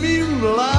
me lá.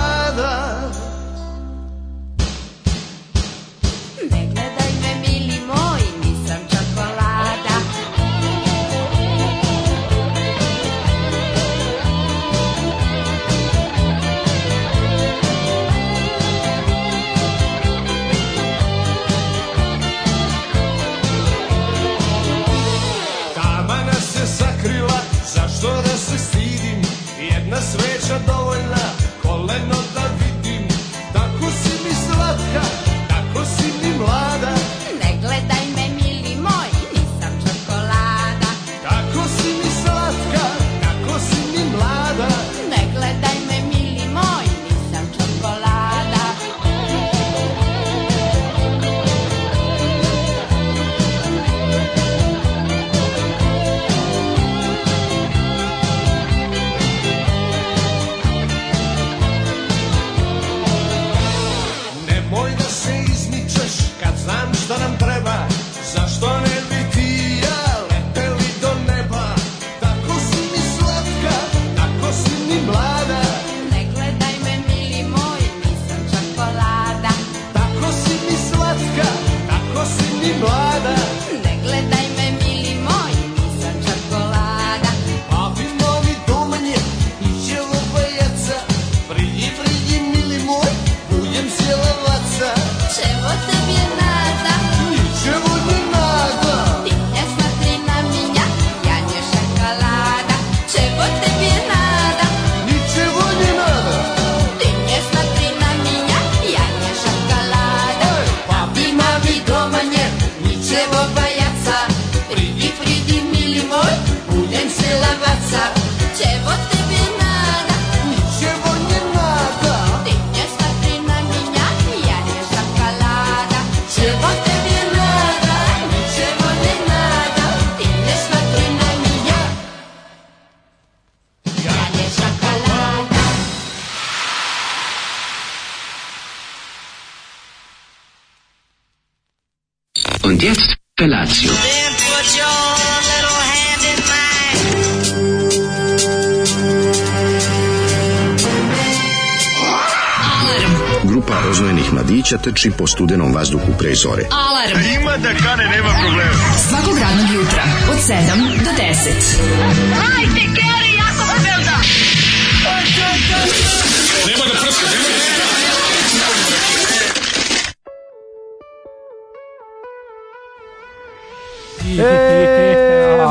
mladića trči po studenom vazduhu pre zore. Alarm! A ima da kane, nema problema. Svakog radnog jutra, od 7 do 10. Hajde, Keri, jako se da! Nema da prska, nema da prska! E,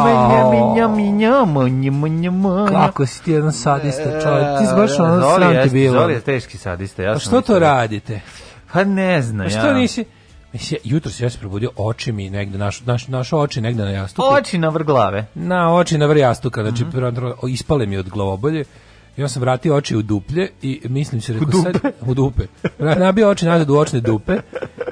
minja, minja, minja, minja, minja. Kako si ti jedan sadista, čovjek? Ti si baš ono sram ti bilo. Zoli je teški sadista. Ja pa sam što to da- radite? Pa ne znam. Pa što nisi? Mislim, jutro se ja se probudio, oči mi negde, naš, naš, naše oči negde na jastuku. Oči na vrh glave. Na, oči na vrh jastuka, znači mm -hmm. ispale mi od glavobolje. I onda sam vratio oči u duplje i mislim se, rekao, u dupe. sad, u dupe. Nabio oči nazad u očne dupe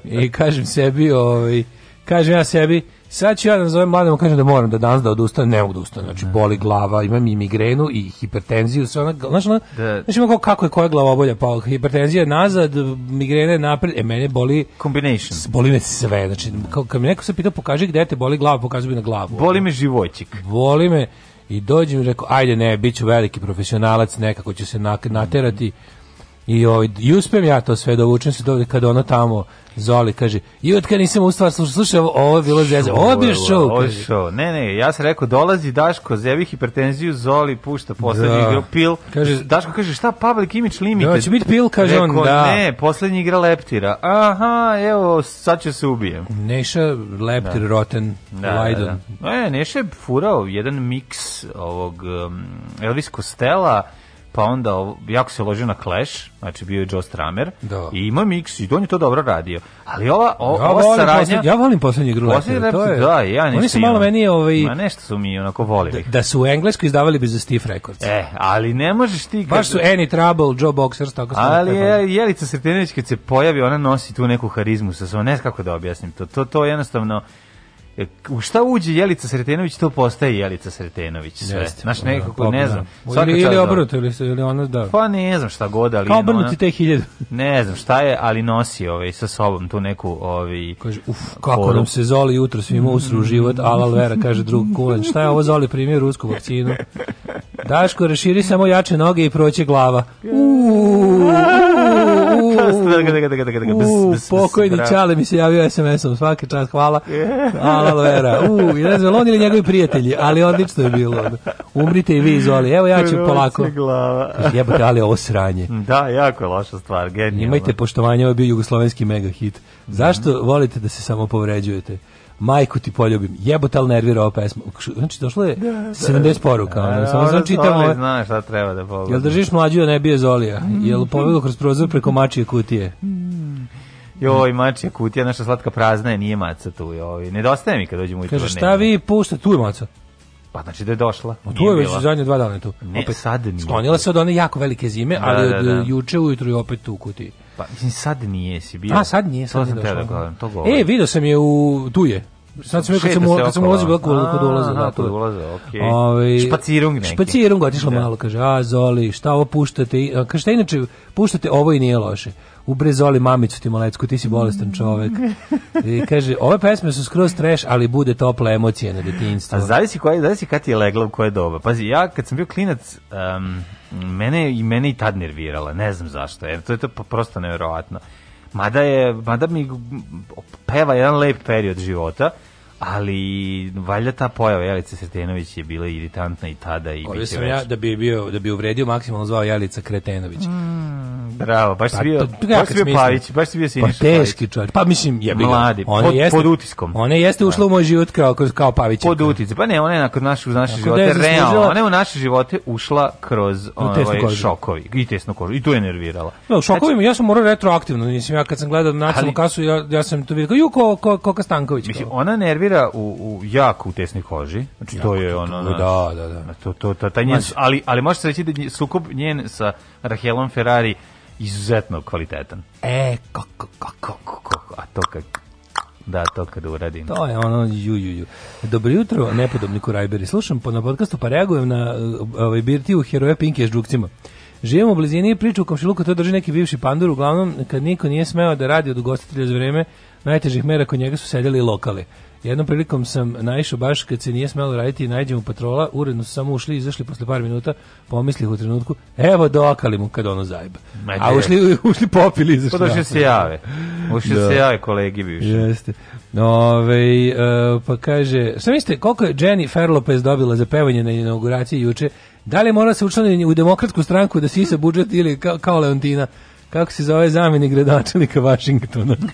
i kažem sebi, ovaj, kažem ja sebi, Sad ću ja da nazovem mladom, kažem da moram da danas da odustanem, ne da odustanem, znači boli glava, imam i migrenu i hipertenziju, sve ona, znaš, ona, da. znaš ima kao kako je koja glava obolja, pa hipertenzija je nazad, migrene napred, e mene boli... Combination. Boli me sve, znači, kao, kad mi neko se pita pokaži gde te boli glava, pokazuje mi na glavu. Boli me živoćik. Boli me i dođem i rekao, ajde ne, bit ću veliki profesionalac, nekako ću se naterati. I, ovaj, I uspem ja to sve dovučem se do kada ona tamo Zoli kaže, i od kad nisam u stvar slušao, slušaj, ovo, ovo je bilo zeze, ovo je bio show. Ovo je show, ne, ne, ja sam rekao, dolazi Daško, zevih hipertenziju, Zoli pušta poslednju da. igru, pil. Kaže, Daško kaže, šta, Public Image Limited? Da, će biti pil, kaže Reko, on, da. ne, poslednja igra Leptira. Aha, evo, sad će da se ubijem. Neša, Leptir, da. Roten, da, Lydon. Da, da. E, Neša je furao jedan miks ovog um, Elvis Costello, pa onda jako se ložio na Clash, znači bio je Joe Stramer da. i ima mix i on je to dobro radio. Ali ova o, ja ova saradnja ja volim poslednji igru. Poslednji to je. Da, ja nešto. Oni su malo meni ovaj Ma nešto su mi onako volili. Da, da su u englesku izdavali bi za Steve Records. E, ali ne možeš ti kad... Baš su Any Trouble, Joe Boxers tako Ali je, Jelica Sretenović kad se pojavi, ona nosi tu neku harizmu sa sobom, ne znam kako da objasnim to. To to jednostavno u e, šta uđe Jelica Sretenović, to postaje Jelica Sretenović. Sve. Jeste, Znaš, da, nekako, ne pa, znam. Da. Svaka ili, ili da. obrnuto, ili, ili ona da... Pa ne znam šta god, ali... Kao obrnuti te hiljadu. ne znam šta je, ali nosi ovaj, sa sobom tu neku... Ovaj, kaže, uf, kako poru. nam se Zoli jutro svima usru život, alal vera, kaže drug kulen. Šta je ovo Zoli primio rusku vakcinu? Daško, raširi samo jače noge i proće glava. Uuuu! pokojni Čale mi se javio SMS-om, svaki čas, hvala. Aloe vera. U, ja ne znam, on ili njegovi prijatelji, ali odlično je bilo. Umrite i vi izoli. Evo ja ću polako. Jebate, ali ovo sranje. Da, jako je loša stvar, genijalno. Imajte poštovanje, ovo je bio jugoslovenski mega hit. Zašto mhm. volite da se samo povređujete? majku ti poljubim. Jebote, al nervira ova pesma. Znači, došlo je 70 poruka. Da, da, da. da Samo znači, tamo... Zna šta treba da pogledam. Jel držiš mlađu da ne bije Zolija? Mhm. Jel povelo kroz prozor preko mačije kutije? Mhm. Joj, mačija kutija, naša slatka prazna je, nije maca tu. Joj. Nedostaje mi kad dođemo u Kaže, šta vi puštate? Tu je maca. Pa znači da je došla. O, tu je već zadnje dva dana tu. Ne, opet, sad nije. Sklonila se od one jako velike zime, da, ali da, da, da. od juče ujutru je opet tu u kutiji. Pa mislim sad nije si bio. A sad nije, sad to nije došla. Da gledam, to govori. e, video sam je u tu je. Sad sve kad sam, kad sam ulazio bila kod, kod ulaza. Aha, da, kod ulaza, okej. Okay. Ove, ovaj, špacirung neki. Špacirung, otišla da. malo, kaže, a Zoli, šta ovo puštate? Kaže, šta inače, puštate ovo i nije loše. U Zoli mamicu ti malecku, ti si bolestan čovek. I kaže, ove pesme su skroz trash, ali bude topla emocija na detinjstvo. A zavisi, koja, zavisi kad ti je legla u koje doba. Pazi, ja kad sam bio klinac, um, mene, i mene i tad nervirala, ne znam zašto, jer to je to prosto nevjerovatno mada je mada mi peva jedan lep period života ali valjda ta pojava Jelice Sretenović je bila iritantna i tada i Ovdje sam već. ja da bi bio da bi uvredio maksimalno zvao Jelica Kretenović. Mm, bravo, baš pa, si bio, to, baš si bio Pavić, baš si bio pa Siniša Pa teški čovjek, pa mislim je bio. Mladi, ona pod, jeste, pod utiskom. Ona jeste da. ušla u moj život kao, kao Pavić. Pod utiskom, pa ne, ona je nakon naših naših života, da realno, ona je u naše živote ušla kroz onaj šokovi i tesno kožu, i to je nervirala. Da, no, znači- šokovima, znači, ja sam morao retroaktivno, mislim, ja kad sam gledao nacionalnu kasu, ja, ja sam to vidio, ju, ko, ko, ko Kastanković. Mislim, ona nervira igra u, u jako u tesnoj koži. Znači to je ono na, da da, da, da, da. To to, to taj njen, ali ali može se reći da je sukob njen sa Rahelom Ferrari izuzetno kvalitetan. E, kako, kako, kako, a to kad... da, to kad uradim. To je ono, ju, ju, ju. Dobro jutro, nepodobniku Rajberi. Slušam po, na podcastu pa reagujem na ovaj, birtiju heroja Pinke s džukcima. Živimo u blizini i priču u komšiluku, to drži neki bivši pandur, uglavnom kad niko nije smeo da radi od ugostitelja za vreme, najtežih mera kod njega su sedeli lokali. Jednom prilikom sam naišao baš kad se nije smelo raditi i najđemo patrola, uredno su samo ušli i izašli posle par minuta, pomislih u trenutku, evo dokali mu kad ono zajeba. A ušli, ušli popili izašli. Pa došli se jave. Ušli da. se jave kolegi više. Jeste. Ove, uh, e, pa kaže, šta mislite, koliko je Jenny Ferlopez dobila za pevanje na inauguraciji juče? Da li mora se učlaniti u demokratsku stranku da sisa budžet ili kao, kao Leontina? Kako se zove zamjenik gradonačelnika Vašingtona?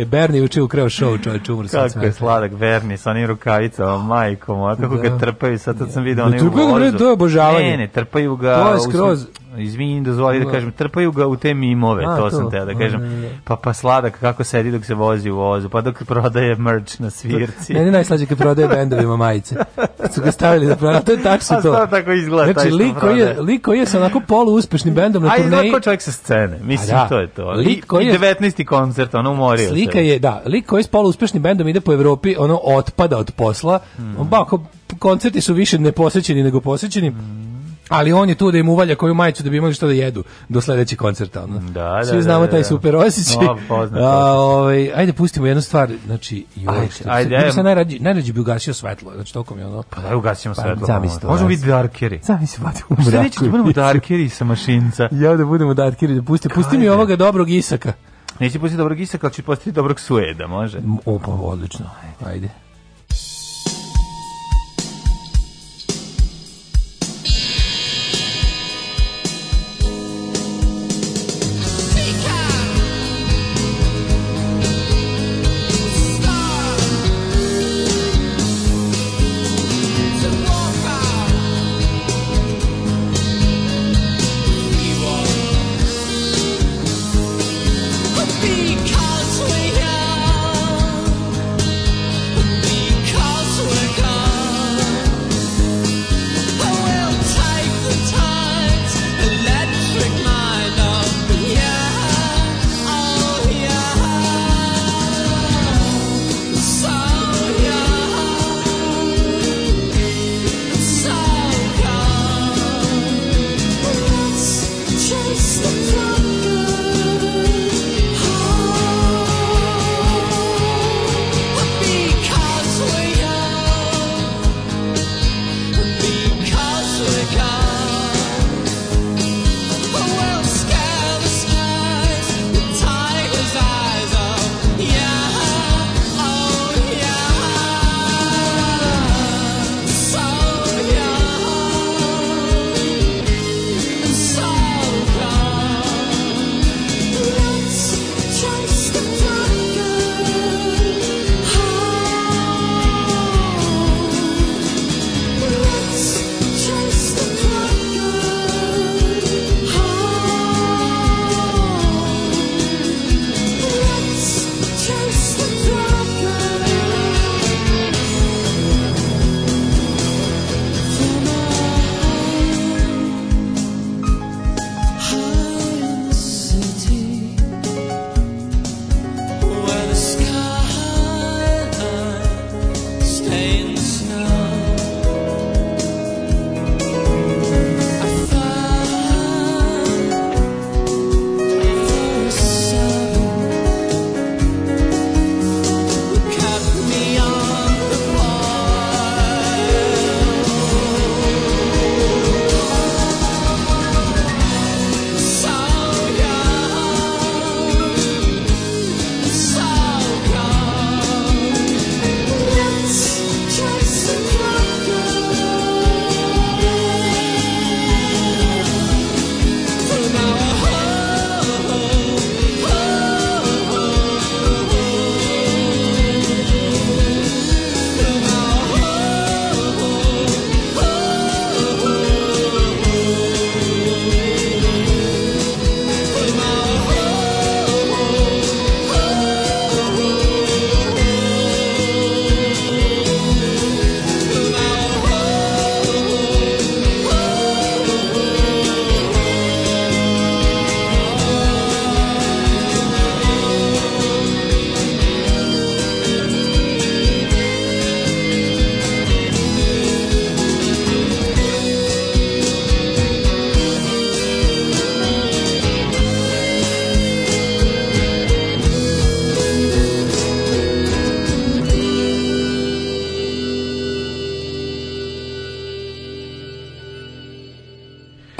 e, Berni uče ukrao show, čovječ, umro sam. Kako je sladak Berni sa onim rukavicama, majkom, a kako da. ga trpaju, sad sam da. vidio onaj u da, gorzu. To je obožavanje. Ne, ne, trpaju ga. To je skroz izvinim dozvoli da, da kažem, trpaju ga u te mimove, A, to, to sam teo da kažem. Pa pa sladak kako sedi dok se vozi u vozu, pa dok prodaje merch na svirci. Meni najslađe kad prodaje bendovima majice. Kad su ga stavili da prodaje, to je tačno to. A tako izgleda. Znači, lik koji je, lik koji je sa onako polu uspešnim bendom na turneji. A izgleda čovjek sa scene, mislim da. to je to. Lik koji je... I 19. koncert, ono umorio. Slik lika je, da, lik koji s poluuspešnim bendom ide po Evropi, ono otpada od posla. Mm. Bako, koncerti su više neposećeni nego posećeni. Mm. Ali on je tu da im uvalja koju majicu da bi imali što da jedu do sledećeg koncerta. Ono. Da, da, Svi da, znamo da, da, taj super osjećaj. No, poznat, A, ovaj, ajde, pustimo jednu stvar. Znači, joj, ajde, što, ajde, ajde. Sam najrađi, najrađi bi ugasio svetlo. Znači, toliko mi ono... Pa daj ugasimo pa, svetlo. Zamisli. Možemo biti darkeri. Zamisli, vati u da mraku. Šta da budemo darkeri sa mašinca? ja da budemo darkeri. Da pusti, pusti mi ovoga dobrog Isaka. Neće postati dobrog Isaka, ali će postiti dobrog Sueda, može? Opa, odlično. Ajde.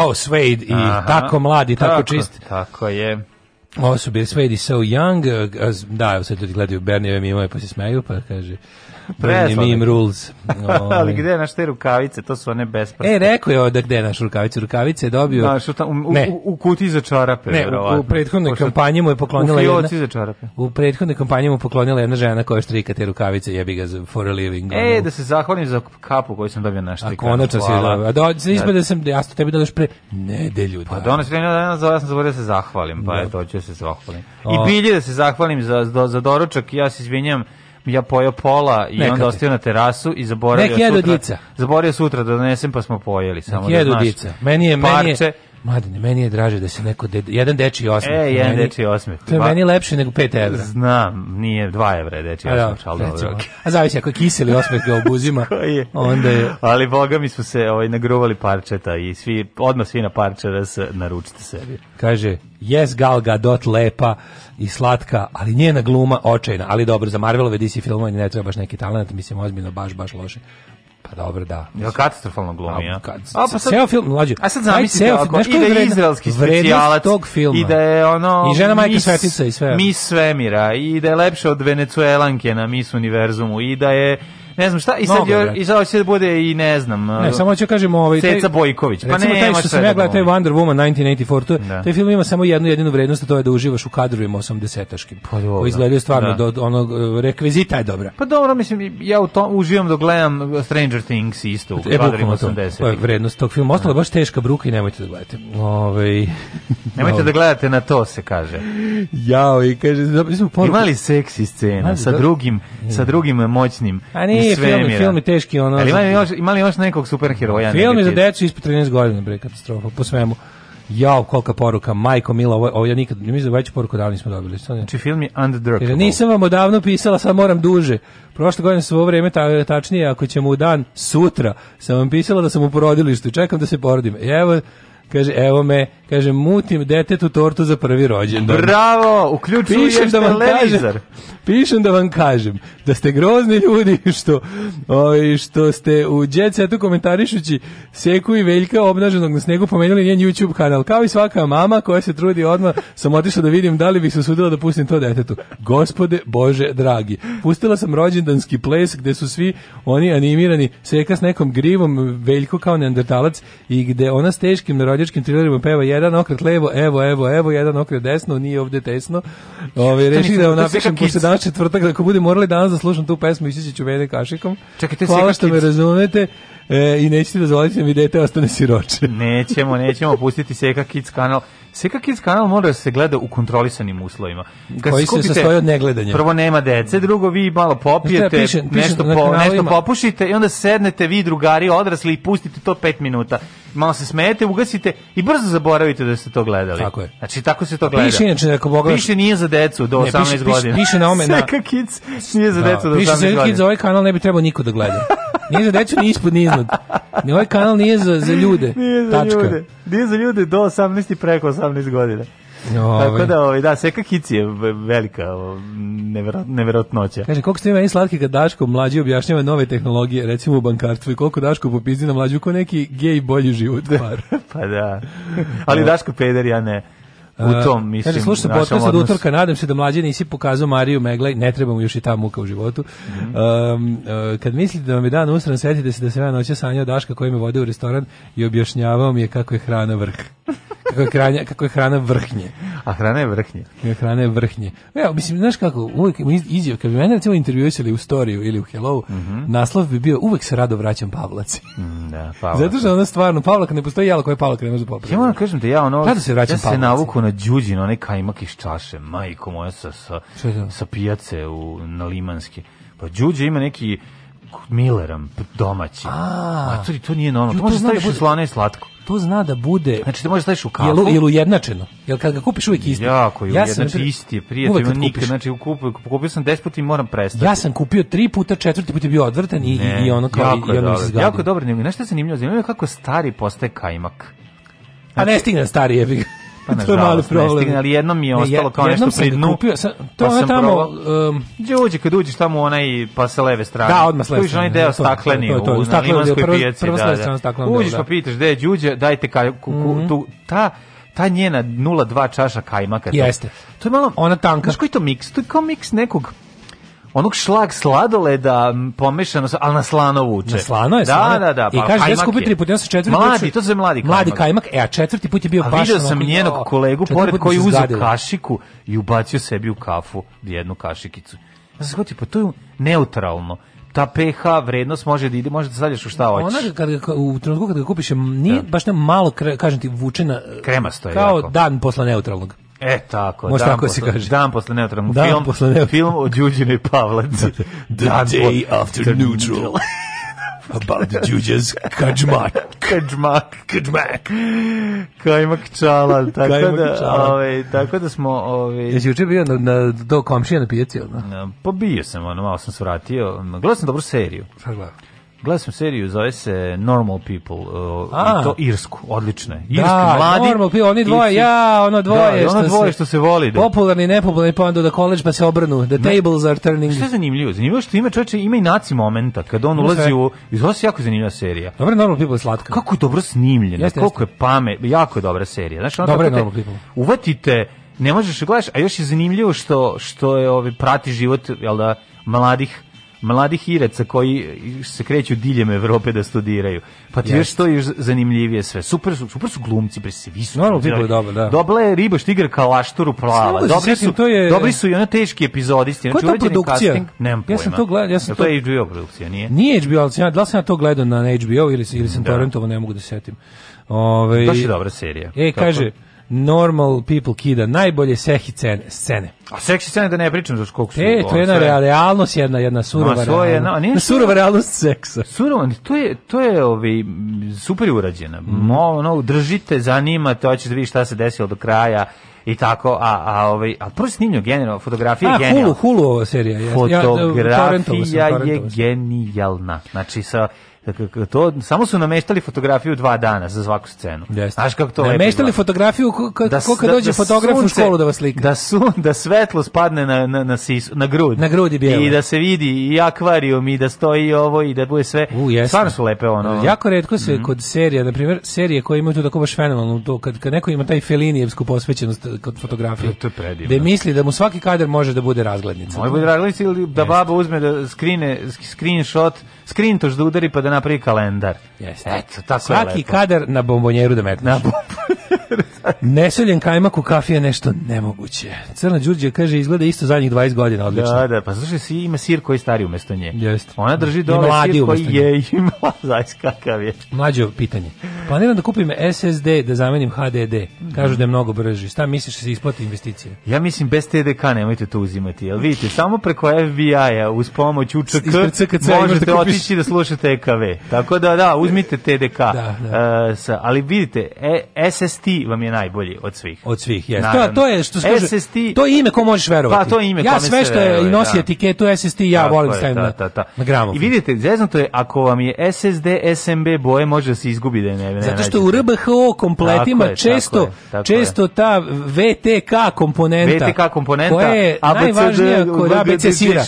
kao Suede i Aha, tako mlad i tako, tako čist. Tako je. Ovo su bili Suede i So Young, da, sad ljudi gledaju Bernie, ovaj mi imaju pa se smeju, pa kaže, Preslane. Meme rules. Ali ovaj. gde je naš te rukavice? To su one besprste. E, rekao je ovdje gde je naš rukavice. Rukavice je dobio... Znaš, da, u, u, u, u kuti za čarape. Ne, u, u prethodnoj Pošto... kampanji mu je poklonila jedna... u jedna... za čarape. U prethodnoj kampanji mu poklonila jedna žena koja štrika te rukavice, jebi ga for a living. E, ono. da se zahvalim za kapu koju sam dobio na štrikaču. A konačno si dobio. A do, da. ispada da sam, da ja sam tebi dodao pre nedelju. Pa donos vremena dana, za, ja sam zaboravio da se zahvalim, pa je, to da se zahvalim. I bilje da se zahvalim za, za doručak, ja se izvinjam ja pojeo pola i Nekate. onda ostio na terasu i zaboravio Nek sutra. Dica. Zaboravio sutra da donesem pa smo pojeli samo Nek da znaš. Dica. Meni je parče, meni je Mladine, meni je draže da se neko de, jedan dečiji osmeh. E, jedan meni, dečiji osmeh. To je meni lepše nego 5 evra. Znam, nije 2 evra dečiji da, osmeh, ali dobro. A zavisi ako je kiseli osmeh ga obuzima, je. onda je... Ali boga mi smo se ovaj, nagruvali parčeta i svi, odmah svi na parče da se naručite sebi. Kaže, yes galga dot lepa i slatka, ali njena gluma očajna, ali dobro, za Marvelove DC filmove ne treba baš neki talent, mislim ozbiljno baš, baš loše. Pa dobro, da. Ja katastrofalno glumi, a. Pa a pa sad, ceo film mlađi. A sad zamislite da ako i da je izraelski specijalac tog filma. I da je ono I žena majka mis, svetica i sve. Mi svemira i da je lepše od Venecuelanke na Miss univerzumu i da je Ne znam šta, i sad, Mnogo, i sad će da bude i ne znam... Ne, samo ću da kažem... Ovaj, taj, Ceca Bojković. Pa recimo, ne, taj što sam da ja gledao, taj Wonder Woman 1984, da. taj film ima samo jednu jedinu vrednost, a to je da uživaš u kadrovima 80-aškim. Pa dobro. Koji izgledaju stvarno, da. do, onog, e, rekvizita je dobra. Pa dobro, mislim, ja u tom uživam dok gledam Stranger Things isto u e, kadrovima 80-ih. Vrednost tog filma. Ostalo je da. baš teška bruka i nemojte da gledate. ovaj nemojte da gledate na to, se kaže. Jao, i kaže... Imali seksi scena sa drugim, sa drugim moćnim nije film, film je teški ono. Ali ima li još, ima još nekog superheroja? Film je za decu ispod 13 godina, bre, katastrofa, po svemu. Jao, kolika poruka, majko mila, ovo, ovo ja nikad, ne mislim da veću poruku davno nismo dobili. Stane. Znači film je Undrkable. Nisam vam odavno pisala, sad moram duže. Prošle godine sam ovo vreme, ta, tačnije, ako ćemo u dan, sutra, sam vam pisala da sam u porodilištu, čekam da se porodim. I Evo, kaže, evo me, Kaže, mutim detetu tortu za prvi rođendan. Bravo, uključuješ da vam televizor. Kažem, pišem da vam kažem da ste grozni ljudi što, oj, ovaj, što ste u Jet tu komentarišući Seku i Veljka obnaženog na snegu pomenuli njen YouTube kanal. Kao i svaka mama koja se trudi odmah, sam otišla da vidim da li bih se usudila da pustim to detetu. Gospode, Bože, dragi. Pustila sam rođendanski ples gde su svi oni animirani Seka s nekom grivom, Veljko kao neandertalac i gde ona s teškim narodjačkim trilerima peva jedan okret levo, evo, evo, evo, jedan okret desno, nije ovde tesno. Ove, ovaj, reši da vam da napišem, posle danas četvrtak, da ako budem morali danas da slušam tu pesmu, isići ću mene kašikom. Čekajte, Hvala što me razumete. E, I nećete dozvoliti da mi dete ostane siroče. nećemo, nećemo pustiti Seka Kids kanal. Seka Kids kanal mora da se gleda u kontrolisanim uslovima. Kad Koji skupite, se sastoji od negledanja. Prvo nema dece, drugo vi malo popijete, znači, piše, piše nešto, po, nešto popušite i onda sednete vi drugari odrasli i pustite to pet minuta. Malo se smete, ugasite i brzo zaboravite da ste to gledali. Tako je. Znači, tako se to pa gleda. Piše, inače, ako pogledaš... Piše nije za decu do ne, 18 piše, godina. Piše na ome... Na... Seka Kids nije za decu do 18 da, godina. Piše Seka Kids, ovaj kanal ne bi trebao niko da gleda. Nije za decu, ni ispod, ni iznad. Ne, ovaj kanal nije za, za ljude. nije za Tačka. ljude. Nije za ljude do 18 i preko 18 godina. Ove. Ovaj. Tako da, ovaj, da, seka kici je velika ovaj, neverotnoća. Kaže, koliko ste meni slatki kad Daško mlađi objašnjava nove tehnologije, recimo u bankarstvu, i koliko Daško popizdi na mlađu ko neki gej bolji život par. pa da, ali Daško peder, ja ne u tom, mislim. Kaže, slušaj, podcast od utorka, nadam se da mlađe nisi pokazao Mariju Meglaj, ne treba mu još i ta muka u životu. Mm -hmm. um, uh, kad mislite da vam je dan usran, setite se da se ja noća sanjao Daška koji me vode u restoran i objašnjavao mi je kako je hrana vrh. Kako je, hrana, kako je hrana vrhnje. A hrana je vrhnje. Kako je hrana je vrhnje. Evo, mislim, znaš kako, uvijek izjav, kad bi mene recimo intervjuisali u storiju ili u hello, mm -hmm. naslov bi bio uvek se rado vraćam Pavlaci. Mm, da, Pavlaci. Zato što ona stvarno, Pavlaka ne postoji jelo koje Pavlak ne može popraviti. Ja moram kažem da ja ono, rado se vraćam ja se navuku ono đuđin, onaj kajmak iz čaše, majko moja sa, sa, sa pijace u, na Limanske. Pa đuđe ima neki Millerom domaći. A, to, to nije normalno. to možeš staviš da u slane i slatko. To zna da bude. Znači ti možeš staviš u kafu. Jel, ujednačeno? Jel kad ga kupiš uvijek isti? Jako je ja ujednači isti je prijatelj. nikad. Znači kupio, kupio sam 10 puta i moram prestati. Ja sam kupio tri puta, četvrti put je bio odvrtan i, ne, i ono kao jako i, i ono se Jako je dobro. Znaš što je zanimljivo? Zanimljivo je kako stari postaje kajmak. Znači, A ne znači- stigne stari jebik. Pa to je mali problem. Stigne, ali jedno mi je ostalo kao nešto pri dnu. Kupio, sa, to je pa tamo... Um, Đuđe, kad uđeš tamo onaj, pa sa leve strane. Da, odmah s leve onaj deo da, stakleni to, to, to, u, na Limanskoj pijaci. Prvo s da, leve da. strane stakleni. Uđeš pa pitaš, gde je Đuđe, dajte kaj, mhm. tu, ta ta njena 0,2 čaša kajmaka. Jeste. To je malo... Ona tanka. Znaš koji to miks? To je kao miks nekog onog šlag sladoleda pomešano sa al na slano vuče. Na slano je da, slano. Da, da, da. Pa, I kaže da skupi tri puta, ja četvrti mladi, to se mladi kaimak. Mladi kaimak, e a četvrti put je bio a baš. Video sam njenog kolegu pored da koji uzeo kašiku i ubacio sebi u kafu jednu kašikicu. Ja sam shvatio, pa to je neutralno ta pH vrednost može da ide, može da stavljaš u šta hoćeš. Ona kad ga, u trenutku kad ga kupiš, nije da. baš ne malo, kažem ti, vučena. Kremasto je. Kao jako. dan posle neutralnog. E, tako. Možda tako da posle, se kaže. Dan posle neutralnog dan film. Posle neutralnog. Film o Đuđinu i Pavlaci. the day after neutral. About the Đuđas kađmak. kađmak. Kađmak. Kajmak čala. Tako Kajmak da, čala. Ove, ovaj, tako da smo... Ove, ovaj- Jesi juče bio na, na, do komšija na pijaci? Da? No? Pa bio sam, ono, malo sam svratio. Gledao sam dobru seriju. Šta gledao? Gledao sam seriju, zove se Normal People, uh, i to Irsku, odlično je. Da, Irski da, mladi. Normal People, oni dvoje, ja, ono dvoje, da, ono što, dvoje se, što se voli. Da. Popularni i nepopularni, pa onda da college pa se obrnu. The ne, tables are turning. Što je zanimljivo? Zanimljivo što ima čovječe, ima i naci momenta, kada on ulazi u... Izgleda se jako zanimljiva serija. Dobro, Normal People je slatka. Kako je dobro snimljena, jeste, koliko jeste. je pamet, jako je dobra serija. Znaš, ono Dobre, Normal People. Uvatite, ne možeš gledaš, a još je zanimljivo što, što je, ovi, prati život, jel da, mladih mladih iraca koji se kreću diljem Evrope da studiraju. Pa ti yes. još to je zanimljivije sve. Super su, super su glumci, pre se visu. No, je dobro, da. Dobla je riba tigra laštoru plava. Da dobri sjetim, su, to je... dobri su i ona teški epizodisti. Koja je to znači, produkcija? Casting, nemam pojma. Ja sam to gledao. Ja sam to... to je HBO produkcija, nije? Nije HBO, ali sam, da sam ja to gledao na HBO ili, ili sam da. torrentovo, ne mogu da setim. Ove, ovaj- Baš je dobra serija. E, Kako? kaže, Normal People Kida, najbolje sehi scene. scene. A seksi scene da ne pričam za koliko su. E, to je jedna sve... realnost, jedna, jedna surova no, realnost. Je, no, nije surova realnost seksa. Surova, to je, to je ovi, super urađena. Mm. no, držite, zanimate, hoćete da vidjeti šta se desilo do kraja i tako, a, a, ovaj, a prvo snimljeno genijalno, fotografija je genijalna. Hulu, Hulu ova serija. Da, fotografija ja, je genijalna. Znači, sa Dakle, to, samo su nameštali fotografiju dva dana za svaku scenu. Yes. Znaš kako to Nameštali fotografiju kako da kad da- dođe da fotograf u školu da vas slika. Da, su, da svetlo spadne na, na, na, sisu, na grud. Na grudi bijelo. I da se vidi i akvarijum i da stoji ovo i da bude sve. U, jesno. Stvarno su lepe ono. Jako redko se mm -hmm. kod serija, na primjer, serije koje imaju tu tako baš fenomenalnu, to, kad, kad neko ima taj felinijevsku posvećenost eh, kod fotografije. To, je predivno. Da misli da mu svaki kadar može da bude razglednica. Može bude razglednica ili da yes. baba uzme da skrine, screenshot, screen da udari pa da napravi kalendar. Jeste. Eto, tako Svaki je lepo. kadar na bombonjeru da metneš. Na bombonjeru. Nesoljen kajmak u kafi je nešto nemoguće. Crna Đurđe kaže, izgleda isto zadnjih 20 godina, odlično. Da, da, pa slušaj, si, ima sir koji stari umesto nje. Jest. Ona drži dole sir koji je ima, zavis kakav je. Mlađo, pitanje. Planiram da kupim SSD da zamenim HDD. Kažu da je mnogo brži. Šta misliš da se isplati investicije? Ja mislim bez TDK nemojte to uzimati. Jel vidite, samo preko FBI-a uz pomoć UČK možete da otići da slušate EKV. Tako da, da, uzmite TDK. Da, da. Uh, sa, ali vidite, e, SST vam je najbolji od svih. Od svih, jes. To, to je što se SST, to je ime ko možeš verovati. Pa to je ime Ja sve što je i nosi da. etiketu SST ja Tako volim stavim da, na da, da. gramofon. I vidite, zeznuto je ako vam je SSD SMB boje može da se izgubi da ne, ne Zato što u RBHO kompletima tako često tako je, tako često je. ta VTK komponenta. VTK komponenta koja je ABCD, najvažnija kod ABC sira.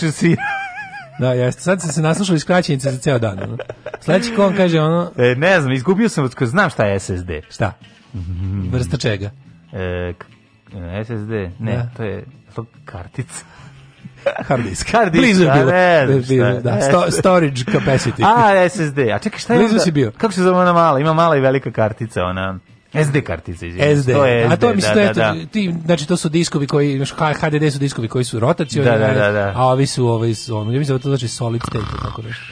Da, jeste. Sad sam se naslušao skraćenice za ceo dan. Ono. ko kon kaže ono... E, ne znam, izgubio sam, znam šta je SSD. Šta? Mhm. Vrsta čega? E, e SSD, ne, da. to je to kartica. Hard disk. Hard disk. Blizu je da, bilo. Ne, Blizu, da, sto, storage capacity. A, SSD. A čekaj, šta je? Blizu si bio. Kako se zove ona mala? Ima mala i velika kartica, ona... SD kartice, izvinite. SD. To je SD, A to mislim da, da, da, da, ti, znači to su diskovi koji HDD su diskovi koji su rotacioni, da, da, da, da. a ovi su ovi su ono, ja mislim da to znači solid state tako nešto.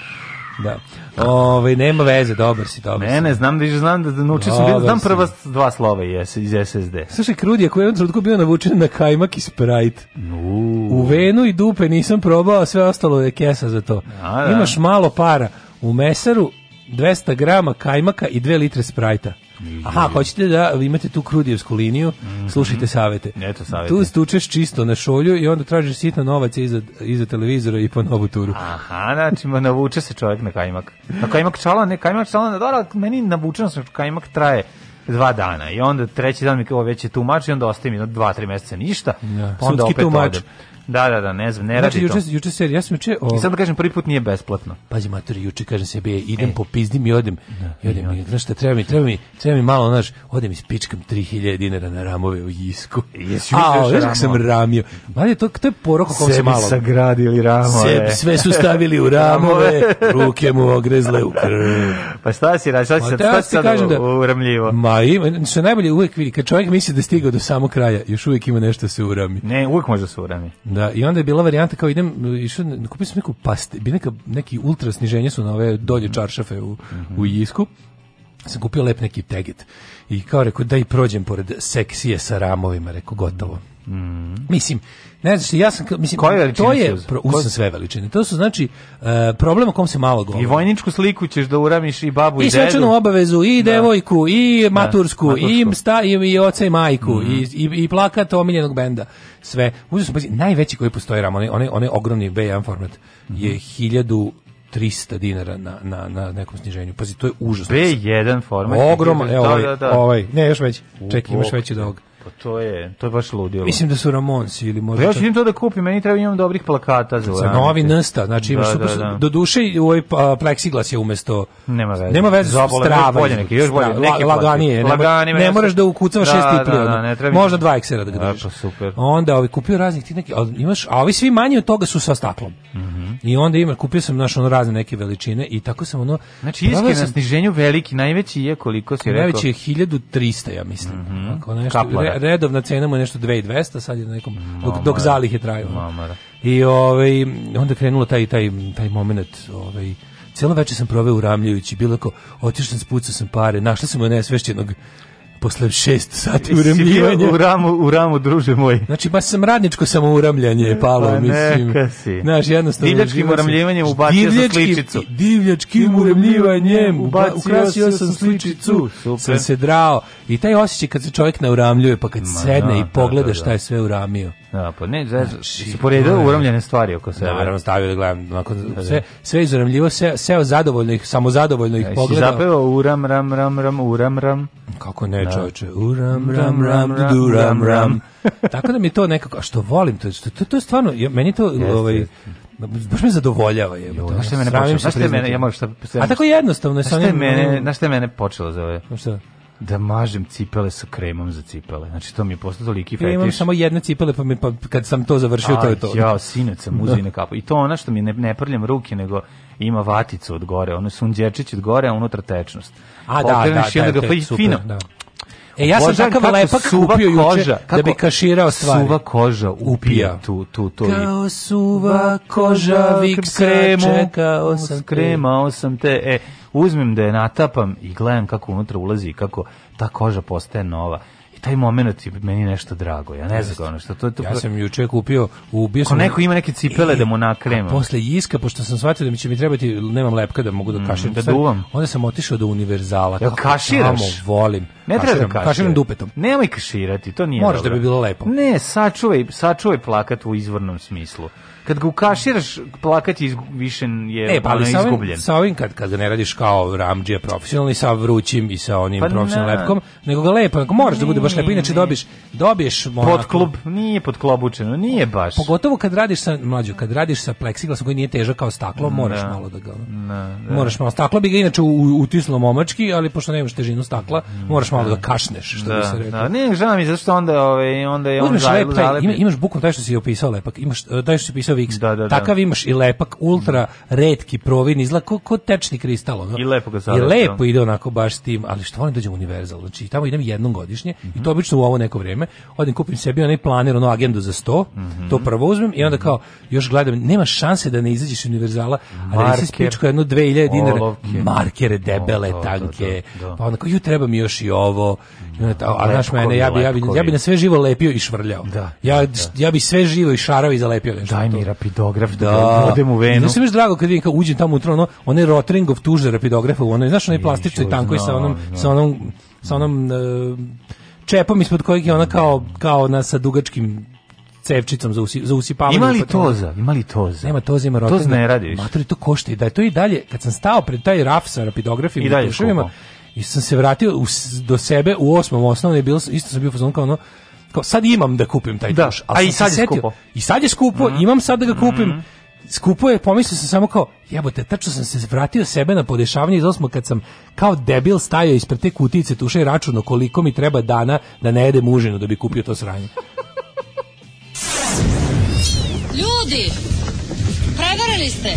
Da. Ove, ovaj, nema veze, dobar si, dobar si. Ne, ne, znam da znam da, da naučio sam, dobar znam prva dva slova iz, iz SSD. Slušaj, Krudija koji je u trenutku bio navučen na kajmak i Sprite. Uuu. U venu i dupe nisam probao, sve ostalo je kesa za to. A, da. Imaš malo para. U mesaru 200 grama kajmaka i 2 litre Sprite-a. Mhm. Aha, hoćete da imate tu krudijevsku liniju, mm -hmm. slušajte savete. Eto, savete. Tu stučeš čisto na šolju i onda tražiš sitno novac iza, iza televizora i po novu turu. Aha, znači, ma navuče se čovjek na kajmak. Na kajmak čala, ne kajmak čala, na da, dora, meni navučeno sam kajmak traje dva dana i onda treći dan mi kao već je tumač i onda ostaje mi dva, tri mjeseca ništa. Ja. Da, pa onda Sudski opet tumač. Ode. Da, da, da, ne znam, ne znači, radi juče, to. juče se, ja sam juče... O... I sad da kažem, prvi put nije besplatno. Pazi, mater, juče kažem sebi, idem e. po pizdim i odem. Da, I odem, i, znaš šta, treba mi, treba mi, treba mi malo, znaš, odem i spičkam 3000 dinara na ramove u Jisku. E, jesi A, znaš kako sam ramio. Mali, to, to je poroko kom se malo... Sebi sagradili ramove. Sebi, sve su stavili u ramove, ruke mu ogrezle u krv. Pa šta si, šta si sad, šta si sad da, da- uramljivo? Ma, ima, što najbolje uvek vidi, kad čovjek misli da stigao do samog kraja, još uvijek ima nešto da se urami. Ne, uvek može da se urami. Da, i onda je bila varijanta kao idem, išao, kupio sam neku paste, bi neka, neki ultra sniženje su na ove dolje čaršafe u, mm -hmm. u mhm. Isku sam kupio lep neki teget i kao rekao da i prođem pored seksije sa ramovima, rekao gotovo. Mm. Mislim, ne znaš, ja sam, mislim, Koje to je, pro, usam sve veličine, to su znači uh, problem o kom se malo govori. I vojničku sliku ćeš da uramiš i babu i, i dedu. I svečanu obavezu, i da. devojku, i matursku, da, matursku. i, sta, i, i oca i majku, mm. i, i, i plakat omiljenog benda. Sve. Uzim, pazi, najveći koji postoje ram, onaj, onaj, onaj ogromni B1 format mm. je 1300 dinara na, na, na nekom sniženju. Pazi, to je užasno. B1 format. Ogroman, evo da, ovaj, da, da, da. ovaj, ne, još veći. Čekaj, imaš veći od dog. Pa to je, to je baš ludilo. Mislim da su Ramonsi ili možda... Pa ja ću im to da kupim, meni treba da imam dobrih plakata za Za novi nsta, znači imaš da, da, da. Do duše u ovoj pa, pleksiglas je umesto... Nema veze. Nema veze, Zabole, strava. Bolje neke, još bolje. Neke laganije. Lagani, ne, ne moraš da ukucavaš da, šest i plio. Da, da, ne treba. Možda dva eksera da ga da, držiš. Da, pa super. Onda ovi kupio raznih ti neki, ali imaš, a ovi svi manji od toga su sa staklom. Mm -hmm. I onda ima, kupio sam naš ono razne neke veličine i tako sam ono... Znači, iskreno, sam... sniženju veliki, najveći je koliko si rekao? Najveći je 1300, ja mislim. Mm -hmm. Tako nešto. Kapla, redovna cena mu je nešto 2200, sad je na nekom dok, dok je trajao. I ovaj onda krenulo taj taj taj momenat, ovaj Cijelo večer sam proveo uramljajući, bilo kao, otišao sam, spucao sam pare, našla sam nesvešćenog posle šest sati uramljivanja. U ramu, u ramu, druže moj. Znači, baš sam radničko samouramljanje je palo, pa, mislim. Neka si. Znaš, jednostavno... Divljačkim uramljivanjem ubacio sam sličicu. Divljačkim u ukrasio sam sličicu. Super. Sam se drao. I taj osjećaj kad se čovjek uramljuje pa kad Ma, sedne da, i pogleda da, da, da. šta je sve uramio. Da, pa Ne, znači, se poredio uramljene stvari oko sebe. Naravno, stavio da gledam. Onako, da, da. sve, sve izuramljivo, se, sve zadovoljno ih, samo zadovoljno ih pogledao. zapeo uram, ram, ram, ram, uram, ram. Kako ne, da. čoveče. Uram, ram, ram, du, ram, ram. Tako da mi to nekako, što volim, to, to, to, to je stvarno, meni to, jeste, ovaj, jeste baš me zadovoljava je. Jo, šta mene počelo? Šta mene, ja moram šta. A tako jednostavno je sa mene, na šta mene počelo za ovo? Šta? da mažem cipele sa kremom za cipele. Znači to mi je postao toliki fetiš. Ja imam samo jedne cipele pa, mi, pa kad sam to završio Aj, to je to. Ja sinec sam uzeo na kapu. I to ona što mi ne, ne prljam ruke nego ima vaticu od gore, ono sunđerčić od gore, a unutra tečnost. A da, da, da, da, ga, da, fino, da. E, ja sam Božan, takav lepak kupio koža, juče kako, da bi kaširao stvari. Suva koža upija tu, tu, tu. Kao suva koža vik viksa kao sam Kremao sam te, e, uzmem da je natapam i gledam kako unutra ulazi i kako ta koža postaje nova taj moment je meni nešto drago. Ja ne znam ono što to, to Ja sam juče kupio u bio sam neko ima neke cipele e, da mu nakrema. Posle iska pošto sam shvatio da mi će mi trebati nemam lepka da mogu da kaširam mm, da duvam. Onda sam otišao do Univerzala. Ja kaširam, volim. Ne treba da kaširam, kaširam dupetom. Nemoj kaširati, to nije. Moraš da bi bilo lepo. Ne, sačuvaj, sačuvaj plakat u izvornom smislu kad ga ukaširaš, plakati više je e, pa, ali sa izgubljen. Sa ovim kad, kad ga ne radiš kao ramđija profesionalni, sa vrućim i sa onim pa profesionalnim na. lepkom, nego ga lepo, nego moraš nije, da bude baš lepo, inače dobiješ, dobiješ onako, pod klub, nije pod klobučeno, nije baš. Pogotovo kad radiš sa mlađu, kad radiš sa pleksiglasom koji nije težak kao staklo, da. moraš na, malo da ga. Na, da, da. Moraš malo staklo bi ga inače utislo momački, ali pošto nemaš težinu stakla, moraš malo da, da kašneš, što da, bi se reklo. Da, ne, žao mi zato što onda, ovaj, onda je on zalep, lep, ima, imaš bukom taj što si opisao lepak, imaš eh, taj što si opisao takav X, da, da, da. takav imaš i lepak, ultra redki provin, izgleda ko, tečni kristal. Ono. I lepo ga I lepo da. ide onako baš s tim, ali što volim da dođem u Universal, znači tamo idem jednom godišnje mm -hmm. i mhm. to obično u ovo neko vrijeme, odim kupim sebi onaj planer, ono agendu za sto, mm -hmm. to prvo uzmem i onda kao još gledam, nema šanse da ne izađeš Univerzala, ali da nisi spičko jedno 2000 dinara, olovke. markere debele, o, o, tanke, do, do, do. pa onda kao, ju treba mi još i ovo, no, a naš mene, ja bi, ja, bi, ja bi na sve živo lepio i švrljao. Da, ja, da, da. ja bi sve živo i šarao i zalepio nešto. Daj mi rapidograf da, da odem u venu. Znaš mi je drago kad vidim kao uđem tamo u ono, onaj Rotringov tuže rapidografa, ono, znaš onaj plastični tankoj sa onom, sa onom, sa onom uh, čepom ispod kojeg je ona kao, kao na, sa dugačkim cevčicom za usi, za usipavanje. Ima li toza? Ima li toza? Nema toza, ima rotina. Toz ne radiš. Matori, to košta i da je to i dalje. Kad sam stao pred taj raf sa rapidografima i dalje i sam se vratio u, do sebe u osmom osnovne, bilo, isto sam bio fazon kao ono, kao sad imam da kupim taj da, tuš, da, a i sad je setio, skupo. I sad je skupo, mm imam sad da ga kupim. Mm Skupo je, pomislio sam samo kao, jebote, tačno sam se vratio sebe na podešavanje iz osmo kad sam kao debil stajao ispred te kutice tuša i računo koliko mi treba dana da ne jedem užinu da bi kupio to sranje. Ljudi, prevarili ste,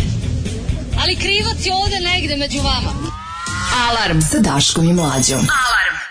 ali krivac je ovde negde među vama. Alarm sa Daškom i Mlađom. Alarm.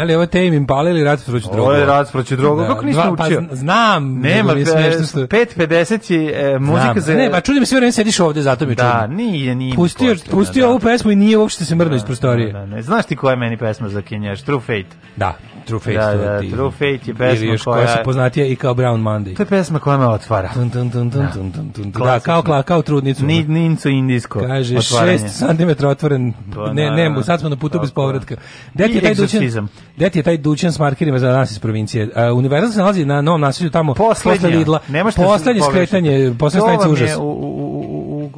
Da li ovo Tame Impala ili Rat proći drogo? Ovo je Rat proći drogo, da. kako nisi pa naučio? Pa znam, nema, nego nešto što... 5.50 je e, muzika za... Ne, pa čudim se, vjerujem, sediš ovde, zato mi čudim. Da, nije, nije. Pustio, potrebno, pustio da. ovu pesmu i nije uopšte se mrno da, iz prostorije. Da, da, ne. Da. Znaš ti koja je meni pesma za Kenjaš? True Fate. Da, True Fate. Da, da, ti, True Fate je pesma ili još koja... koja se poznatija i kao Brown Monday. To je pesma koja me otvara. Tun, tun, tun, tun, tun, tun, tun. Da, da kao, kao, kao trudnicu. Ni, nincu indijsko Kaže, otvaranje. 6 cm otvoren, pa ne, ne, ne, sad smo na putu bez povratka. Gde ti je taj dućan? Gde ti je taj dućan s markerima za nas iz provincije? Uh, univerzal se nalazi na novom naselju tamo posle Lidla. Poslednje skretanje, posle stanice užas. U, u,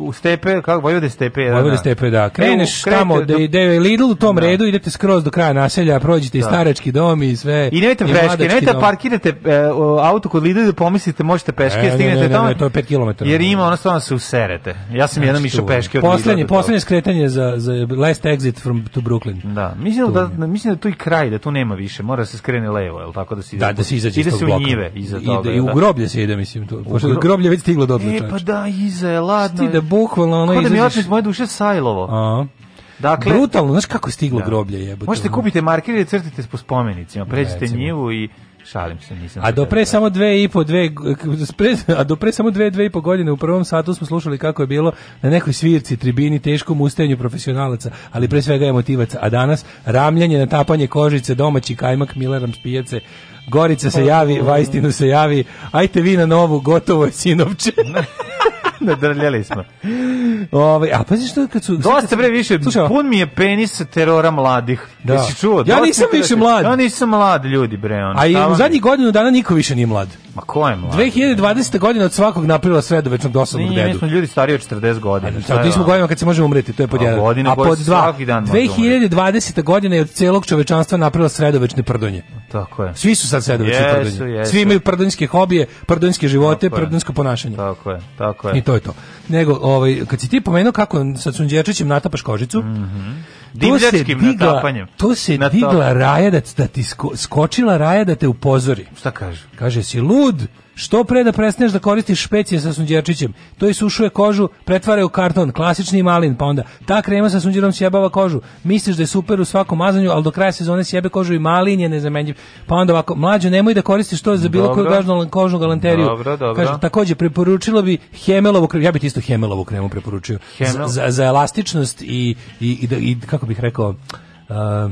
u stepe, kako Vojvode stepe, da. Vojvode da. stepe, da. E, Kreneš e, tamo da ide Lidl u tom da. redu, idete skroz do kraja naselja, prođete da. i starački dom i sve. I nemojte preške, nemojte parkirate e, auto kod Lidla da pomislite možete peške, e, stignete ne, ne, tamo. Ne, to je 5 km. Jer ima ono stvarno se userete. Ja sam znači, jednom išao peške od Poslednje, poslednje skretanje za za last exit from to Brooklyn. Da, mislim da, da mislim da tu i kraj, da tu nema više, mora se skrene levo, el tako da se Da, da se izađe iz tog bloka. Njive, iza I, da, i u da. groblje se ide, mislim, to. Pošto groblje već stiglo do E, pa da, iza je ladno. Sti da bukvalno ono Kako da mi izađeš... moje duše sajlovo. A. Dakle, brutalno, znaš kako je stiglo da. groblje jebote. Možete kupiti markere i crtite po spomenicima, pređete da, njivu i šalim se, nisam. A do da- pre da. samo dve i po, dve, a do pre samo dve, dve i po godine u prvom satu smo slušali kako je bilo na nekoj svirci, tribini, teškom ustajanju profesionalaca, ali pre svega je emotivaca. A danas ramljanje, natapanje kožice, domaći kajmak, mileram spijace, Gorica se javi, Vajstinu se javi, ajte vi na novu, gotovo je sinovče. Nadrljali smo. Ovaj a pazi što kad su Dosta bre više. Slušaj, pun mi je penis terora mladih. Da. Jesi čuo? Ja nisam više te... mlad. Ja nisam mlad ljudi bre on. A i u zadnjih godinu dana niko više nije mlad. Ma ko je mlad? 2020. godina od svakog napravila sve do večnog dosadnog dedu. Mi smo ljudi stariji od 40 godina. A, sad smo godinama kad se možemo umreti, to je pod jedan. A, godine, a pod dva, 2020. godina je od celog čovečanstva napravila sredovečne prdonje. Tako je. Svi su sad sve doći jesu, jesu. Svi imaju prdonjske hobije, prdonjske živote, tako ponašanje. Tako je, tako je. I to je to. Nego, ovaj, kad si ti pomenuo kako sa Cunđerčićem natapaš kožicu, mm -hmm. to se digla, natapanjem. To se digla raja da, da ti sko, skočila raja da te upozori. Šta kaže? Kaže, si lud, Što pre da prestaneš da koristiš špecije sa sunđerčićem? To isušuje kožu, pretvara u karton, klasični malin, pa onda ta krema sa sunđerom sjebava kožu. Misliš da je super u svakom mazanju, ali do kraja sezone sjebe kožu i malin je nezamenjiv. Pa onda ovako, mlađo, nemoj da koristiš to za bilo koju gažnu kožnu galanteriju. Dobro, dobro. Kaže, takođe, preporučilo bi Hemelovu kremu, ja bih isto Hemelovu kremu preporučio. Hemel. Za, za, elastičnost i, i, i, i, kako bih rekao, uh,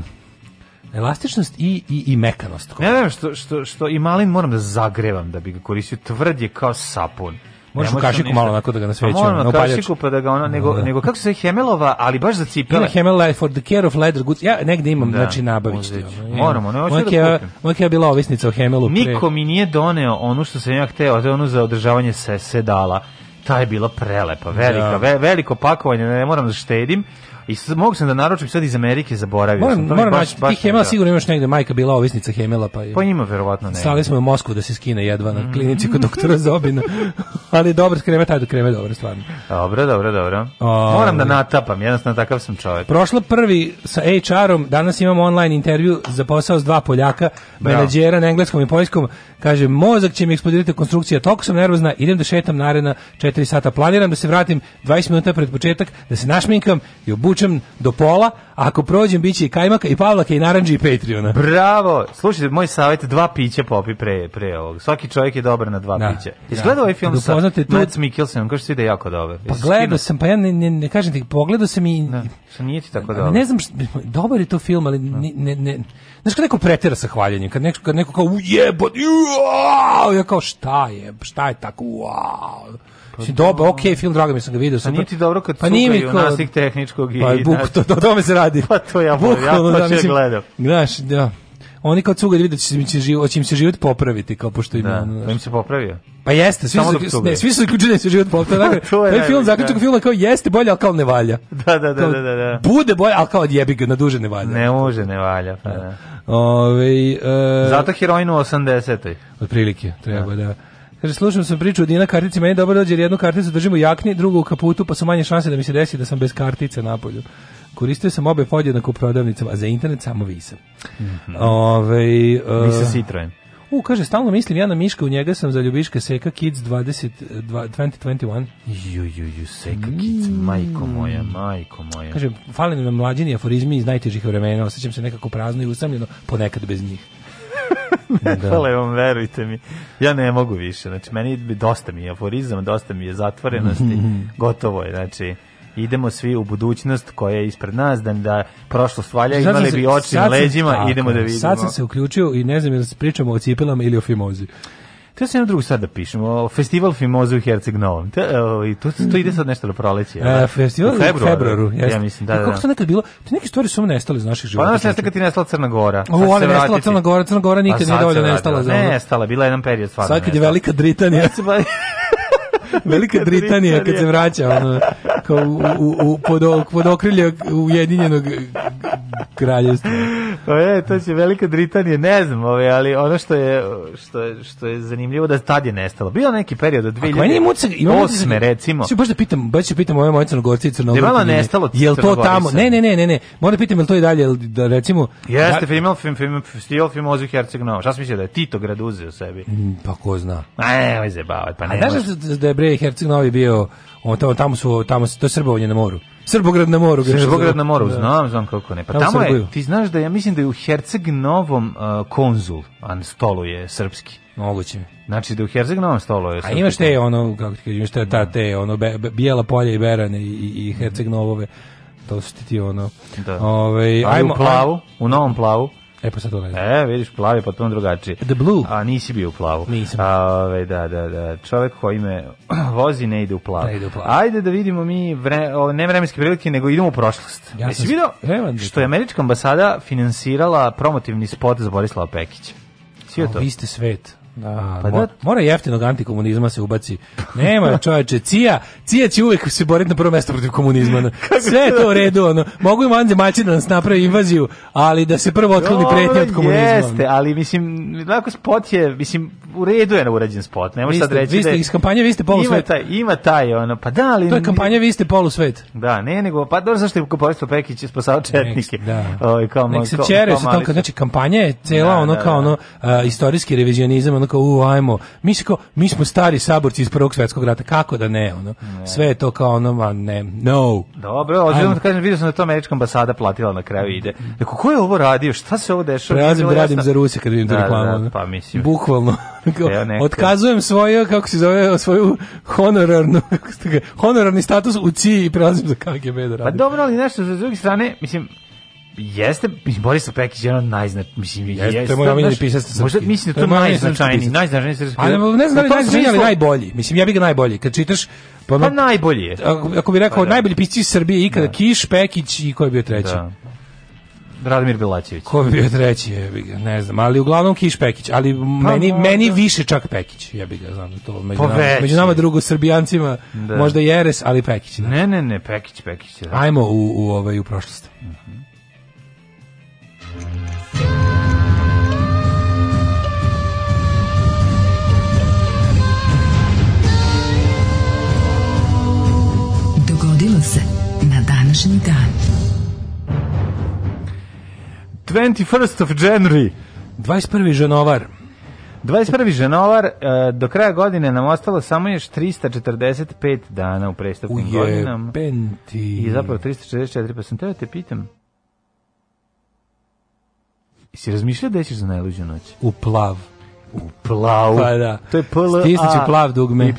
Elastičnost i, i, i mekanost. Ja znam što, što, što i malin moram da zagrevam da bi ga koristio. Tvrd je kao sapun. Možeš u kašiku malo onako da ga pa nasvećujemo. Moram na kašiku pa da ga ono, nego, da. da. nego kako se Hemelova, ali baš za cipele. Ima Hemel eh, for the care of leather goods. Ja negde imam, da, znači, nabavit ću. Moramo, ne hoću da kupim. Moja je bila ovisnica o Hemelu. Niko mi nije doneo ono što sam ja hteo, a to je ono za održavanje se sedala ta je bila prelepa, velika, da. ve, veliko pakovanje, ne moram da štedim. I sad, mogu sam da naručim sad iz Amerike, zaboravio moram, sam. moram baš, naći, ti Hemela da. sigurno imaš negde, majka bila ovisnica Hemela. Pa, pa ima verovatno ne. Stali smo u Moskvu da se skine jedva na mm. klinici kod doktora Zobina. Ali dobro, kreme, taj do kreme dobro, stvarno. Dobro, dobro, dobro. Moram da natapam, jednostavno takav sam čovjek. Prošlo prvi sa HR-om, danas imamo online intervju za posao s dva Poljaka, menadžera na engleskom i poljskom. Kaže, mozak će mi eksplodirati konstrukcija, toliko sam nervozna, idem da šetam narena 4 sata, planiram da se vratim 20 minuta pred početak, da se našminkam i obučim povučem do pola, a ako prođem biće i kajmaka i pavlaka i narandži i Patreona. Bravo. Slušajte, moj savet dva pića popi pre pre ovog. Svaki čovjek je dobar na dva da, pića. Izgleda da. ovaj film da, sa Mads Mikkelsenom, kaže se da je jako dobar. Pa gledao sam, pa ja ne, ne, ne kažem ti, pogledao sam i... Ne, da, što nije ti tako dobro. Ne znam, što, dobar je to film, ali da. ne, ne, ne Znaš kad neko pretjera sa hvaljenjem, kad neko, kad neko kao ujebot, ja kao šta je, šta je tako, wow. Pa mislim, dobro, da. ok, film, drago mi da sam ga vidio. Pa super. A nije ti dobro kad pa cukaju nasik tehničkog i... Pa, da. buk, to, to, tome se radi. Pa to ja volim, ja to će gledam. Znaš, da, oni kao cuga da vide da će, će, život, će im se život popraviti, kao pošto im... Da, ono, da im se popravio. Pa jeste, svi Samo su, ne, svi su zaključili da se život popravlja to je, taj film, zaključak da. filma kao jeste bolje, al kao ne valja. Da, da, da, da, da. Bude bolje, al kao jebi ga, na duže ne valja. Ne može, ne valja, pa da. Ove, e, Zato heroinu 80-oj. Otprilike, treba da. da. Kaže, slušam sam priču od Dina kartici, meni dobro dođe jer jednu karticu držim u jakni, drugu u kaputu, pa su manje šanse da mi se desi da sam bez kartice na polju. Koristio sam obe podjednako u prodavnicama, a za internet samo visa. Mm -hmm. Ove, uh, e, Visa Citroen. U, kaže, stalno mislim, ja na Miška, u njega sam za Ljubiška Seka Kids 20, 2021. Ju, ju, ju, Seka Kids, mm. majko moja, majko moja. Kaže, fali nam mlađini aforizmi iz najtežih vremena, osjećam se nekako prazno i usamljeno, ponekad bez njih ne da. Hvala vam, verujte mi. Ja ne mogu više. Znači, meni dosta mi je aforizam, dosta mi je zatvorenosti. Gotovo je, znači idemo svi u budućnost koja je ispred nas, da, da prošlo svalja imali bi oči na leđima, idemo da vidimo. Sad sam se uključio i ne znam je se pričamo o cipelama ili o fimozi. Htio sam jednu drugu sad da pišem, festival Fimoze u Herceg Novom. I tu, tu ide sad nešto do proleća. E, da? festival u februaru. februaru ja mislim, da, e, da. Kako to da. nekad bilo? Te neke stvari su nestale iz naših života. Pa nas nestala kad ti nestala Crna Gora. O, ali nestala Crna Gora, Crna Gora pa nikad nije dovoljno nestala. Ne, nestala, bila je jedan period stvarno. Sad kad je Velika Britanija. Velika Dritanija kad se vraća ono kao u, u, pod, pod okrilje Ujedinjenog kraljestva. To pa je, to će Velika Britanija, ne znam, ove, ovaj, ali ono što je, što je, što je zanimljivo da tad je nestalo. Bio neki period od 2008. recimo. Sve baš da pitam, baš da pitam ove moje crnogorce i crnogorce. Da nestalo Jel to tamo? Ne, ne, ne, ne, ne. Moram da pitam jel to i dalje, da recimo... Jeste, film, film, Stil, Fimozu, Herceg Nova. Šta sam mislio da je Tito grad uzeo sebi? Mm, pa ko zna. E, pa A ne, ovo je zabavati, pa ne. A znaš da, da, da je Brej Herceg Novi bio on tamo, tamo su tamo to je Srbovanje na moru. Srbograd na moru, Srbograd na moru, da. znam, znam kako ne. Pa tamo, tamo je, ti znaš da ja mislim da je u Herceg Novom uh, konzul, an stolu je srpski. Moguće. Znači da u Herceg Novom stolu je srpski. A imaš te ono kako ti kažeš, te ta da. te ono be, be, bijela polja i berane i, i Herceg Novove. To su ti ono. Da. Ove, ovaj, ajmo, u plavu, ajmo, u novom plavu. E pa sad to E, vidiš, plavi potpuno drugačije. The blue. A nisi bio u plavu. Nisam. A, ove, ovaj, da, da, da. Čovek koji me vozi ne ide u plavu. Ne ide u plavu. Ajde da vidimo mi vre, o, ne vremenske prilike, nego idemo u prošlost. Ja Jesi vidio što je američka ambasada finansirala promotivni spot za Borislava Pekića? Svi to? Vi ste svet. Da, pa mora, da... mora jeftinog antikomunizma se ubaci. Nema čoveče, Cija, Cija će uvek se boriti na prvo mesto protiv komunizma. Sve je to u redu, ono. Mogu im maći da nas naprave invaziju, ali da se prvo otkloni pretnja od komunizma. Jeste, ali mislim, lako spot je, mislim, u redu je na urađen spot, ne možeš sad reći. Vi da ste, iz kampanje vi ste polusvet. Ima taj, ima taj, ono, pa da, ali... To je kampanja vi ste polusvet. Da, ne, nego, pa dobro zašto je Kupovstvo Pekić spasao četnike. Nek, da. O, ovaj, kao, Nek se čere, kao, kao, kao, kao, kao, kao, ono, kao, kao, kao, kao, kao, kao, kao, ono kao, u, ajmo, mi, kao, mi smo stari saborci iz Prvog svjetskog rata, kako da ne, ono, ne. sve je to kao ono, ma ne, no. Dobro, odjednom kažem, vidio sam da to američka ambasada platila na kraju ide. Dakle, ko je ovo radio, šta se ovo dešava? Prelazim da radim za Rusije kad vidim tu da, da, reklamu. Da, pa mislim. Bukvalno. Otkazujem svoje, kako se zove, svoju honorarnu, honorarni status u CI i prelazim za KGB da pa radim. Pa dobro, ali nešto, s druge strane, mislim, Jeste, Boris Pekić je jedan najzna, mislim, jeste. Jeste, moj omiljeni pisac srpski. Možda mislim da to najznačajniji, najznačajniji srpski. A pa ne, ne znam da li najznačajniji, ali najbolji. Mislim, ja bih ga najbolji. Kad čitaš, pa, pa najbolji je. Ako, ako bih rekao, pa, da. najbolji pisci iz Srbije ikada, da. Kiš, Pekić i ko je bio treći? Da. Radomir Belačević. Ko bi bio treći, ja bih ga, ne znam, ali uglavnom Kiš Pekić, ali pa, meni, meni više čak Pekić, ja bih ga, znam to, među, pa nama, među nama drugo Srbijancima, da. možda Jeres, ali Pekić. Da. Ne, ne, ne, Pekić, Pekić. Da. Ajmo u, u, ovaj, u prošlost. Mm -hmm. se na današnji dan. 21st of January. 21. ženovar. 21. ženovar, e, do kraja godine nam ostalo samo još 345 dana u prestavnim godinama. Ujebenti. I zapravo 364, pa sam teo da te pitam. Si razmišljao da ćeš za najluđu noć? U plav. U plavu. Pa da. To je P L A. plav dugme. Y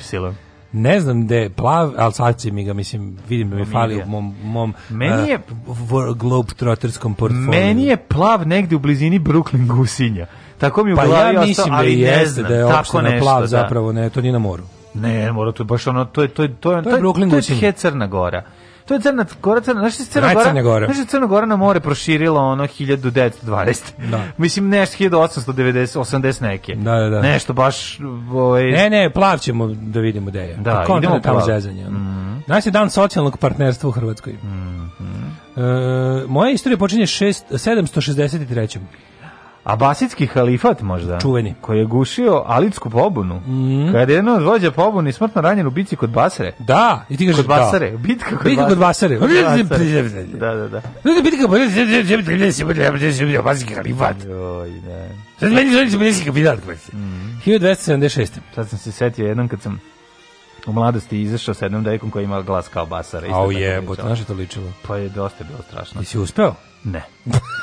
ne znam gde plav, ali saci mi ga, mislim, vidim da mi fali u mom, mom meni je, uh, globetrotterskom portfoliju. Meni je plav negde u blizini Brooklyn Gusinja. Tako mi u pa glavi ja mislim da jeste da je opština plav da. zapravo, ne, to nije na moru. Ne, mora to je baš ono, to je, to je, to je, to je, to je, to je, to je, to je, To je Crna Gora, Crna, znaš što je Crna Gora, znaš što je Crna Gora na more proširila ono 1920? Da. Mislim nešto 1890, 80 neke. Da, da, da. Nešto baš... Ovaj... Ne, ne, plav ćemo da vidimo gde je. Da, pa idemo da tamo zezanje. Ono. Mm. Danas je dan socijalnog partnerstva u Hrvatskoj. Mm. Mm. E, moja istorija počinje šest, 763. Abasitski halifat možda? Čuveni. Koji je gušio alitsku pobunu. Mm. Kada je jedan od vođa pobuni smrtno ranjen u bici kod Basre. Da, i ti kažeš kod Basre. Da. Bitka kod Bitka kod Basre. Da da da. da, da, da. Bitka kod Basre. Abasitski halifat. Joj, ne. Sad meni želiš 50 kapitat. 1276. Sad sam se setio jednom kad sam u mladosti izašao sa jednom dekom koja ima glas kao basara. Au jebot, znaš naše da to ličilo? Pa je dosta bilo strašno. Ti si uspeo? Ne.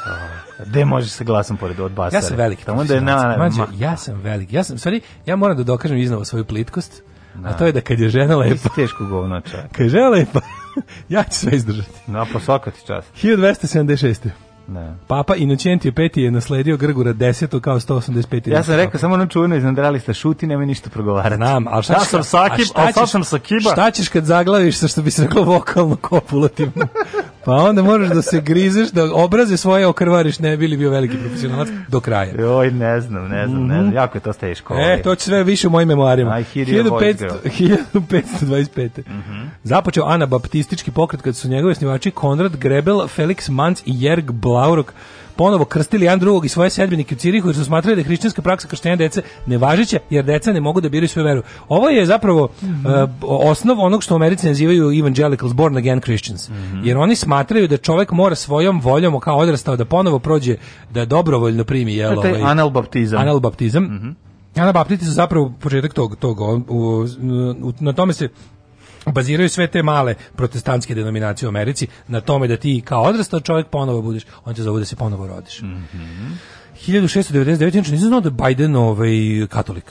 Gde možeš sa glasom pored od basara? Ja sam veliki Tamo da je na, Mađo, ja sam veliki. Ja sam, sorry, ja moram da dokažem iznova svoju plitkost, na. a da. to je da kad je žena lepa... Ti si teško govno čak. Kad je žena lepa, ja ću sve izdržati. Na, no, po svaka čast. 1276. Ne. Da. Papa Inocentije peti je nasledio Grgura 10. kao 185. Ja sam rekao, samo ono čuveno iznadrali ste šuti, nema ništa progovarati. Znam, ali šta, ja sam sakib, a šta, ćeš, sam sakiba. šta ćeš kad zaglaviš sa što bi se reklo vokalno kopulativno? Pa onda moraš da se grizeš, da obraze svoje okrvariš, ne bili bio veliki profesionalac do kraja. Joj, ne znam, ne znam, ne znam, mhm. jako je to teško. E, to će sve više u mojim memoarima. 1500, 1525. Mm -hmm. Započeo anabaptistički pokret kad su njegove osnivači Konrad Grebel, Felix Manz i Jerg Blaurok ponovo krstili jedan drugog i svoje sedbenike u Cirihu jer su smatrali da je hrišćanska praksa krštenja dece nevažeća jer deca ne mogu da biraju svoju veru. Ovo je zapravo mm -hmm. uh, osnov onog što u Americi nazivaju evangelicals, born again Christians. Mm -hmm. Jer oni smatraju da čovek mora svojom voljom kao odrastao da ponovo prođe da dobrovoljno primi jelo. To je ovaj, analbaptizam. Analbaptizam. Mm -hmm. Anabaptisti su zapravo početak tog, tog u, u, na tome se baziraju sve te male protestantske denominacije u Americi na tome da ti kao odrastao čovjek ponovo budeš, on će zove da se ponovo rodiš. Mm -hmm. 1699. nisam znao da je Biden ovaj, katolik.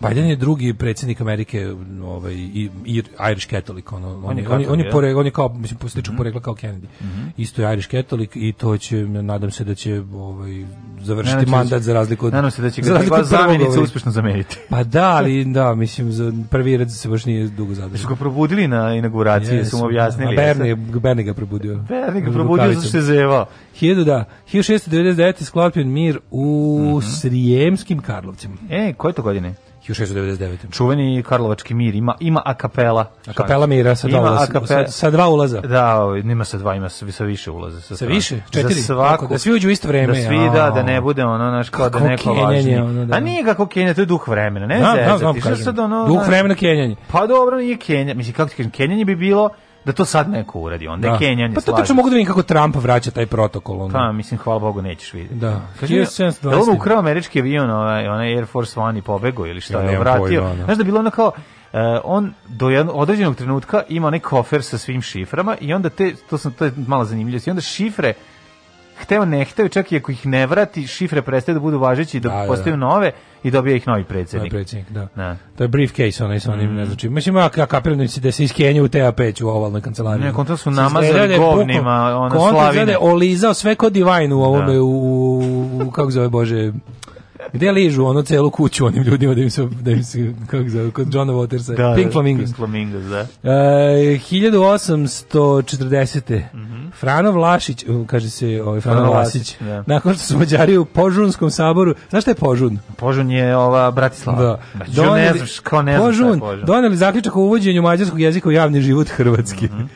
Biden je drugi predsjednik Amerike, ovaj i, i Irish Catholic, ono, on, on, je, Catholic, on, je, on je, on je kao mislim postiču mm -hmm. porekla kao Kennedy. Mm -hmm. Isto je Irish Catholic i to će nadam se da će ovaj završiti nadam da mandat će, za razliku od Nadam se da će ga za zamenica ovaj. uspješno zameniti. Pa da, ali da, mislim za prvi red se baš nije dugo zadržao. Su ga probudili na inauguraciji, su mu objasnili. Berne, Berne ga probudio. Berne ga probudio zato što je zevao. 1000 da, 1699 sklopljen mir u mm -hmm. Srijemskim Karlovcima. E, koje to godine? 1699. Čuveni Karlovački mir ima ima a kapela. A kapela znači, mira sa dva ulaza. Akapela, sa, sa, dva ulaza. Da, nema sa dva, ima sa, više ulaza. Sa, sa više? Četiri? Za svaku, da svi uđu u isto vreme. Da svi, da, da ne bude ono, naš, kao da neko važnije. Ono, da. A nije kako Kenja, to je duh vremena. Ne znam, znam, znam, kažem. Sad ono, duh vremena Kenjanje. Pa dobro, nije Kenja. Mislim, kako ti kažem, Kenjanje bi bilo da to sad neko uradi, onda da. je Kenjan Pa to tačno mogu da vidim kako Trump vraća taj protokol. onda. Pa, mislim, hvala Bogu, nećeš videti. Da. Kaži, je on ukrao američki avion, onaj, onaj Air Force One i pobegao ili šta ja, je, vratio. Pojma, Znaš da bilo ono kao, uh, on do jedno, određenog trenutka ima onaj kofer sa svim šiframa i onda te, to sam, to je mala zanimljivost, i onda šifre hteo ne hteo, čak i ako ih ne vrati, šifre prestaju da budu važeći da da, da, da postaju da. nove i dobije ih novi predsjednik. Da, predsjednik, da. da. To je briefcase onaj sa onim, mm. ne znači. Mislim, ja kapiram da se iskenje u tap u ovalnoj kancelariji. Ne, kontra su namazali govnima, ona slavine. Kontra olizao sve kod Divine u ovome, da. u, u, kako zove Bože, Gde ližu ono celu kuću onim ljudima da im se, da im se kako zove, kod Johna Watersa, da, Pink da, Flamingos. Pink Flamingos, da. E, 1840. Mm -hmm. Frano Vlašić, kaže se ovaj, Frano, Frano Vlasić, da. nakon što su Mađari u Požunskom saboru, znaš šta je Požun? Požun je ova Bratislava. Da. Znači, doneli, ne znaš, kao ne znaš Požun, Požun. Doneli zaključak o uvođenju mađarskog jezika u javni život Hrvatski. Mm -hmm.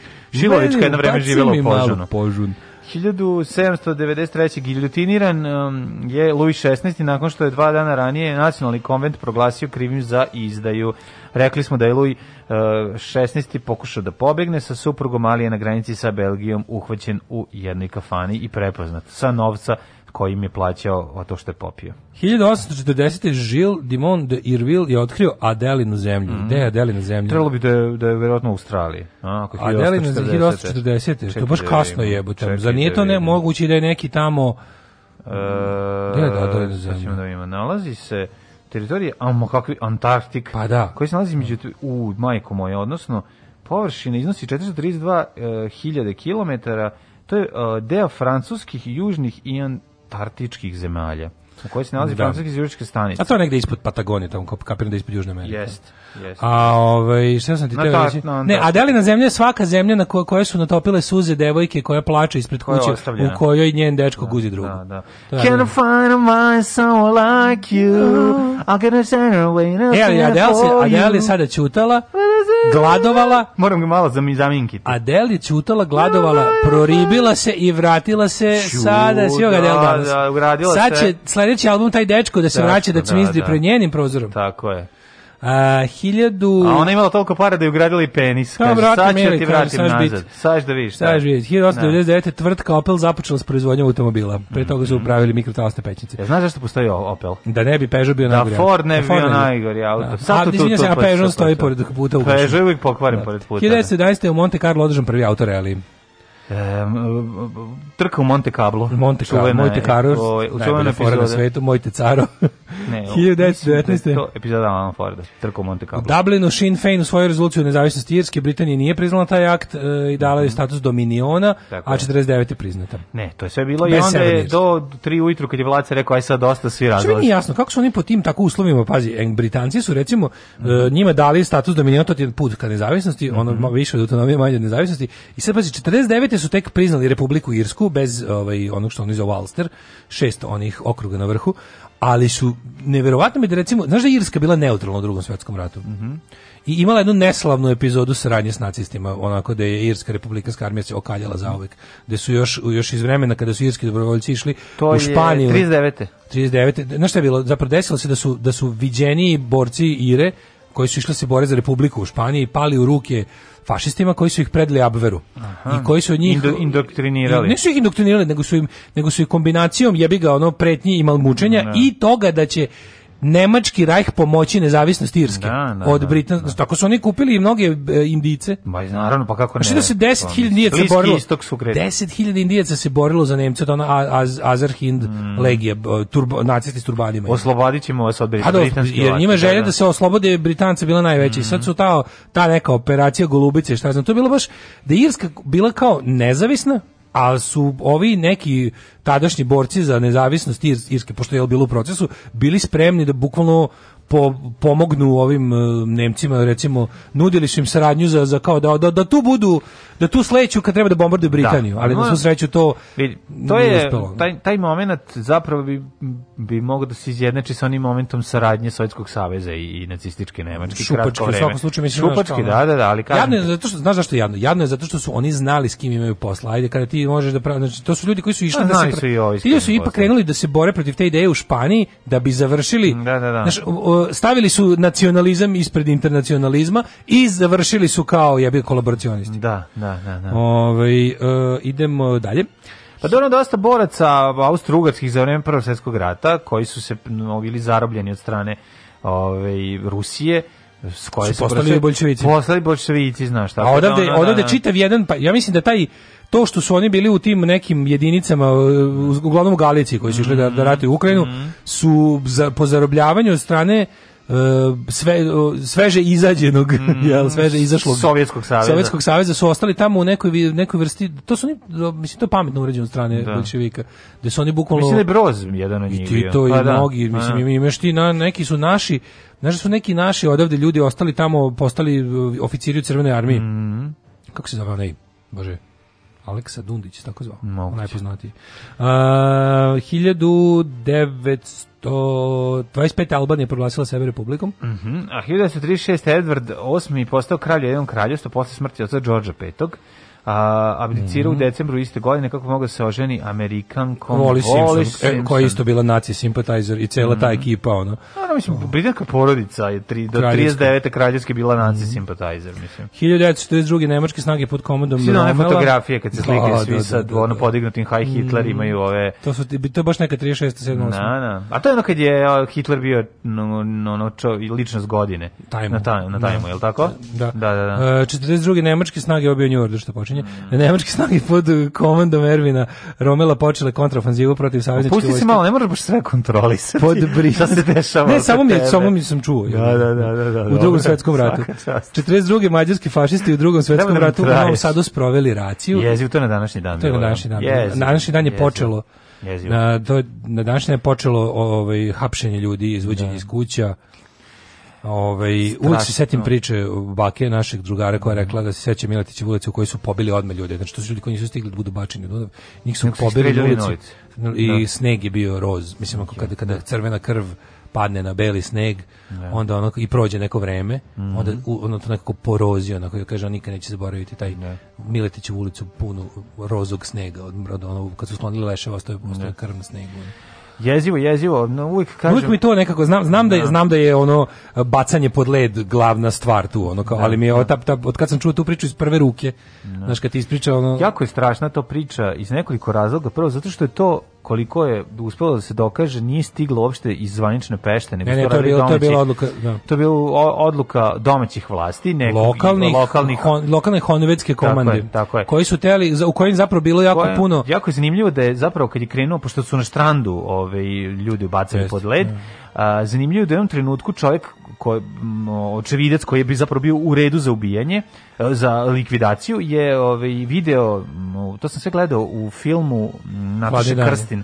Živovićka jedno vreme živjela u Požunu. Požun. 1793. giljotiniran um, je Louis XVI nakon što je dva dana ranije nacionalni konvent proglasio krivim za izdaju. Rekli smo da je Louis XVI uh, pokušao da pobegne sa suprugom, ali je na granici sa Belgijom uhvaćen u jednoj kafani i prepoznat sa novca kojim je plaćao to što je popio. 1840. Žil Dimon de Irville je otkrio Adelinu zemlju. Mm. je Adelina zemlja? Trebalo bi da je, da je verovatno u Australiji. A, ako Adelina 1840. 1840. To baš kasno jebote. Za nije to nemoguće da je neki tamo... E, gde je Adelina zemlja? Da ima. Nalazi se teritorije amo kakvi Antarktik pa da. koji se nalazi među u majko moje odnosno površina iznosi 432.000 uh, km to je uh, deo francuskih južnih i antarktičkih zemalja u kojoj se nalazi da. francuske izjuričke stanice. A to je negde ispod Patagonije, tamo kapiram da ispod Južne Amerike. Jeste, jeste. A ovaj, šta sam ti teo reći? Ne, a da li na zemlje svaka zemlja na ko koje su natopile suze devojke koja plače ispred kuće u kojoj njen dečko da, guzi drugu. Da, da. Can I find my someone like you? I'm gonna send her away. E, ali Adele, Adele je sada čutala gladovala. Moram ga malo zaminkiti. Adele je čutala, gladovala, proribila se i vratila se Ču, sada. Svi ovoga Adele danas. Da, Sad će sledeći album taj dečko da se Dačno, vraća da cmizdri da, da. pred njenim prozorom. Tako je. A, hiljadu... A ona imala toliko para da je ugradila i penis. Kao, brate, sad ću ti vratim nazad. Sad da vidiš. Sad da vidiš. 1899. tvrtka Opel započela s proizvodnjom automobila. Pre toga su upravili mhm. mikrotalasne pećnice. Ja, znaš zašto postoji Opel? Da ne bi Peugeot bio da, da, najgori. Da Ford ne bi bio najgori auto. Sad tu, tu, se, a Peugeot stoji da. pored puta u Peugeot uvijek pokvaren pored puta. 1911. u Monte Carlo održan prvi autoreli. Um, trka u Monte Carlo. Monte Carlo, Monte Carlo, u čuvenoj fora na svetu, Mojte Caro. ne, 1919. Da to epizoda Alan Forda, trka u Monte Carlo. U Dublinu Sinn Féin u svojoj rezoluciji o nezavisnosti Irske, Britanije nije priznala taj akt e, i dala je mhm. status dominiona, a 49. je priznata. Ne, to je sve bilo Bez i onda je do 3 ujutru kad je vlaca rekao, aj sad dosta svi razlazi. Što mi jasno, kako su oni po tim tako uslovima, pazi, Britanci su recimo mm -hmm. njima dali status dominiona, to je put ka nezavisnosti, mm -hmm. ono mhm. više od autonomije, manje od nezavisnosti, i sad pazi, 49 su tek priznali Republiku Irsku bez ovaj, onog što oni zovu Ulster, šest onih okruga na vrhu, ali su neverovatno mi da recimo, znaš da je Irska bila neutralna u drugom svetskom ratu? Mm -hmm. I imala jednu neslavnu epizodu saradnje s nacistima, onako da je Irska republikanska armija se okaljala za uvek. Da su još, još iz vremena kada su irski dobrovoljci išli to u Španiju. To je 39. 39. Znaš šta je bilo? Zapravo desilo se da su, da su viđeni borci Ire koji su išli da se bore za republiku u Španiji pali u ruke fašistima koji su ih predali Abveru Aha. i koji su njih Indo, indoktrinirali. Ne su ih indoktrinirali, nego su im nego su ih kombinacijom jebiga ga ono pretnji i malmučenja mm, i toga da će nemački rajh pomoći nezavisnosti Irske da, da, od da, Britanske. Da. Tako su oni kupili i mnoge e, Indice. Ma naravno, pa kako pa ne. Znači da se 10.000 pa, Indijaca borilo. 10.000 Indijaca se borilo za Nemce, to ona Az, Azerhind mm. legija, turbo, nacisti s turbanima. Oslobodit ćemo vas od Britanske. jer njima želja da, da, da. se oslobode Britanca bila najveća. Mm. I sad mm. su ta, ta neka operacija Golubice, šta znam, to je bilo baš da Irska bila kao nezavisna, ali su ovi neki tadašnji borci za nezavisnost Irske, pošto je bilo u procesu, bili spremni da bukvalno po, pomognu ovim uh, Nemcima, recimo, nudili su im saradnju za, za kao da, da, da tu budu, da tu sleću kad treba da bombarduju da, Britaniju, da. ali na svu sreću to vidi, to je uspelo. taj taj momenat zapravo bi bi mogao da se izjednači sa onim momentom saradnje Sovjetskog saveza i, i nacističke Nemačke Šupački, u svakom slučaju mislim Šupački, da, da, da, ali kažem. Jadno je zato što znaš zašto je jadno? Jadno je zato što su oni znali s kim imaju posla. Ajde, kada ti možeš da pravi, znači to su ljudi koji su išli da, da se su i ovi ti su ipak krenuli da se bore protiv te ideje u Španiji da bi završili. Da, da, da. Znaš, o, stavili su nacionalizam ispred internacionalizma i završili su kao jebi kolaboracionisti. Da, da, da, da. Ove, ovaj, e, idemo dalje. Pa dobro, dosta boraca austrougarskih za vreme Prvog svjetskog rata, koji su se bili zarobljeni od strane ove, ovaj, Rusije, s koje su postali bolševici. Postali bolševici, znaš šta. A odavde, da, da odavde da. čitav jedan, pa ja mislim da taj to što su oni bili u tim nekim jedinicama, e, uglavnom u Galiciji koji su išli mm da, da u Ukrajinu, mhm. su za, po zarobljavanju od strane e, sve, sveže izađenog, mm, jel, sveže izašlog Sovjetskog saveza. Sovjetskog saveza su ostali tamo u nekoj, nekoj vrsti, to su oni, mislim, to pametno uređeno od strane da. bolševika, gde su oni bukvalno... Mislim da je Broz jedan od njih I ti to pa, i da. mnogi, mislim, imaš ti, na, neki su naši, znači su neki naši odavde ljudi ostali tamo, postali e, oficiri u crvenoj armiji. Mm. Kako se zove onaj, bože, Aleksa Dundić, tako zvao, Moguće. najpoznatiji. Uh, 1925. Albanija proglasila sebe republikom. Mm -hmm. A 1936. Edward VIII postao kralj u jednom kraljevstvu posle smrti oca Đorđa V a, abdicirao mm -hmm. u mhm. decembru iste godine kako mogao da se oženi Amerikankom Wally Simpson, Simpson. E, koja je isto bila naci simpatizer i cela mm -hmm. ta mhm. ekipa ono. No, no, mislim, britanska porodica je tri, do 39. kraljevske bila naci mm -hmm. simpatizer mislim. 1942. nemačke snage pod komandom Svi one fotografije kad se da, slikaju svi da, sa ono podignutim high Hitler mhm. imaju ove... To, su, to je baš neka 36. 7. 8. Na, na. A to je ono kad je Hitler bio no, no, no, čo, ličnost godine. Tajmu. Na, taj, na tajmu, da. je l' tako? Da. da, da, da. E, uh, 42. nemačke snage obio New Order što počinje takmičenje. Mm. Nemačke snage pod komandom Ervina Romela počele kontrafanzivu protiv pa savezničke vojske. Pusti se malo, ne moraš baš sve kontrolisati. Pod bris. Šta se dešava? Ne, samo mi, samo mi sam čuo. Da, da, da, da, da, u drugom svetskom ratu. 42. mađarski fašisti u drugom svetskom ratu u Novom Sadu sproveli raciju. Jeziv to na današnji dan. To je na današnji dan. Na današnji dan je počelo. Na, to, na današnji dan je počelo ovaj, hapšenje ljudi, izvođenje da. iz kuća. Ovaj uvek se setim priče bake našeg drugara koja je rekla da se seća Miletićev ulicu u kojoj su pobili odme ljude. Znači što su ljudi koji nisu stigli da budu bačeni u Dunav. Njih su pobili na ulici. I da. sneg je bio roz. Mislim ako kada kada crvena krv padne na beli sneg, da. onda ono i prođe neko vreme, mm onda ono to nekako porozio, onako je kaže on nikad neće zaboraviti taj da. Miletićevu ulicu punu rozog snega od ono kad su sklonili leševa, ostaje da. krv na snegu. Ono. Jezivo, jezivo, no uvijek kažem. Uvijek mi to nekako znam, znam da je, da. znam da je ono bacanje pod led glavna stvar tu, ono kao, da, ali mi je da. ta, ta, od kad sam čuo tu priču iz prve ruke. Znaš kad ti ispriča ono Jako je strašna to priča iz nekoliko razloga. Prvo zato što je to koliko je uspelo da se dokaže nije stiglo uopšte iz zvanične pešte nego ne, ne, to, je bilo, domaći, to je bila odluka da. to je bila odluka domaćih vlasti nekog, lokalnih lokalnih hon, lokalne honvedske komande tako je, tako je. koji su teli u kojim zapravo bilo jako je, puno jako je zanimljivo da je zapravo kad je krenuo pošto su na štrandu ove ovaj, ljudi bacali Jest, pod led ne da zanimljivo je da je u jednom trenutku čovjek ko, očevidac koji je bi zapravo bio u redu za ubijanje, e, za likvidaciju je ovaj video, to sam sve gledao u filmu Nataše Krstin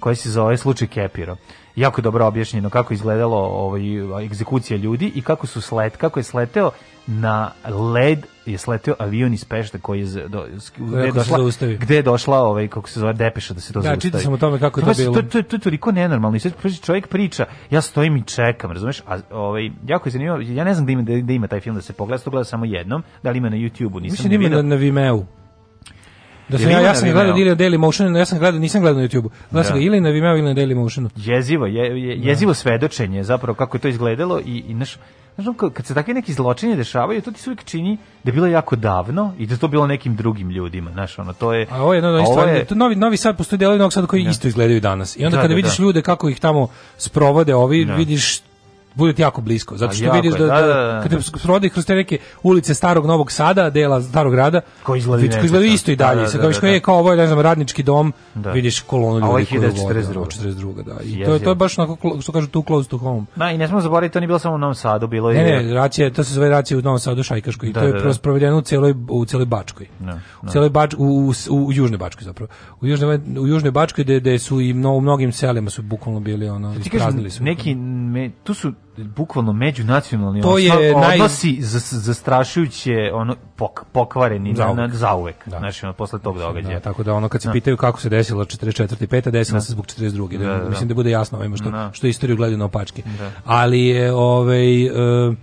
koji se zove slučaj Kepiro. Jako dobro objašnjeno kako izgledalo ovaj egzekucija ljudi i kako su slet kako je sleteo na led je sletio avion iz Pešta koji je do, gde je došla gde je došla ovaj kako se zove depeša da se to da, zaustavi. Da, čitao sam o tome kako je to, to bilo. To to to toliko nenormalno. I sad čovjek priča, ja stojim i čekam, razumeš? A ovaj jako je zanimljivo, ja ne znam da ima da, da ima taj film da se pogleda, to gleda samo jednom, da li ima na YouTubeu, nisam Mislim, da ima na, na Vimeo. Da sam ja, ja sam gledao ili na Daily Motion, ja sam gledao, nisam gledao na YouTubeu. Da sam ga da. ili na Vimeo ili na Daily Motion. Jezivo, je, je, jezivo svedočenje zapravo kako je to izgledalo i i naš Znaš, kad se takve neki zločini dešavaju, to ti se uvijek čini da je bilo jako davno i da to bilo nekim drugim ljudima, znaš, ono, to je... A ovo je jedno od stvari, je... novi, novi sad postoji delovi novog sada koji ne. Da. isto izgledaju danas. I onda da, kada da, vidiš da. ljude kako ih tamo sprovode ovi, ne. Da. vidiš bude ti jako blisko, zato što vidiš da-, da, da, da, da kad te prodi kroz te neke ulice starog Novog Sada, dela starog grada, koji izgleda, vidiš, izgleda isto i da, dalje, da, da, da, da, je kao ovo je, ne znam, radnički dom, da. vidiš kolonu ljudi. A ovo je 1942. 42, da. I to, je, to je baš onako, što kažu, tu close to home. Da, i ne smo zaboraviti, to nije bilo samo u Novom Sadu, bilo je... Ne, ne, racije, to se zove racije u Novom Sadu Šajkaškoj i da, to je da, provedeno u celoj, u celoj Bačkoj. Da, U celoj Bačkoj, u, u, u, Južnoj Bačkoj zapravo. U Južnoj, u Južnoj Bačkoj gde, su i u mnogim selima su bukvalno bili ono, ispraznili su. Neki, me, tu su bukvalno međunacionalni to je ono, odnosi naj... zastrašujuće ono pok, pokvareni zauvek. na, na zauvek da. znači ono, posle tog da, događaja da, tako da ono kad se da. pitaju kako se desilo 44. i 5. desilo da. se zbog 42. Da da, da, da, mislim da bude jasno ovima što da. što istoriju gledaju na opačke ali je ovaj uh,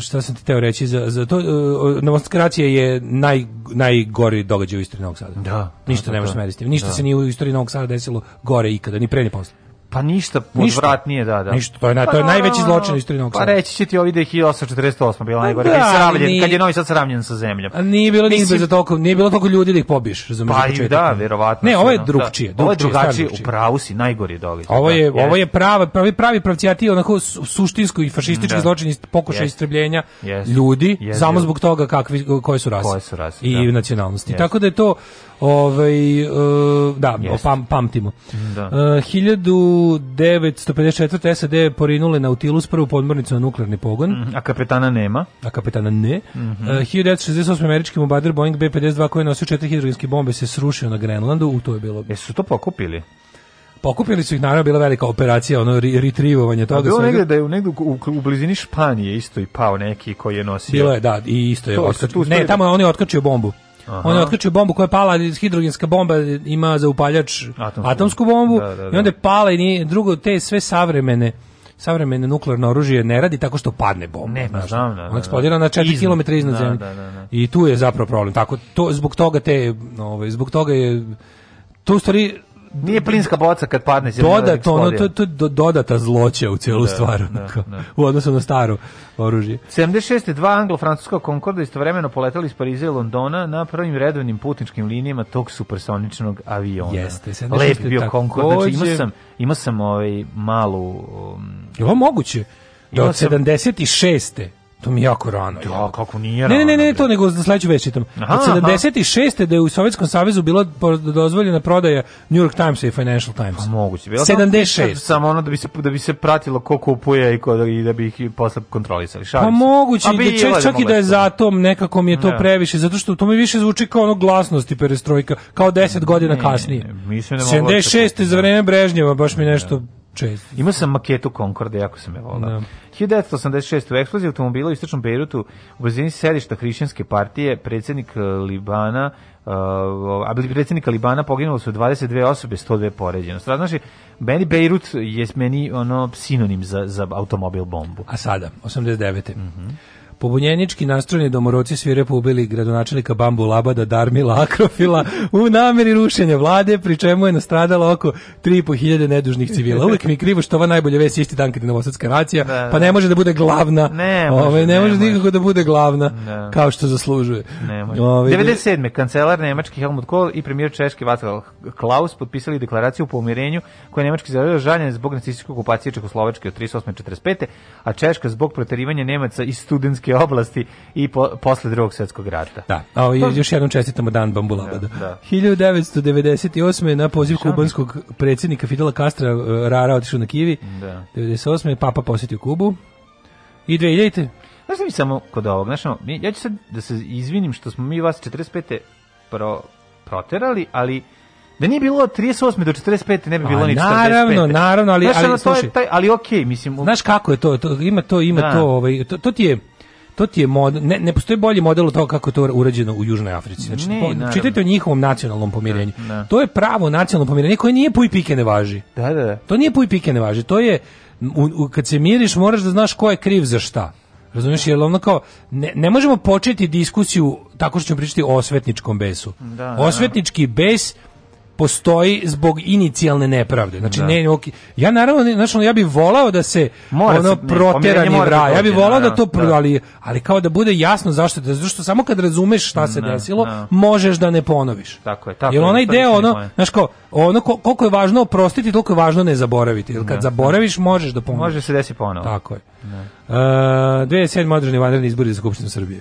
šta sam ti teo reći za, za to uh, e, novostatkracija je naj najgori događaj u istoriji Novog Sada. Da. Ništa da, ne da, meriti. Ništa da. se nije u istoriji Novog Sada desilo gore ikada, ni pre ni posle. Pa ništa, odvratnije, da, da. Ništa, to je, na, pa to je najveći zločin u istoriji Novog pa Sada. Pa reći će ti ovi da je 1848. bila pa najgore, da, sravljen, kad je Novi Sad sravljen sa zemljom. A nije bilo, Mislim, nije bilo, toliko, nije bilo toliko ljudi da ih pobiš, razumiješ? Pa i da, verovatno. Ne, ovo je da. drugčije. Da, ovo drugačije, u pravu si, najgori događaj. Ovo je, da, ovo je prava, pravi, pravi pravcijati, onako suštinsko i fašistički da. zločin, pokušaj yes. istrebljenja yes. ljudi, yes. samo zbog toga kakvi, koji su rase. Koje su rase, I da. nacionalnosti. Tako da je to, ovaj, uh, da, yes. pam, pamtimo. Da. Uh, 1954. SAD porinule na Utilus prvu podmornicu na nuklearni pogon. Mm, a kapetana nema. A kapetana ne. Mm -hmm. uh, 1968. američki bombarder Boeing B-52 koji je nosio četiri hidrogenske bombe se srušio na Grenlandu, u to je bilo... Jesu to pokupili? Pokupili su ih, naravno, bila velika operacija, ono, retrivovanje toga. A bilo negde da je u, negde u, u, blizini Španije isto i pao neki koji je nosio. Bilo je, da, i isto je. To, Ne, da- tamo on je otkačio bombu. Aha. on je otključio bombu koja je pala, hidrogenska bomba ima za upaljač atomsku, atomsku bombu da, da, da. i onda je pala i nije, drugo te sve savremene savremene nuklearno oružje ne radi tako što padne bomba. Ne, pa znam, da, On da, da. eksplodira na 4 km iznad da, zemlje. Da, da, da, I tu je zapravo problem. Tako to zbog toga te ovaj zbog toga je to u stvari nije plinska boca kad padne dodatno ono, to, to do, dodata zloća u celu da, stvar da, onako, da, da. u odnosu na staro oružje 76. dva anglo-francuska Concorde istovremeno poletali iz Pariza i Londona na prvim redovnim putničkim linijama tog supersoničnog aviona jeste 76. lep bio Concorde znači imao sam, ima sam ovaj malu um, je ovo moguće do 76. To mi je jako rano. Da, kako nije rano. Ne, ne, ne, ne to nego za sledeću već čitam. Od 76. da je u Sovjetskom savezu bila dozvoljena prodaja New York Times i Financial Times. Pa moguće. Bila 76. Samo ono da bi se da bi se pratilo ko kupuje i ko da, i da bi ih posle kontrolisali. Šali pa moguće, pa da čak, čak i da je zato da. nekako mi je to ne. Da. previše, zato što to mi više zvuči kao ono glasnosti perestrojka, kao 10 godina ne, kasnije. Mislim da 76. za vreme Brežnjeva baš mi da. nešto ne. Čest. Imao sam maketu Concorde, jako sam je volao. Da. 1986. u eksploziji automobila u istočnom Beirutu u blizini sedišta hrišćanske partije predsednik e, Libana uh, a predsjednika Libana poginulo su 22 osobe, 102 poređeno. Znači, meni Beirut je meni ono sinonim za, za automobil bombu. A sada, 89. Mhm. Mm Pobunjenički nastrojeni domoroci svire pobili gradonačelika Bambu Labada Darmila Akrofila u nameri rušenja vlade, pri čemu je nastradalo oko 3.500 nedužnih civila. Uvijek mi je krivo što ova najbolja vest isti dan kad je novosadska racija, da, da. pa ne da. može da bude glavna. Ne može, Ove, ne, ne može nikako da bude glavna, da. kao što zaslužuje. Ne može. Ove, 97. kancelar Nemački Helmut Kohl i premijer Češki Václav Klaus potpisali deklaraciju o pomirenju koja je Nemački zavrlo žaljen zbog nacističke okupacije Čekoslovačke od 38. 45. a Češka zbog proterivanja Nemaca iz studentske Zagrebačke oblasti i po, posle drugog svjetskog rata. Da, a još jednom čestitamo dan Bambulabada. Da, da. 1998. na poziv kubanskog predsjednika Fidela Castra e, Rara otišao na Kivi. Da. 98. Papa posjetio Kubu. I 2000. Znaš mi samo kod ovog, znaš, ja ću sad da se izvinim što smo mi vas 45. Pro, proterali, ali da nije bilo od 38 do 45 ne bi bilo ni 45. Naravno, naravno, ali ali, ali slušaj, taj, ali okej, okay, mislim. Znaš kako je to, to ima to, ima da. to, ovaj to, to ti je to ti je mod, ne, ne postoji bolji model od toga kako je to urađeno u Južnoj Africi. Znači, ne, po, čitajte o njihovom nacionalnom pomirenju. Ne, da, ne. Da. To je pravo nacionalno pomirenje koje nije puj pike ne važi. Da, da, da. To nije puj pike ne važi. To je, u, u, kad se miriš, moraš da znaš ko je kriv za šta. Razumeš, jer ono kao, ne, ne, možemo početi diskusiju tako što ćemo pričati o osvetničkom besu. Da, da, da. Osvetnički bes postoji zbog inicijalne nepravde. Znači da. ne ja naravno znači ja bih volao da se mora ono se, proteranje da vra, ja bih volao da to da. ali ali kao da bude jasno zašto da zašto samo kad razumeš šta se ne, da, desilo ne. Da. možeš da ne ponoviš. Tako je, tako. Jer onaj deo ono, znaš kao ono koliko je važno oprostiti, toliko je važno ne zaboraviti. Jer kad ne. zaboraviš možeš da ponoviš. Može se desi ponovo. Tako je. Ne. Uh, 2007. održani vanredni izbori za Skupštinu Srbije.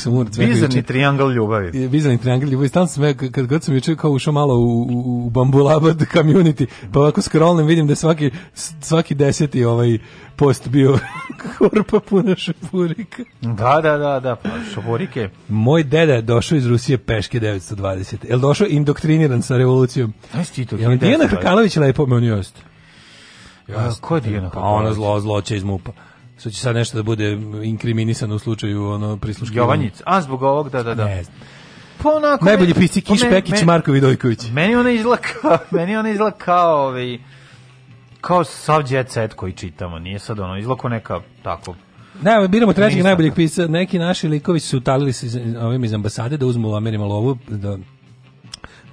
kako sam umrat. Bizarni triangle ljubavi. Bizarni triangle ljubavi. Stan sam, kad god sam juče kao ušao malo u, u, u Bambulabad community, pa ovako scrollnem vidim da svaki, svaki deseti ovaj post bio korpa puna šapurika. Da, da, da, da, pa šapurike. Moj deda je došao iz Rusije peške 920. Je li došao indoktriniran sa revolucijom? Da, Je li Dijana Hrkanović lepo me on jost? Ko je Dijana Hrkanović? Pa ona zlo, zloće iz mupa što će sad nešto da bude inkriminisano u slučaju ono prisluškivanja. Jovanjic, a zbog ovog, da, da, da. Ne znam. Pa onako... Najbolji pisci Kiš pa me, Pekić, me, Marko Vidojković. Meni ona izlaka, meni ona izgleda kao, ovaj, kao sav jet koji čitamo, nije sad ono, izlako neka tako ne, biramo trećeg najboljeg pisca. Neki naši likovi su talili se ovim iz ambasade da uzmu Amerima lovu, da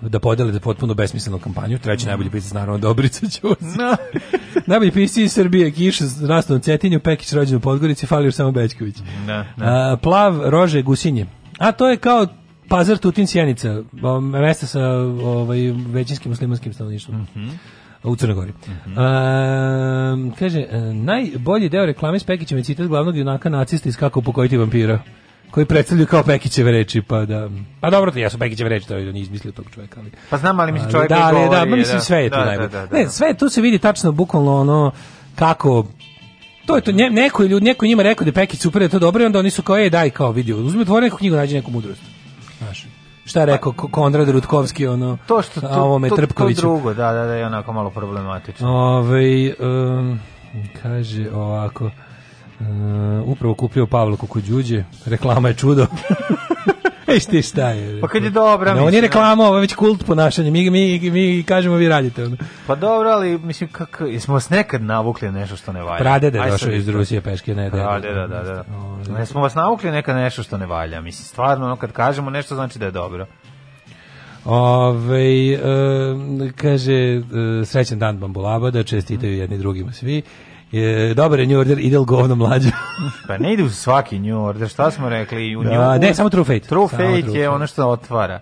da podele da potpuno besmislenu kampanju. Treći mm. najbolji pisac, naravno, Dobrica Ćuzi. No. Najbolji pisci iz Srbije, Kiš, Rasto na Cetinju, Pekić rođen u Podgorici, Falio samo Bečković. Na, da, na. Da. A, plav rože gusinje. A to je kao Pazar Tutin Sjenica, mesta sa ovaj, većinskim muslimanskim stanovništvom. Mm -hmm u Crnoj Gori. Mm -hmm. um, kaže, e, najbolji deo reklame s Pekićem je citat glavnog junaka nacista iz Kako upokojiti vampira koji predstavljaju kao Pekićeve reči, pa da... Mm. Pa dobro, ja sam Pekićeve reči, to je on izmislio tog čoveka. Ali, pa znam, ali mislim čovek da, ali, govori, da, ovaj da, mislim sve je tu da, najbolje. Da, da, ne, sve tu se vidi tačno, bukvalno ono, kako to je to neko ljudi neko njima rekao da Pekić super je to dobro i onda oni su kao ej daj kao vidi uzme otvori neku knjigu nađi neku mudrost znaš šta je pa- rekao Konrad Rutkovski ono to što to, ovome to, Trpkoviću to drugo da da da je onako malo problematično ovaj um, kaže ovako Uh, upravo kupio Pavlo Kukuđuđe, reklama je čudo. Eš ti šta je? Pa kad je dobra, no, On je reklama, ovo je već kult ponašanje, mi, mi, mi kažemo vi radite. Pa dobro, ali mislim, kako, smo se nekad navukli nešto što ne valja. Prade da je došao iz Rusije peške, ne da Prade, da, da, da. Ovaj. Ne smo vas navukli nekad nešto što ne valja, mislim, stvarno, ono, kad kažemo nešto znači da je dobro. Ove, ovaj, e, kaže, e, srećan dan Bambulaba, da čestitaju jedni drugima svi. E, dobar je New Order, ide li govno mlađo? pa ne ide u svaki New Order, šta smo rekli? U da, New... Ne, samo True Fate. True Fate je ono što otvara.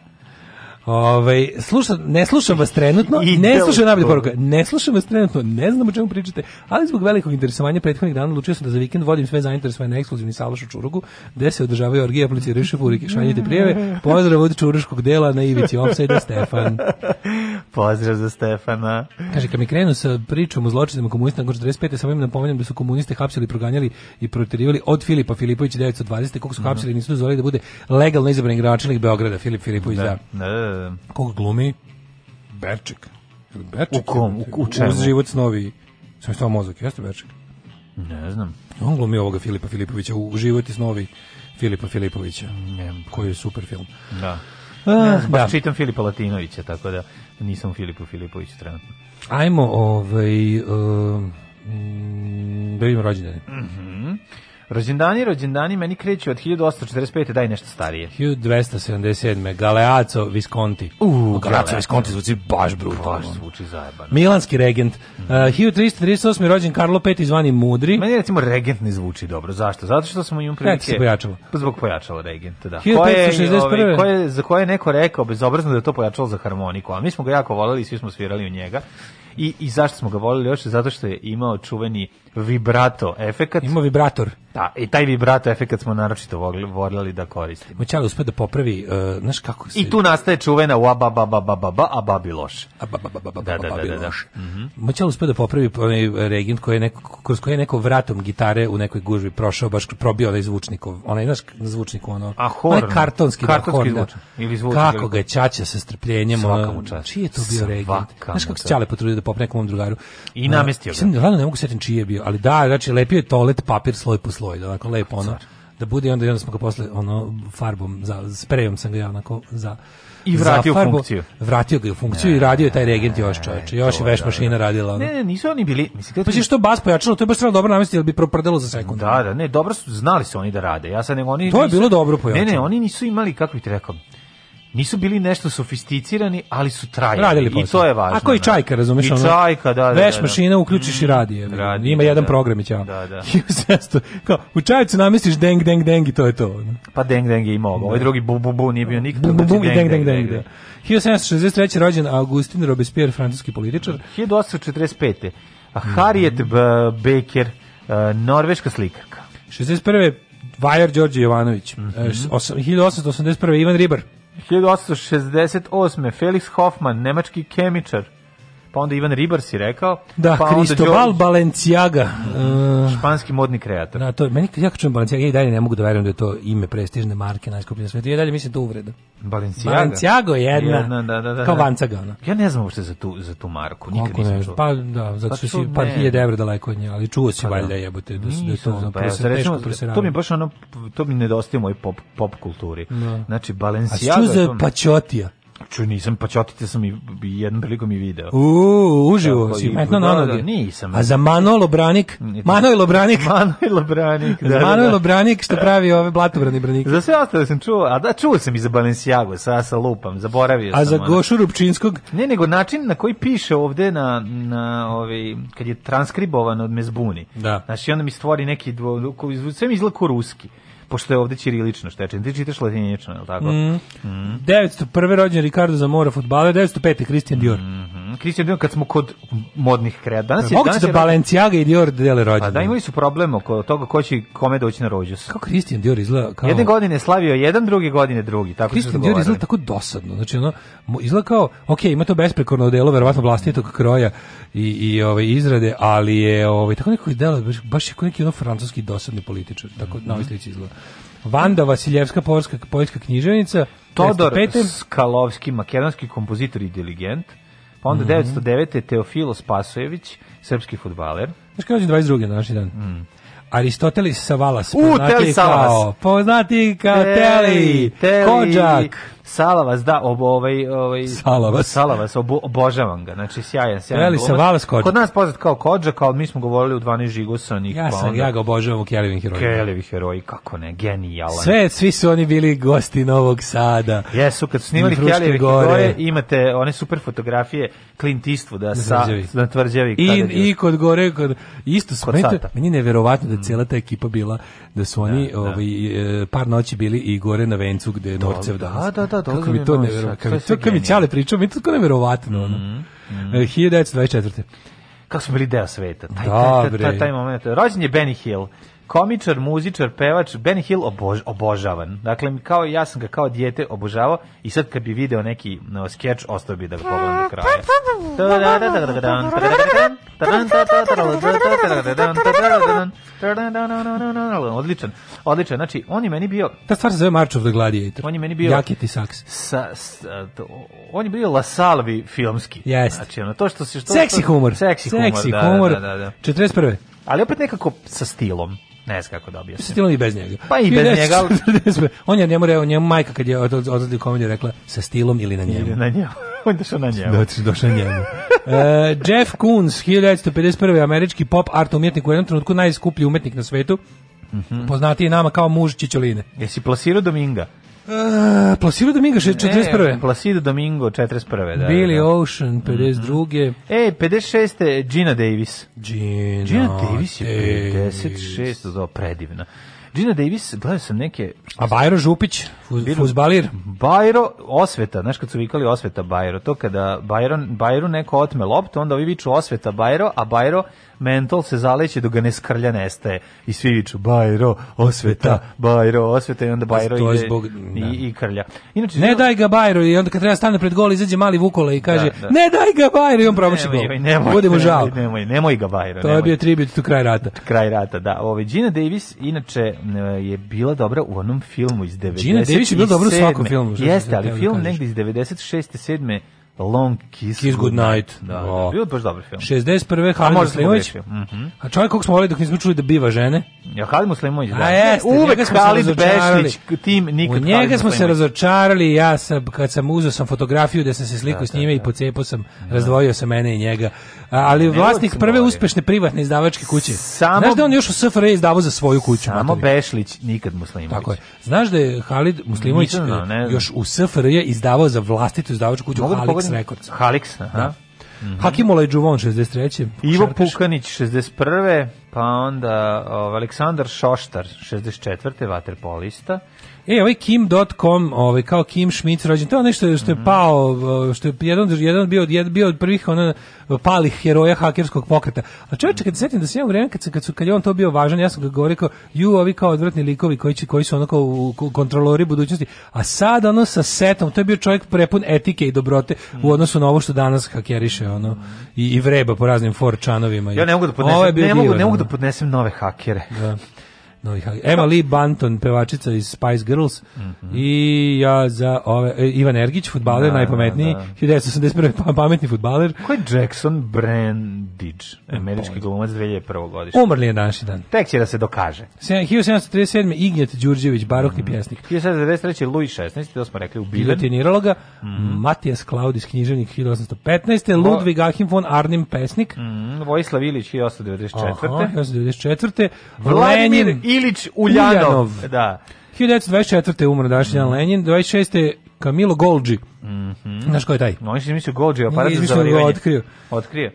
Ovaj slušam, ne slušam vas trenutno, I ne slušam najbolje poruke, Ne slušam vas trenutno, ne znam o čemu pričate, ali zbog velikog interesovanja prethodnih dana odlučio sam da za vikend vodim sve zainteresovane na ekskluzivni salaš u Čurugu, gde se održavaju orgije, apliciraju šefurike, šaljite prijave. Pozdrav od Čuruškog dela na Ivici Offside, Stefan. Pozdrav za Stefana. Kaže, kad mi krenu sa pričom o zločinima komunista nakon 45. samo im da napominjem da su komuniste hapsili, proganjali i proterivali od Filipa Filipovića 1920. Kako su hapsili, nisu dozvolili da bude legalno izabran igračnik Beograda, Filip Filipović, da. da. da, da da. Koga glumi? Berček. Berček. U kom? U, u čemu? Uz život snovi. Sam je stao mozak, jeste Berček? Ne znam. On glumi ovoga Filipa Filipovića u život i snovi Filipa Filipovića. Ne. Koji je super film. Da. Ah, da. baš da. čitam Filipa Latinovića, tako da nisam Filipu Filipoviću trenutno. Ajmo, ovaj, uh, da vidimo rođendane. Mhm. Mm Rođendani, rođendani meni kreću od 1845. daj nešto starije. 1277. Galeazzo Visconti. uh, Galeazzo Visconti zvuči baš brutalno. Baš zvuči zajebano. Milanski regent. Mm. Uh, 1338. rođen Karlo V zvani Mudri. Meni recimo regent ne zvuči dobro. Zašto? Zato što smo im prilike... se pojačalo. Pa zbog pojačalo regent, da. 1561. Koje, ove, koje, za koje je neko rekao bezobrazno da je to pojačalo za harmoniku, a mi smo ga jako volili i svi smo svirali u njega. I, I zašto smo ga volili još? Zato što je imao čuveni vibrato efekat. Imao vibrator. Da, i taj vibrato efekat smo naročito volili da koristimo. Moćala uspe da popravi, uh, znaš kako se... I tu nastaje čuvena wa ba ba ba ba ba ba a babi loš. A ba ba ba ba ba da, ba da, ba da, da, da. Mhm. uspe da popravi onaj regent koji je neko, kroz koji je neko vratom gitare u nekoj gužvi prošao, baš probio onaj zvučnikov, onaj, znaš, zvučnik ono... A horn. Onaj kartonski, da, kartonski da, zvučnik. Ili zvučnik. Kako ga je čača sa strpljenjem. Svaka Čiji je to bio regent? Znaš kako se Čale potrudio da pop nekom drugaru. I namestio ga. Uh, Rano ne mogu setim čiji je bio, ali da, znači lepio je toalet papir sloj po sloj, da onako lepo ono. Da bude onda, i onda smo ga posle ono farbom, za, sprejom sam ga ja onako za i vratio farbu, funkciju. Vratio ga u funkciju ne, i radio je taj regent još čovječ. Još je veš da, mašina da. radila. Ono. Ne, ne, nisu oni bili. Mislim, pa što bas pojačalo, to je baš stvarno dobro namestio, namestilo, bi proprdelo za sekundu. Da, da, ne, dobro su, znali su oni da rade. Ja sad nego oni To nisu, je bilo dobro pojačalo. Ne, ne, oni nisu imali, kako bih ti rekao, nisu bili nešto sofisticirani, ali su trajali. I to je važno. A da. koji čajka, razumeš? I ono, čajka, da, da. Veš da, da. mašina, uključiš i radi. Radi, Ima da, jedan da. program i ćao. Da, da. I u, kao, u čajicu namestiš deng, deng, deng i to je to. Pa deng, deng je imao. Ovaj da. drugi bu, bu, bu nije bio nikada. Bu, bu, bu i deng, deng, deng. deng, 1763. Da. rođen Augustin Robespierre, francuski političar. 1845. Harriet mm. Baker, eh, norveška slikarka. 61. Vajar Đorđe Jovanović. Mm -hmm. 1881. Ivan Ribar. 1868. Felix Hoffmann, nemački kemičar, pa onda Ivan Ribar si rekao. Da, pa Cristobal Balenciaga. Uh, španski modni kreator. Da, to, meni jako čujem Balenciaga, ja i dalje ne mogu da verujem da je to ime prestižne marke najskuplje na svetu. Ja i dalje mislim da to uvreda. Balenciaga? Balenciago je jedna, jedna da, da, da, kao da. Vancaga. Ona. Ja ne znam uopšte za tu, za tu marku, nikad Kako nisam čuo. Pa da, zato pa što si ne. par hiljada evra daleko od nje, ali čuo si pa, da. valjda jebote da, da je to ono, pa, ja, teško preseravanje. To mi baš ono, to mi nedostaje moj pop, pop kulturi. Da. Znači, Balenciaga... A što za Pačotija? Ču nisam, pa čotite sam i jednom prilikom i video. U, uživo si, metno na noge. Da, nisam. A za Manolo Branik? Manojlo Branik? Manojlo Branik, da. Za da, da. Manojlo Branik što pravi ove blatobrani branike. Za sve ostale sam čuo, a da, čuo sam i za Balenciago, sa, sa lupam, zaboravio sam. A za Gošu Rupčinskog? Ne, nego način na koji piše ovde na, na ovaj, kad je transkribovan od Mezbuni. Da. Znači, onda mi stvori neki, dvo, sve mi izlako ruski pošto je ovde ćirilično štečen, ti čitaš latinično, je li tako? Mm. Mm. 901. rođen Ricardo Zamora, futbaler, 905. Christian Dior. Mm Christian Dior kad smo kod modnih kreja. Danas je danas da Balenciaga i Dior dele rođendan. A da imali su problem oko toga ko će kome doći na rođendan. Kako Christian Dior izgleda kao Jedne godine slavio jedan, druge godine drugi, tako Christian Dior izgleda tako dosadno. Znači ono izgleda kao, okej, okay, ima to besprekorno delo, verovatno vlastitog kroja i i ove izrade, ali je ovaj tako neki delo baš, baš je neki ono francuski dosadni političar, tako mm -hmm. na ovoj mhm. slici izgleda. Vanda Vasiljevska, poljska, poljska književnica, Todor Skalovski, makedonski kompozitor i dirigent, Pa onda mm -hmm. 909. Teofilo Spasojević, srpski futbaler. Znaš kada je 22. naši dan? Mm. Aristoteles Savalas, poznati U, teli kao, Savalas. poznati kao Teli, Teli, Kođak. Sala vas da ob ovaj ovaj Sala vas Sala vas obožavam ga. Znači sjajan, sjajan. Veli se Valas Kod nas poznat kao Kodža, kao mi smo govorili u 12 Žigosanih. Ja pa sam ja ga obožavam u Kelevin heroji. Kelevi heroji kako ne, genijalan. Sve svi su oni bili gosti Novog Sada. Jesu kad su snimali Kelevin gore imate one super fotografije Clint da sa na tvrđavi I, i kod gore kod isto smeta. Meni neverovatno da mm. cela ta ekipa bila da su oni da, da. ovaj, e, par noći bili i gore na vencu gde je Norcev da. Da, da, da, kako mi to ne neverovatno. Kako mi Ćale pričam, mi to tako neverovatno. Mm -hmm. mm. 1924 kako smo bili deo sveta. Taj, da, taj, taj, taj, taj moment. Rođen je Benny Hill, komičar, muzičar, pevač, Ben Hill obož, obožavan. Dakle, kao ja sam ga kao dijete obožavao i sad kad bi video neki no, skeč, ostao bi da ga pogledam do kraja. Odličan, odličan. Znači, on je meni bio... Ta stvar se zove March of the Gladiator. On je meni bio... Jaket i saks. Sa, sa, on je bio La Salvi filmski. Yes. Znači, ono, to što se... Što, seksi Seksi humor, seksi da, humor da, da, da, da. 41. Ali opet nekako sa stilom. Ne znam kako dobio. Da Mislim imali i bez njega. Pa i bez njega. on je njemu rekao, njemu majka kad je odlazio komediju rekla sa stilom ili na njemu. Ili na njemu. on došao na njemu. Da, došao na njemu. uh, Jeff Koons, 1951. američki pop art umjetnik u jednom trenutku najskuplji umjetnik na svetu. Mm -hmm. Poznati je nama kao muž Čičoline. Jesi plasirao Dominga? Uh, Placido Domingo 41. E, Placido Domingo 41. Da, Billy da. Ocean 52. Mm -hmm. E, 56. Gina Davis. Gina, Gina Davis je 56. Davis. Da, predivna. Gina Davis, gledao sam neke... A Bajro Župić, fuzbalir. Bajro, osveta, znaš kad su vikali osveta Bajro, to kada Bajron, Bajro neko otme loptu, onda ovi viču osveta Bajro, a Bajro mental se zaleće dok ga ne skrlja nestaje. I svi viču Bajro, osveta, da. Bajro, osveta i onda Bajro ide zbog, i, da. i krlja. Inače, ne daj ga Bajro i onda kad treba stane pred gol izađe mali Vukola i kaže da, da. ne daj ga Bajro i on promaši gol. Nemoj, nemoj, Budemo Nemoj, nemoj, nemoj ga Bajro. To nemoj. je bio tribut tu kraj rata. Kraj rata, da. Ove, Gina Davis, inače, E, je bila dobra u onom filmu iz 97. Gina Davis je bila dobra u svakom filmu. Jeste, ali da film negdje iz 96. 7. Long Kiss, Kiss Good Night. Da, da, bio baš dobar film. 61. Halid Muslimović. Mm -hmm. A čovjek kog smo volili dok nismo čuli da biva žene. Ja Halid Muslimović, da. A jeste, uvek Halid Bešlić, tim nikad U njega smo se razočarali, ja sam, kad sam uzeo sam fotografiju da sam se slikao da, s da, njime da, da. i pocepao sam, da. razdvojio sam mene i njega. A, ali vlasnik prve uspešne privatne izdavačke kuće. Samo, Znaš da on još u SFRJ e izdavao za svoju kuću? Samo Matovi. Bešlić, nikad Muslimović. Tako je. Znaš da je Halid Muslimović eh, još u SFRJ e izdavao za vlastitu izdavačku kuću da Halid Halix Records. Halix, aha. Da. Mm -hmm. Hakimula i Džuvon 63. Ivo Pukanić 61. Pa onda o, ovaj, Aleksandar Šoštar 64. Vaterpolista. E, ovaj kim.com, ovaj kao Kim Schmidt rođen, to je nešto što je mhm. pao, što je jedan jedan bio jedan bio od prvih onih palih heroja hakerskog pokreta. A čovječe, kad setim da se ja u vreme kad se kad su kad je on to bio važan, ja sam ga govorio kao ju ovi kao odvratni likovi koji će, koji su onako u kontrolori budućnosti. A sad ono sa setom, to je bio čovjek prepun etike i dobrote u mhm. odnosu na ovo što danas hakeriše ono i, i vreba po raznim forčanovima. Ja ne mogu da podnesem, ne, mogu, ne mogu da podnesem nove hakere. Da novih Ema Lee Banton, pevačica iz Spice Girls mm -hmm. i ja za ove, e, Ivan Ergić, futbaler, da, najpametniji, da, da. 1981. Pa- pametni futbaler. Ko je Jackson Brandage, e, pa američki glumac 2001. godište? Umrli je naši dan. Tek će da se dokaže. 1737. Ignjat Đurđević, barokni mm -hmm. pjesnik. 1793. Louis XVI, to smo rekli u Bilen. Giletiniralo ga. Mm -hmm. Matijas Klaudis, književnik 1815. Bo... Ludvig Ahim von Arnim, pesnik. Mm -hmm. Vojislav Ilić, 1894. Aha, 1894. Vladimir Lenin... Ilić Uljanov. Uljanov. Da. 1924. umro Dašljan mm. Lenin, 26. Kamilo Golgi. Mhm. Mm Znaš ko je taj? No, on se mislio Golgi, aparat za da zavarivanje. Otkrio. Otkrio.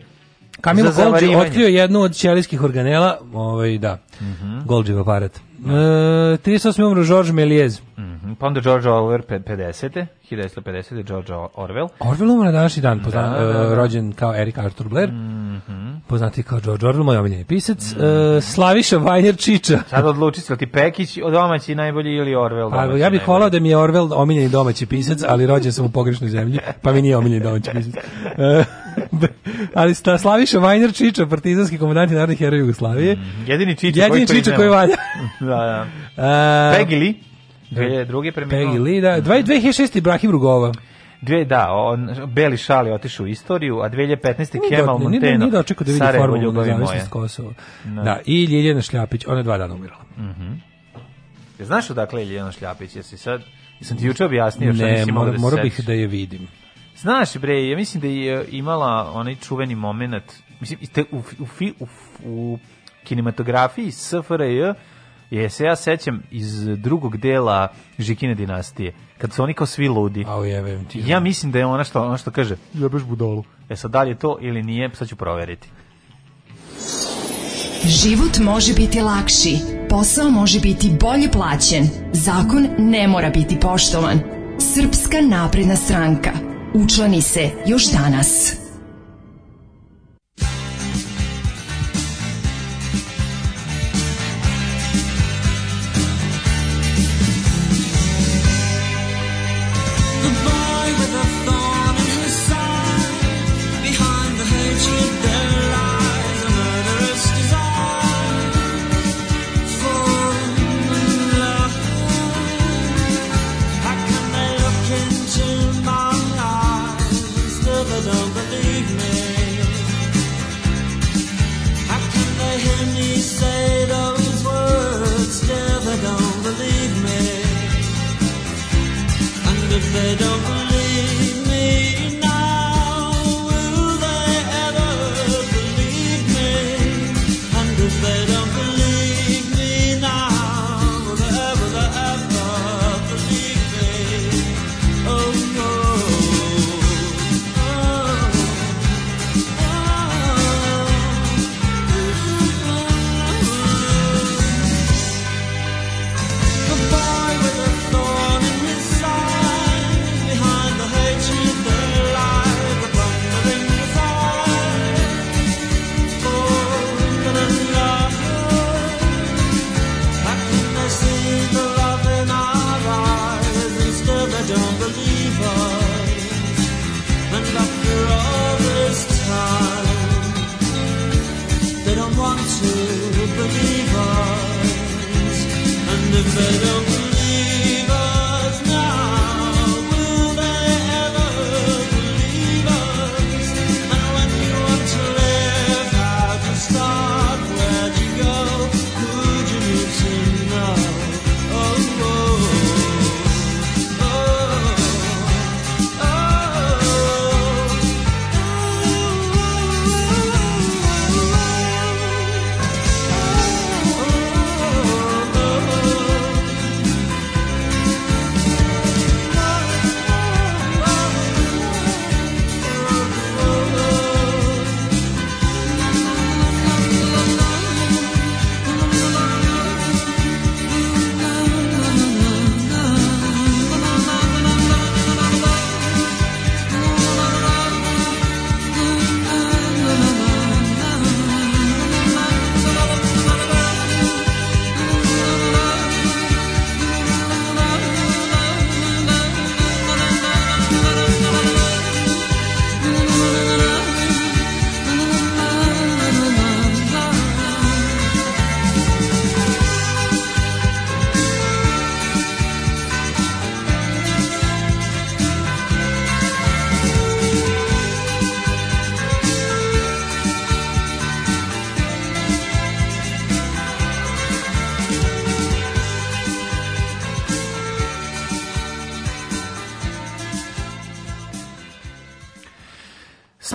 Kamilo Golđe otkrio jednu od ćelijskih organela, ovaj, da, mm -hmm. aparat. Mm -hmm. E, 38. umro George Méliès. Mm Pa onda George Orwell 50. 1950. George Orwell. Orwell umre na današnji dan, da, pozna, da, e, da, da. E, rođen kao Eric Arthur Blair. Mm Poznati kao George Orwell, moj omiljeni pisac. Mm -hmm. Slaviša Vajner Čiča. Sad odluči se li ti Pekić domaći najbolji ili Orwell pa, domaći. ja bih volao da mi je Orwell omiljeni domaći pisac, ali rođen sam u pogrešnoj zemlji, pa mi nije omiljeni domaći pisac. E, ali sta Slaviša Vajner Čiča, partizanski komandant i narodni heroj Jugoslavije. Mm, jedini Čiča jedini koji, Čiča koji valja. da, da. Uh, Pegili, dve, drugi preminuo. Pegili, da. 2006. Da. Mhm. Ibrahim Rugova. Dve, da, on, Beli Šal je otišao u istoriju, a 2015. Nije Kemal do, Monteno. Nije, nije dočekao da vidi formu nezavisnost Kosova. No. Da. da, i Ljeljana Šljapić, ona je dva dana umirala. Mm -hmm. Znaš odakle je Ljeljana Šljapić? Jesi sad... Sam ti juče objasnio što nisi mogao da se Ne, morao bih da je vidim. Znaš, bre, ja mislim da je imala onaj čuveni moment, mislim, u, u, u, u kinematografiji SFRJ je se ja sećam iz drugog dela Žikine dinastije, kad su oni kao svi ludi. A ujevem Ja mislim da je ona što, ona što kaže, jebeš budalu. E sad, da li je to ili nije, sad ću proveriti. Život može biti lakši, posao može biti bolje plaćen, zakon ne mora biti poštovan. Srpska napredna stranka – Učlani se još danas.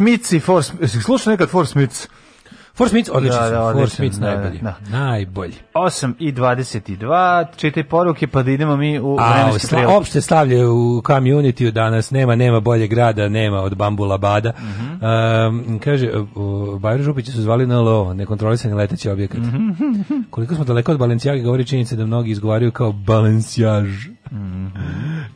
Smiths i Force... Slušao nekad Force Smiths? Force Smiths odlični da, da, Force Smiths najbolji. Da, da. Najbolji. 8 da. i 22, čitaj poruke pa da idemo mi u vremenski prelog. Opšte stavlje u community danas, nema nema bolje grada, nema od Bambula Bada. Mm -hmm. um, kaže, uh, Bajro Župića su zvali na LO, nekontrolisani leteći objekat. Mm -hmm. Koliko smo daleko od Balenciaga, govori činjenica da mnogi izgovaraju kao Balenciaž. Mm -hmm.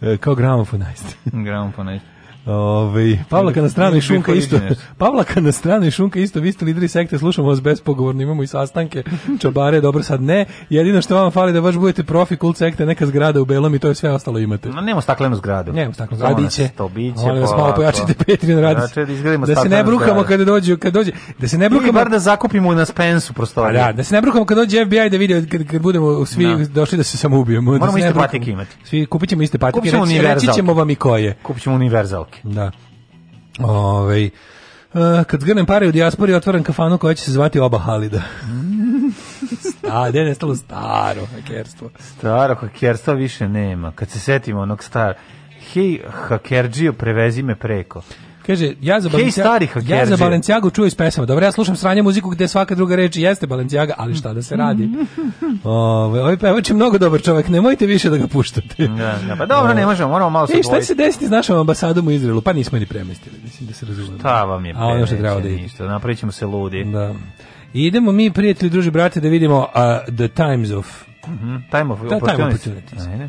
E, kao gramofonajst. gramofonajst. Ovaj Pavlaka na strani i Šunka isto. Pavlaka na strani i Šunka isto, vi ste lideri sekte, slušamo vas bespogovorno, imamo i sastanke. Čabare, dobro sad ne. Jedino što vam fali da baš budete profi kult sekte, neka zgrada u belom i to je sve ostalo imate. Ma nema staklenu zgradu. Nema staklenu zgradu. Biće. To biće. Molim vas malo pojačite Patreon radi. Da, da, se ne brukamo kada dođe, kad dođe. Da se ne brukamo bar da zakupimo na Spensu prostorije. Pa da, da se ne brukamo kada dođe FBI da vidi kad, kad budemo svi no. Da. došli da se samo ubijemo. Da Moramo da iste patike imati. Svi kupićemo iste patike. Reći, reći ćemo vam i koje. Kupićemo univerzal roke. Da. Ove, Uh, e, kad zgrnem pare u dijaspori otvaram kafanu koja će se zvati Oba Halida. A, gde je nestalo staro hakerstvo? Staro hakerstva više nema. Kad se setimo onog staro, hej, hakerđio, prevezi me preko. Kaže, ja za Balenciaga, ja za Balenciaga čuju iz pesama. Dobro, ja slušam sranje muziku gde svaka druga reč jeste Balenciaga, ali šta da se radi? Ove, ovaj pevač je mnogo dobar čovek, nemojte više da ga puštate. Da, da, pa dobro, ne možemo, moramo malo se I e, šta će se desiti s našom ambasadom u Izraelu? Pa nismo ni premestili, mislim da se razumemo. Šta vam je premeće, ono što da ništa, napravit ćemo se ludi. Da. Idemo mi, prijatelji, druži, brate, da vidimo uh, The Times of... Mm -hmm. Time of da, Opportunities. Time opportunities. Ajde.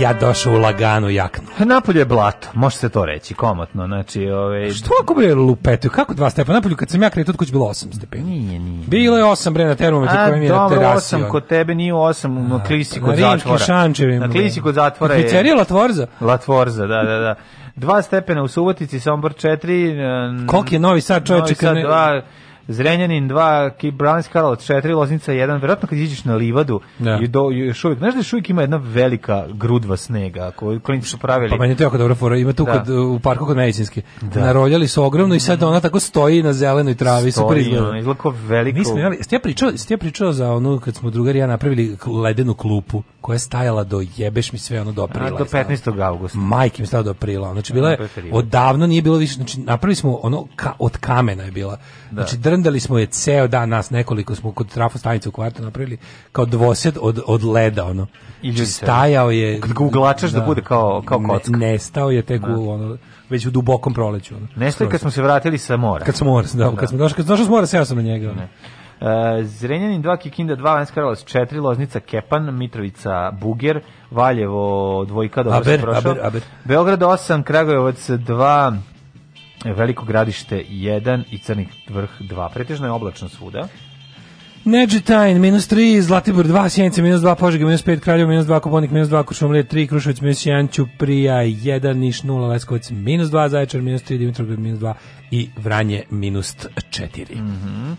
ja došao u laganu jaknu. Napolje je blato, može se to reći, komotno. Znači, ove... Što ako bre lupetuju? Kako dva stepa? Napolju kad sam ja kretio, kod je bilo 8 stepeni. Nije, nije. Bilo je 8 bre na termometru mi je na terasi. Dobro, 8 kod tebe nije 8 na klisi pa kod na zatvora. Šančevim, na klisi kod zatvora je... pizzerija Latvorza. Latvorza, da, da, da. 2 stepena u Subotici, Sombor 4. Koliko je Novi Sad, čoveče? Novi Sad 2, Zrenjanin 2, Bransk Karlovac 4, Loznica 1. Verovatno kad iđeš na livadu ja. Da. i do još uvijek, znaš da još uvijek ima jedna velika grudva snega koju klinci su pravili. Pa meni je to jako dobra fora. Ima tu da. kod, u parku kod medicinske. Da. Naroljali su ogromno i sad ona tako stoji na zelenoj travi. Stoji, super izgleda. izlako veliko. Mi smo imali, ste ja pričao, ste ja pričao za onu kad smo drugari ja napravili ledenu klupu koja je stajala do jebeš mi sve ono do aprila. A, do 15. augusta. Majke mi stajala do aprila. Znači bila je, da, odavno nije bilo više, znači napravili smo ono ka, od kamena je bila. Da. Znači drndali smo je ceo dan nas nekoliko smo kod trafo stanice u kvartu napravili kao dvosed od od leda ono i znači, stajao je kad ga uglačaš da, da, bude kao kao kocka ne, nestao je tek da. u ono već u dubokom proleću ono nestao kad smo se vratili sa mora kad smo mora da, da, kad smo došli kad došli s mora seo sam na njega ono. ne. Uh, Zrenjanin 2, Kikinda 2, Vanjska Karlovac 4, Loznica Kepan, Mitrovica Buger, Valjevo dvojka, dobro se prošao. Beograd 8, Kragujevac 2, Veliko gradište 1 i Crni vrh 2. Pretežno je oblačno svuda. Neđetajn, minus 3, Zlatibor 2, Sjenica minus 2, Požega minus 5, Kraljevo minus 2, Koponik minus 2, Kušumlije 3, Kruševac minus 1, Ćuprija 1, Niš 0, Leskovac minus 2, Zaječar minus 3, Dimitrovgrad minus 2 i Vranje minus 4. Mm -hmm.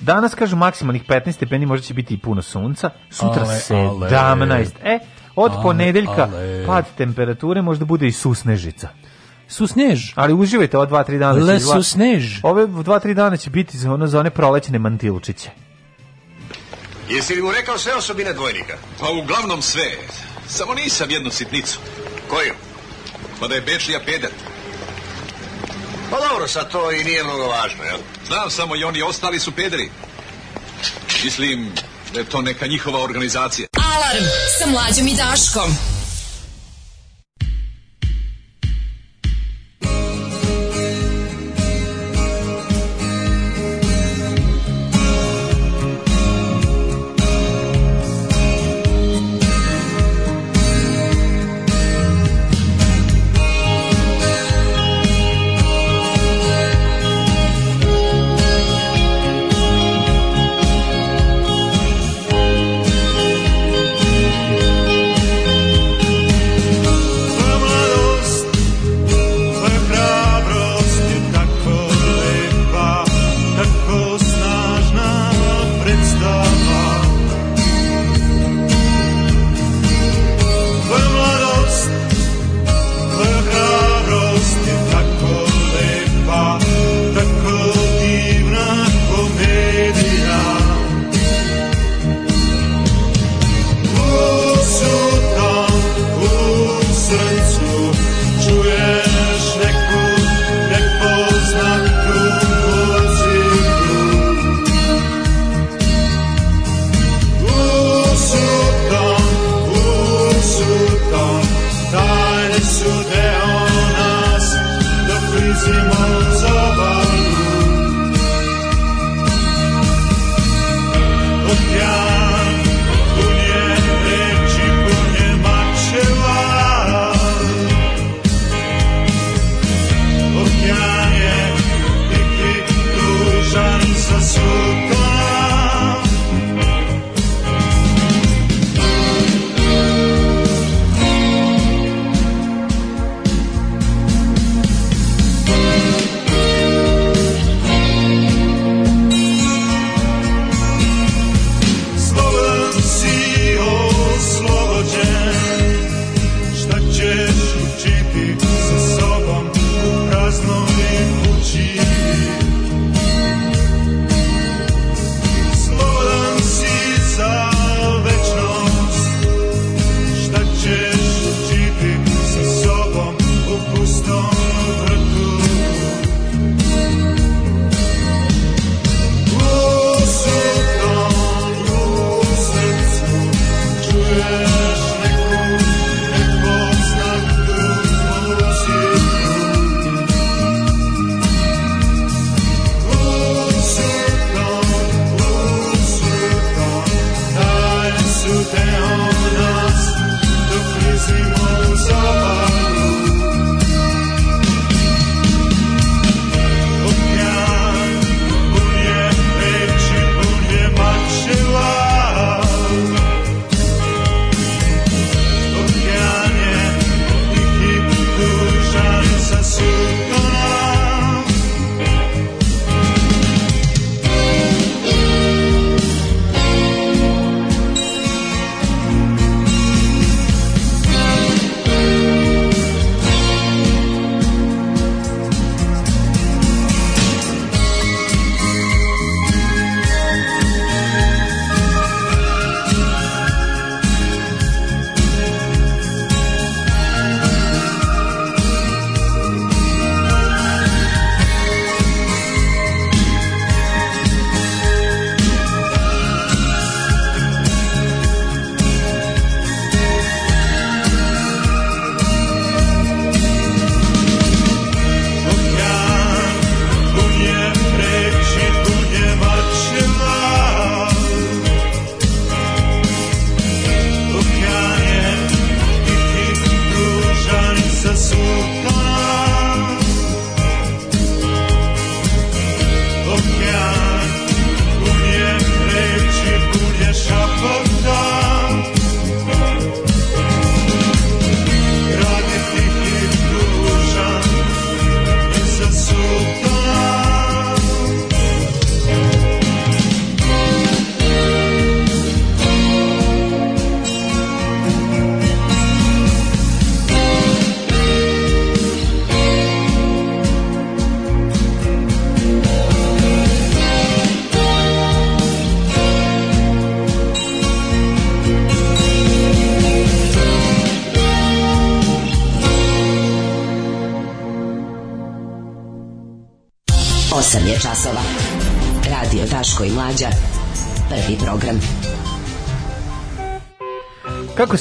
Danas, kažu, maksimalnih 15 stepeni, možda će biti i puno sunca, sutra ale, 17. Ale. E, od ale, ponedeljka ale. pad temperature možda bude i susnežica. Susnež. Ali uživajte ova dva, tri dana. Le susnež. Ove dva, tri dana će biti za, ono, za one prolećne mantilčiće. Jesi li mu rekao sve osobine dvojnika? Pa uglavnom sve. Samo nisam jednu sitnicu. Koju? Pa da je Bečija pedat. Pa dobro, sad to i nije mnogo važno, jel? Znam samo i oni ostali su pederi. Mislim da je to neka njihova organizacija. Alarm sa mlađom i Daškom.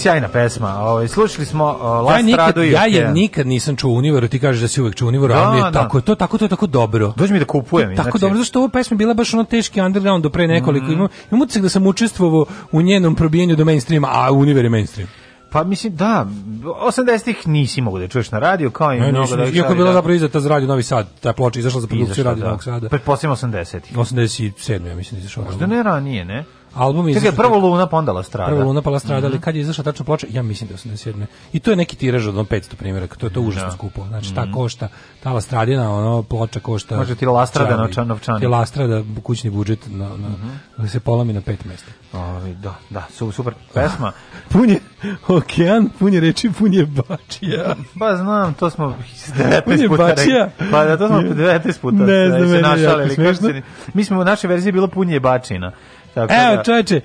sjajna pesma. Ovaj slušali smo uh, Last ja nikad, Ja je nikad nisam čuo Univeru, ti kažeš da si uvek čuo Univeru, ali je da, da. tako to, tako to je tako dobro. Dođi mi da kupujem. Tako dobro, zašto ova pesma bila baš ono teški underground do pre nekoliko. Mm. Imam, imam utisak da sam učestvovao u njenom probijanju do mainstreama, a Univer je mainstream. Pa mislim da 80-ih nisi mogao da čuješ na radio, kao i ne, mnogo da. Iako bila zapravo izdata za radio Novi Sad, ta ploča izašla za produkciju radio da. Novog Sada. Pretpostavljam 80-ih. 87 ja mislim da izašla. Možda ne ranije, ne? album je Čekaj, prvo Luna, pa onda La Strada. Prvo Luna, pa La Strada, ali mm -hmm. kad je izašla tačno ploča, ja mislim da su na I to je neki tiraž od 500 primjeraka, to je to da. užasno da. skupo. Znači, mm -hmm. ta mhm. košta, ta La Stradina, ono, ploča košta... Može ti La Strada na novčani. Ti La Strada, kućni budžet, na, na, mm -hmm. se polami na pet mesta. Ovi, da, da, su, super pesma. punje, je okean, pun je reči, pun bačija. Pa znam, to smo 19 puta bačija. Pa da, to smo 19 puta. Ne znam, meni je jako smešno. Mi smo, naše verzije bilo pun je bačina. Tako Evo, da. čoveče,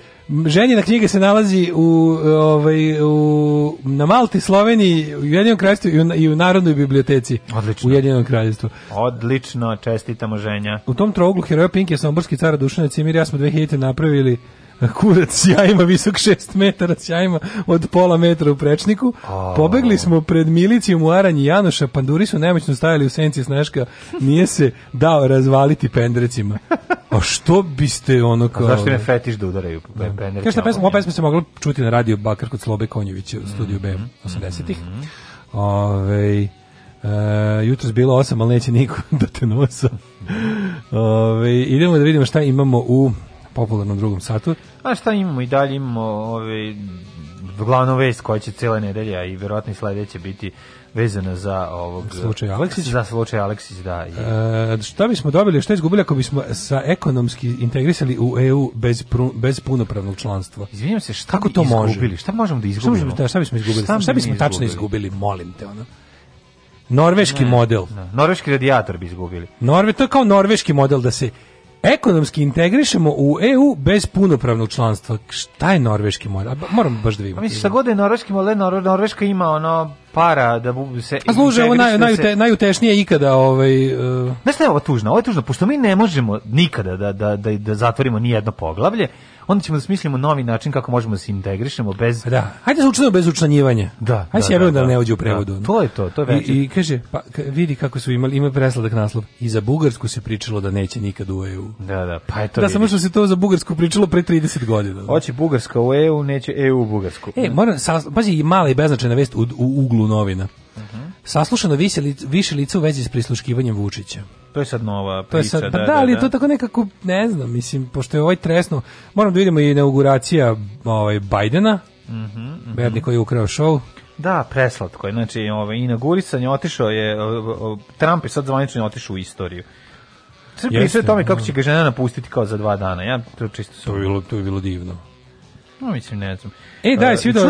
ženjena knjiga se nalazi u, ovaj, u, na Malti, Sloveniji, u Jedinom kraljestvu i u, i u Narodnoj biblioteci. Odlično. U Jedinom kraljestvu. Odlično, čestitamo ženja. U tom trouglu heroja Pink je Somborski cara Dušanac i Mir, ja smo 2000 napravili kurac sjajima visok 6 metara sjajima od pola metra u prečniku. Pobegli smo pred milicijom u Aranji Janoša, panduri su nemoćno stajali u senci sneška, nije se dao razvaliti pendrecima. A što biste ono kao... A zašto ne fetiš da udaraju da. pendrecima? Každa pesma, ova pesma se mogla čuti na radio Bakar kod Slobe Konjevića u studiju B 80-ih. Mhm, mhm, mhm. Ove, e, jutros bilo 8, ali neće niko da te nosa. Ove, idemo da vidimo šta imamo u popularnom drugom satu. A šta imamo i dalje? Imamo ove, glavnu vest koja će cijela nedelja i verovatno i sledeće biti vezana za ovog slučaj Aleksić za slučaj Aleksić da i... e, šta bismo dobili šta izgubili ako bismo sa ekonomski integrisali u EU bez pru, bez punopravnog članstva izvinjavam se šta kako to izgubili? može šta možemo da izgubimo šta, možemo, da, šta bismo izgubili šta, šta bismo izgubili? tačno izgubili molim te ono Norveški ne, model. Ne. Norveški radijator bi izgubili. Norve, to je kao norveški model da se ekonomski integrišemo u EU bez punopravnog članstva. Šta je norveški model? Moram baš da vidim. Mislim, šta god je norveški model, Norveška ima ono para da se... A služe, ovo naj, naj, se... najutešnije ikada. Ovaj, uh... Znaš šta je ovo tužno? Ovo je tužno, pošto mi ne možemo nikada da, da, da, da zatvorimo ni jedno poglavlje, onda ćemo da smislimo novi način kako možemo da se integrišemo bez pa Da. Hajde se da učimo bez učlanjivanja. Da. Hajde da, se da, da, ne da. uđe u da. prevodu. Da. To je to, to je već. I, I, kaže pa vidi kako su imali ima presladak naslov. I za bugarsku se pričalo da neće nikad u EU. Da, da, pa eto. Da samo što se to za bugarsku pričalo pre 30 godina. Hoće bugarska u EU, neće EU u bugarsku. E, mora sa pazi, mala i beznačajna vest u, u uglu novina. Saslušano više lice u vezi s prisluškivanjem Vučića. To je sad nova priča. To je sad, pa da, da, da, ali da. to tako nekako, ne znam, mislim, pošto je ovaj tresno, moram da vidimo i inauguracija ovaj, Bajdena, mm -hmm, mm -hmm. Berni koji je ukrao šov. Da, preslatko je, znači, ovaj, inaugurisanje otišao je, Trump je sad zvanično otišao u istoriju. Sve priča tome kako da. će ga žena napustiti kao za dva dana, ja to čisto... To je bilo, to je bilo divno. No, mislim, ne znam. E, da, jesi vidio,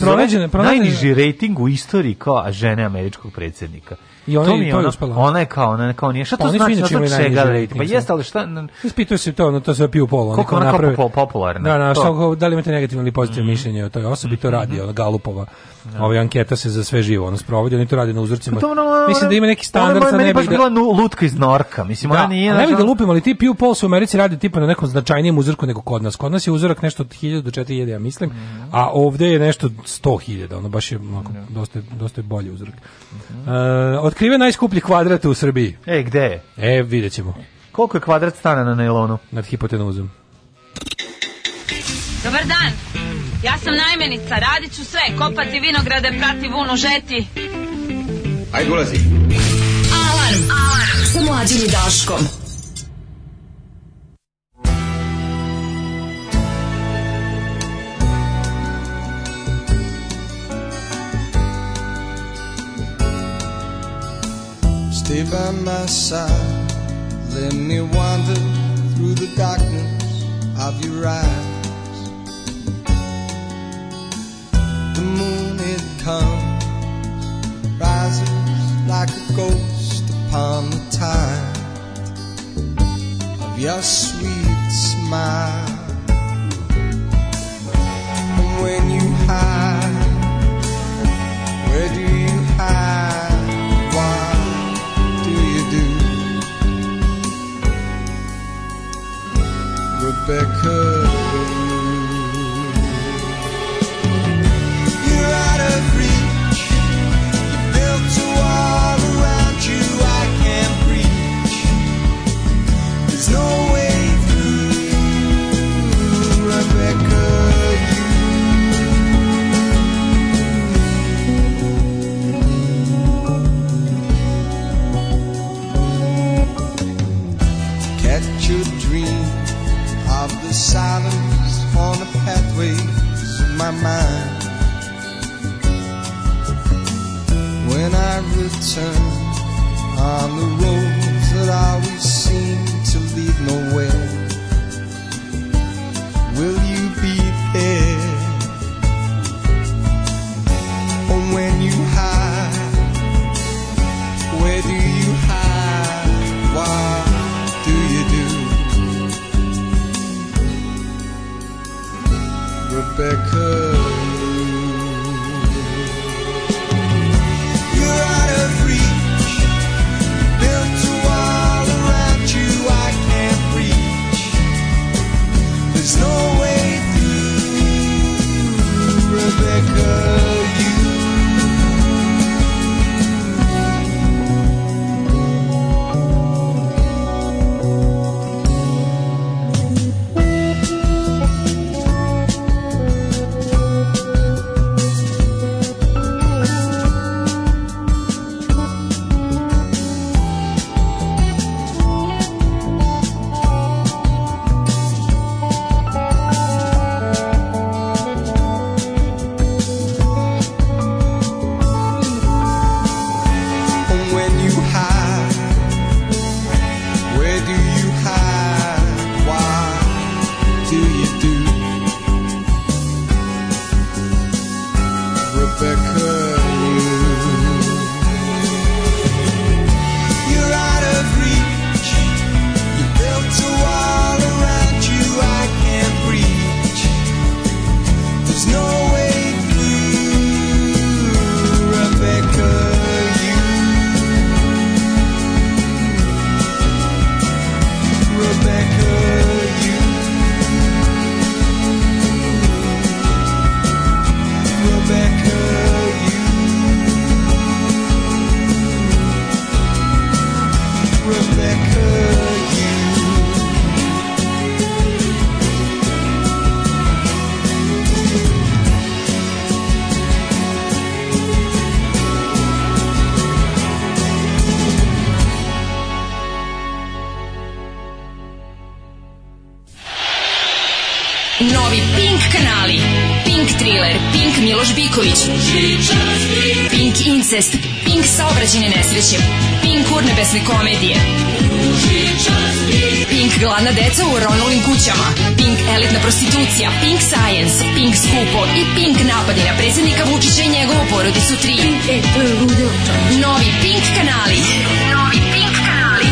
pronađene, pronađene... Najniži rating u istoriji kao žene američkog predsjednika. I ona to mi je, to je ona, uspela. Ona je kao, ona je kao nije. Šta to pa znači? Inače znači da čega rating? Pa jeste, da. ali šta... Ispituje se to, ono, to se piju polo. Koliko ona napravi... kao popularna? Da, da, šta, da li imate negativno ili pozitivno mm mišljenje o toj osobi, to mm-hmm. radi, ona Galupova. Ja. Da. Ova anketa se za sve živo, ono sprovodi, oni to rade na uzorcima. Pa to mislim da ima neki standard sa neba. Ne bi bila lutka iz norka, mislim, da, ona nije... Ne bi da lupim, ali ti piju pol u Americi radi tipa na nekom značajnijem uzorku nego kod nas. Kod nas je uzorak nešto od 1000 do 4000, ja mislim. Mhm a ovde je nešto 100.000, ono baš je onako, da. dosta, dosta je bolje uzrok. Uh, otkrive najskuplji kvadrat u Srbiji. E, gde je? E, vidjet ćemo. Koliko je kvadrat stana na nailonu? Nad hipotenuzom. Dobar dan, ja sam najmenica, radit ću sve, kopati vinograde, prati vunu, žeti. Ajde, ulazi. Alarm, alarm, sa mlađim i Daškom. Stay by my side. Let me wander through the darkness of your eyes. The moon it comes, rises like a ghost upon the tide of your sweet smile. And when you hide, where do you Rebecca. return on the roads that I Thriller, Pink Miloš Biković, Pink Incest, Pink Saobraćene nesreće, Pink Urnebesne komedije, Pink Gladna deca u Ronulim kućama, Pink Elitna prostitucija, Pink Science, Pink Skupo i Pink napadi na predsednika Vučića i njegovu porodicu su tri. e, to je Novi Pink kanali. Novi Pink kanali.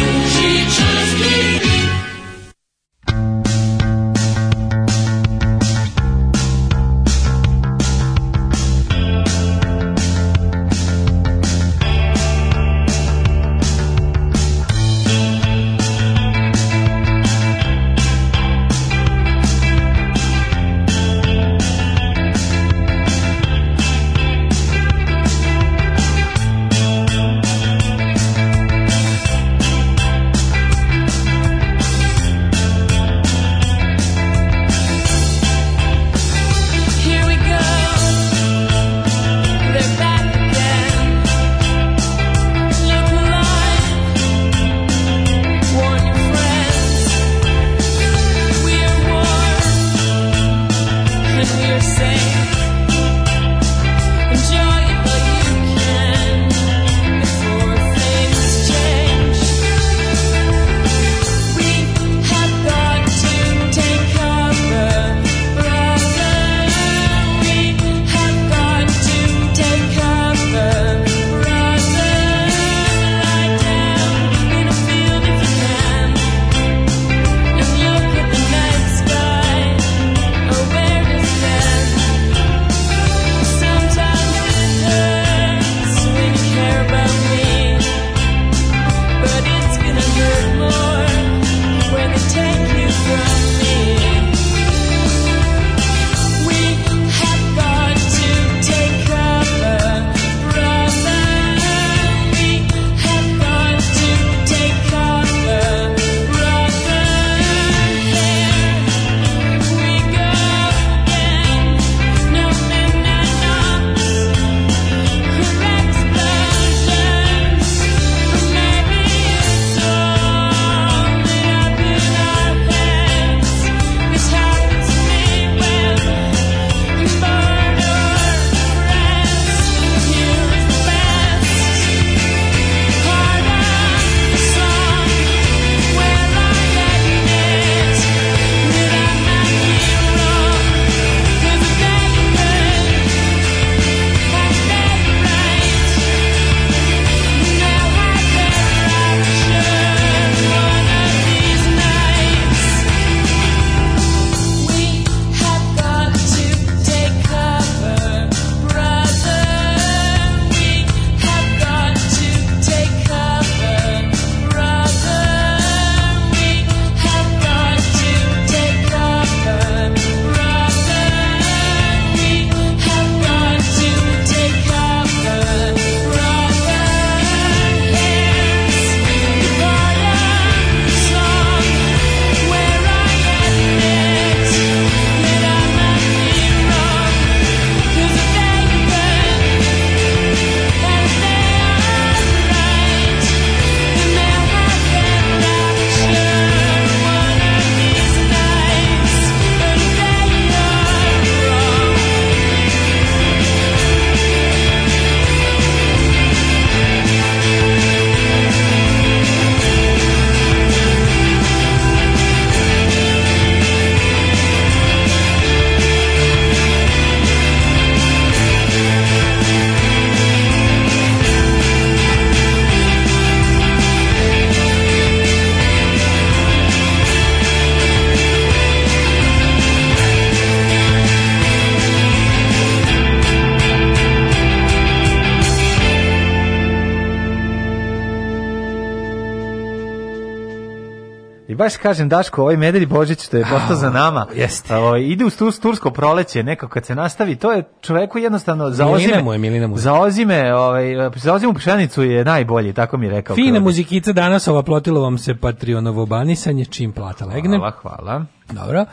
baš kažem Daško, ovaj Medeli Božić što je postao za nama. Jeste. O, ovaj, ide u turs, tursko proleće, neko kad se nastavi, to je čoveku jednostavno za ozime. mu je, Milina mu Za ozime, ovaj za ozimu pšenicu je najbolji, tako mi je rekao. Fine krode. muzikica danas, ova plotilo vam se Patreonovo banisanje, čim plata legne. Hvala, hvala. Dobro.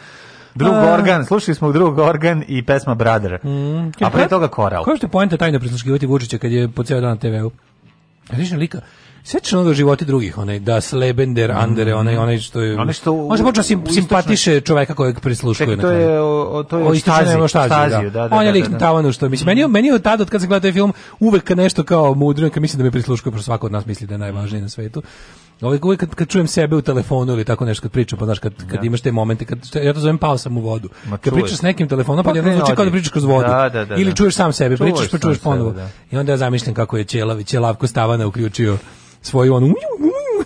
Drug A... organ, slušali smo drug organ i pesma Brother. Mm, A pre toga koral. Koja što je pojenta tajno prisluškivati Vučića kad je po ceo dan na TV-u? Više lika, Sećaš ono životi drugih, onaj da Slebender, mm. Andere, onaj onaj što je onaj što u, može počeo sim, simpatiše čoveka kojeg prisluškuje Ček, na kraju. To je o, to je o Staziju, o Staziju, Staziju, da. On je da, lik na da, da. tavanu što mislim. Meni, meni je tad od kad se gleda taj film uvek nešto kao mudro, kad mislim da me prisluškuje, pošto svako od nas misli da je najvažniji na svetu. Ovaj uvek kad, kad čujem sebe u telefonu ili tako nešto kad pričam, pa znaš kad kad ja. Da. imaš te momente kad ja to zovem pao sam u vodu. Ma, kad pričaš s nekim telefonom pa, pa jedno zvuči kao da pričaš kroz vodu. Da, da, da, ili da. čuješ sam sebe, čuješ pričaš pa čuješ ponovo. Da. I onda ja zamišljam kako je Ćelavić, Ćelavko Stavana uključio svoju onu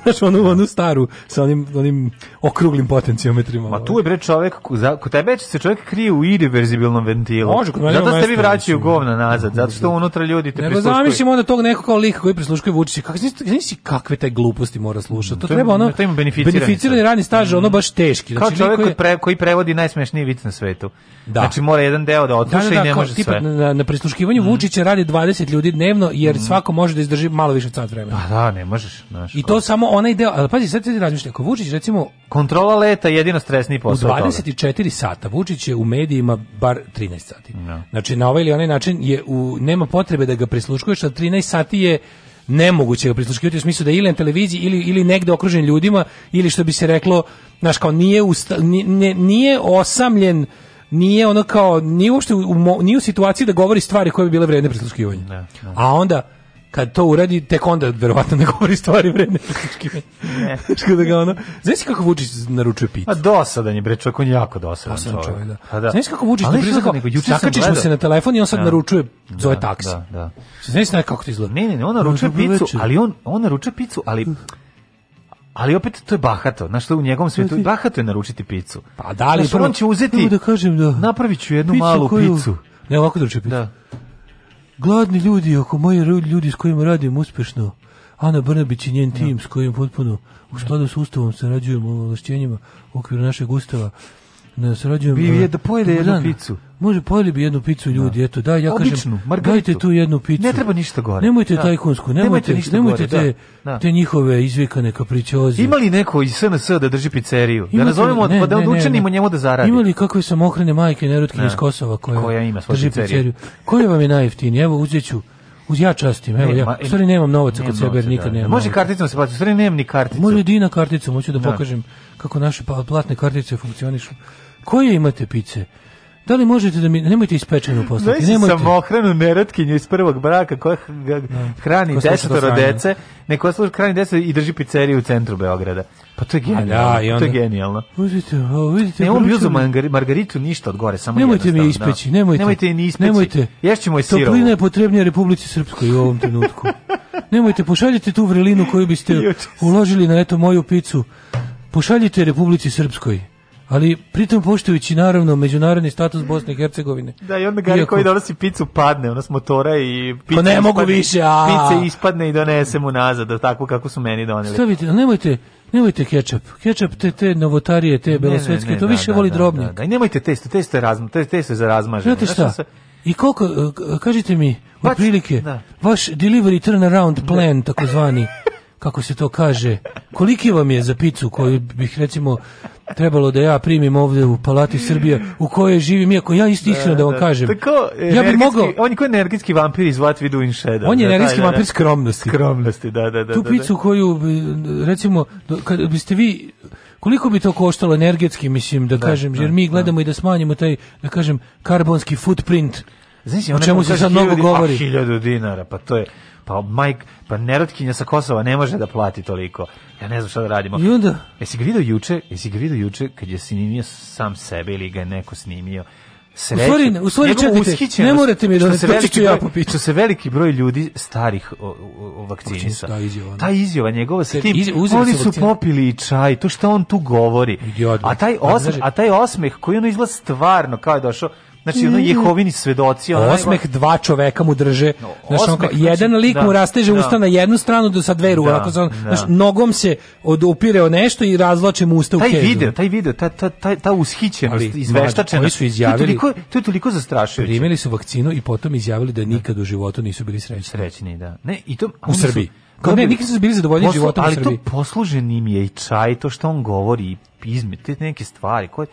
znaš, onu, onu staru sa onim, onim okruglim potencijometrima. Ma tu je bre čovjek, kod tebe će se čovjek krije u irreverzibilnom ventilu. Može, kod Zato ste vi vraćaju govna nazad, zato što unutra ljudi te prisluškuju. Nego zamislimo onda tog nekog kao lika koji prisluškuje Vučića. Kako znači kakve te gluposti mora slušati? To, to treba ono to ima beneficirani, beneficirani radni staž, mm. ono baš teški. Znači, kao čovjek koji, pre, koji prevodi najsmešniji vic na svetu. Da. Znači mora jedan deo da odsluša da, da, i da, ne može tipa, sve. Na, na prisluškivanju mm. Vučića radi 20 ljudi dnevno jer mm. svako može da izdrži malo više od sat vremena. Pa da, ne možeš. Naš, I to samo samo onaj deo, ali pazi, sad ti da razmišljaj, ako Vučić recimo... Kontrola leta je jedino stresni posao. U 24 toga. sata Vučić je u medijima bar 13 sati. No. Da. Znači, na ovaj ili onaj način je u, nema potrebe da ga prisluškuješ, a 13 sati je nemoguće ga prisluškivati u smislu da je ili na televiziji ili, ili negde okružen ljudima ili što bi se reklo, znaš kao nije, usta, nije, nije osamljen nije ono kao, nije uopšte u, u, nije u situaciji da govori stvari koje bi bile vredne prisluškivanja. No, da, no. A onda kad to uradi, tek onda verovatno ne govori stvari vredne Što da ga ono... Znaš kako Vučić naručuje pitu? A pa dosadan je, bre, čovjek, on je jako dosadan, dosadan čovjek. da. A pa da. Znaš kako Vučić Ali naručuje, kako, sakačiš mu se na telefon i on sad ja. Da. naručuje, zove da, taksi. Da, da. Znaš kako to izgleda? Ne, ne, ne, on naručuje picu, ali on, on naručuje picu, ali ali opet to je bahato. Znaš što u njegovom svetu bahato je naručiti picu. Pa da li znači, on će uzeti. Da kažem da. Napraviću jednu malu koju, picu. Ne, ovako da će picu. Da gladni ljudi oko moje ljudi s kojima radim uspešno. Ana Brnabić i njen tim s kojim potpuno u skladu s ustavom sarađujemo ovlašćenjima u okviru našeg ustava Ne, srađujem. Bi e, je da pojede jednu dana. picu. Može pojeli bi jednu picu ljudi, da. eto, da, ja Običnu, kažem, margaritu. dajte tu jednu picu. Ne treba ništa gore. Nemojte da. tajkunsku, nemojte, nemojte, nemojte gore, te, da. da. te njihove izvikane kapričioze. Imali neko iz SNS da drži pizzeriju? Imate, da nazovemo, ne, pa da ne, njemu da zaradi. Imali kakve samohrane majke nerutke iz Kosova koja, koja ima drži pizzeriju? Koja vam je najjeftinija? Evo, uzet ću uz ja častim, evo ja. Stvari nemam novaca kod sebe, nikad da. nemam. Može karticom se platiti, stvari nemam ni karticu. Može jedina karticom, hoću da, da pokažem kako naše pa- platne kartice funkcionišu. Koje imate pice? Da li možete da mi nemojte ispečenu poslati? Znači nemojte samohranu neretkinju iz prvog braka koja da. hrani no, desetoro dece, neko služi hrani dece i drži pizzeriju u centru Beograda. Pa to je genijalno. Pa da, i onda, pa to je genijalno. Uzite, o, vidite. Ne mogu margar, margaritu ništa od gore, samo Nemojte mi da. ispeći, nemojte. Nemojte ni ispeći. Nemojte. Ješćemo i sirov. Toplina je potrebnija Republici Srpskoj u ovom trenutku. nemojte pošaljite tu vrelinu koju biste uložili na eto moju picu. Pošaljite Republici Srpskoj ali pritom poštujući naravno međunarodni status Bosne i Hercegovine. Da, i onda Gari Iako... koji donosi picu padne, ona s motora i pica ne mogu više, a... pice ispadne i donese mu nazad, tako kako su meni doneli. Stavite, nemojte, nemojte kečap. Kečap te te novotarije, te belosvetske, to da, više da, voli da, drobnjak. Da, da, I nemojte testo, testo je, razma, testo je za razmaženje. Znate šta? I koliko, e, e, kažite mi, pa otprilike, da. vaš delivery turnaround plan, takozvani, kako se to kaže, koliki vam je za picu koju bih recimo trebalo da ja primim ovde u Palati Srbije u kojoj živim, iako ja isto iskreno da, vam da, da. kažem. Tako, ja bih mogao... On je koji energetski vampir iz What We Do in Shadow. On je da, energetski vampir skromnosti. Skromnosti, da, da, da. Tu picu koju, recimo, kad biste vi koliko bi to koštalo energetski, mislim, da, da kažem, jer mi gledamo da. i da smanjimo taj, da kažem, karbonski footprint Znači, o čemu se sad mnogo govori? 1000 ah, dinara, pa to je pa Mike, pa nerotkinja sa Kosova ne može da plati toliko. Ja ne znam šta da radimo. I onda? Jesi ga vidio juče, jesi ga vidio juče kad je snimio sam sebe ili ga je neko snimio? Sreće, u stvari, u stvari čekajte, ne morate mi da se veliki, ja popiću. Što se veliki broj ljudi starih o, o, vakcinisa. Ta izjava, ta izjava njegova sa tim, izjava, oni su vakcina. popili čaj, to što on tu govori. A taj, pa osmeh, a taj osmeh koji ono izgleda stvarno kao je došao, Znači, ono mm. Jehovini svedoci. Ono Osmeh dva čoveka mu drže. No, znaš, osmeh, onko, znači, jedan lik da, mu rasteže da, usta na jednu stranu do sa dve ruke. Da, znači, znaš, nogom se odupire o nešto i razvlači mu usta u taj Taj video, taj video, ta, ta, ta, ta ushićenost, Ali, Oni su izjavili... To je toliko, to je toliko zastrašujuće. Primili su vakcinu i potom izjavili da nikad u životu nisu bili srećni. Srećni, da. Ne, i to, u Srbiji. Kao ne, nikad su bili zadovoljni poslu, životom u Srbiji. Ali to poslužen im je i čaj, to što on govori, izmetite neke stvari koje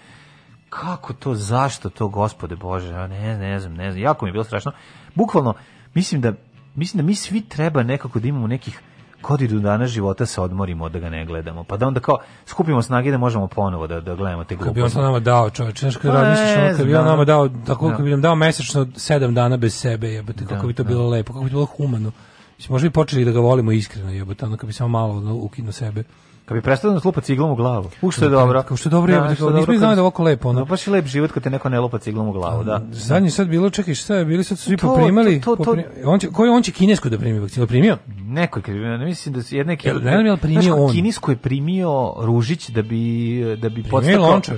kako to, zašto to, gospode Bože, ja ne, ne znam, ne znam, jako mi je bilo strašno. Bukvalno, mislim da, mislim da mi svi treba nekako da imamo nekih godinu dana života se odmorimo da ga ne gledamo. Pa da onda kao skupimo snage da možemo ponovo da, da gledamo te gluposti. Kad bi on to nama dao, čovječ, znaš kad misliš, pa ono, kad bi on nama dao, tako da. bi nam dao mesečno sedam dana bez sebe, jebate, da, kako bi to da. bilo lepo, kako bi to bilo humano. Mislim, možda bi počeli da ga volimo iskreno, jebote, ono kad bi samo malo ukino sebe. Kad bi prestao da slupa ciglom u glavu. U je dobro. Kao što je dobro, da, što nismo znali da ovako lepo. Ono. No, baš je lep život kad te neko ne lupa ciglom u glavu, da. Zadnji sad bilo, čekaj, šta je, bili sad svi to, poprimali. To, to, to, poprimali. On će, koji on će kinesku da primi vakcinu? Primio? Neko, ne mislim da je neki... Jel, ne znam je primio znaš, on. Kinesku je primio Ružić da bi, da bi primio podstakao... Lončar.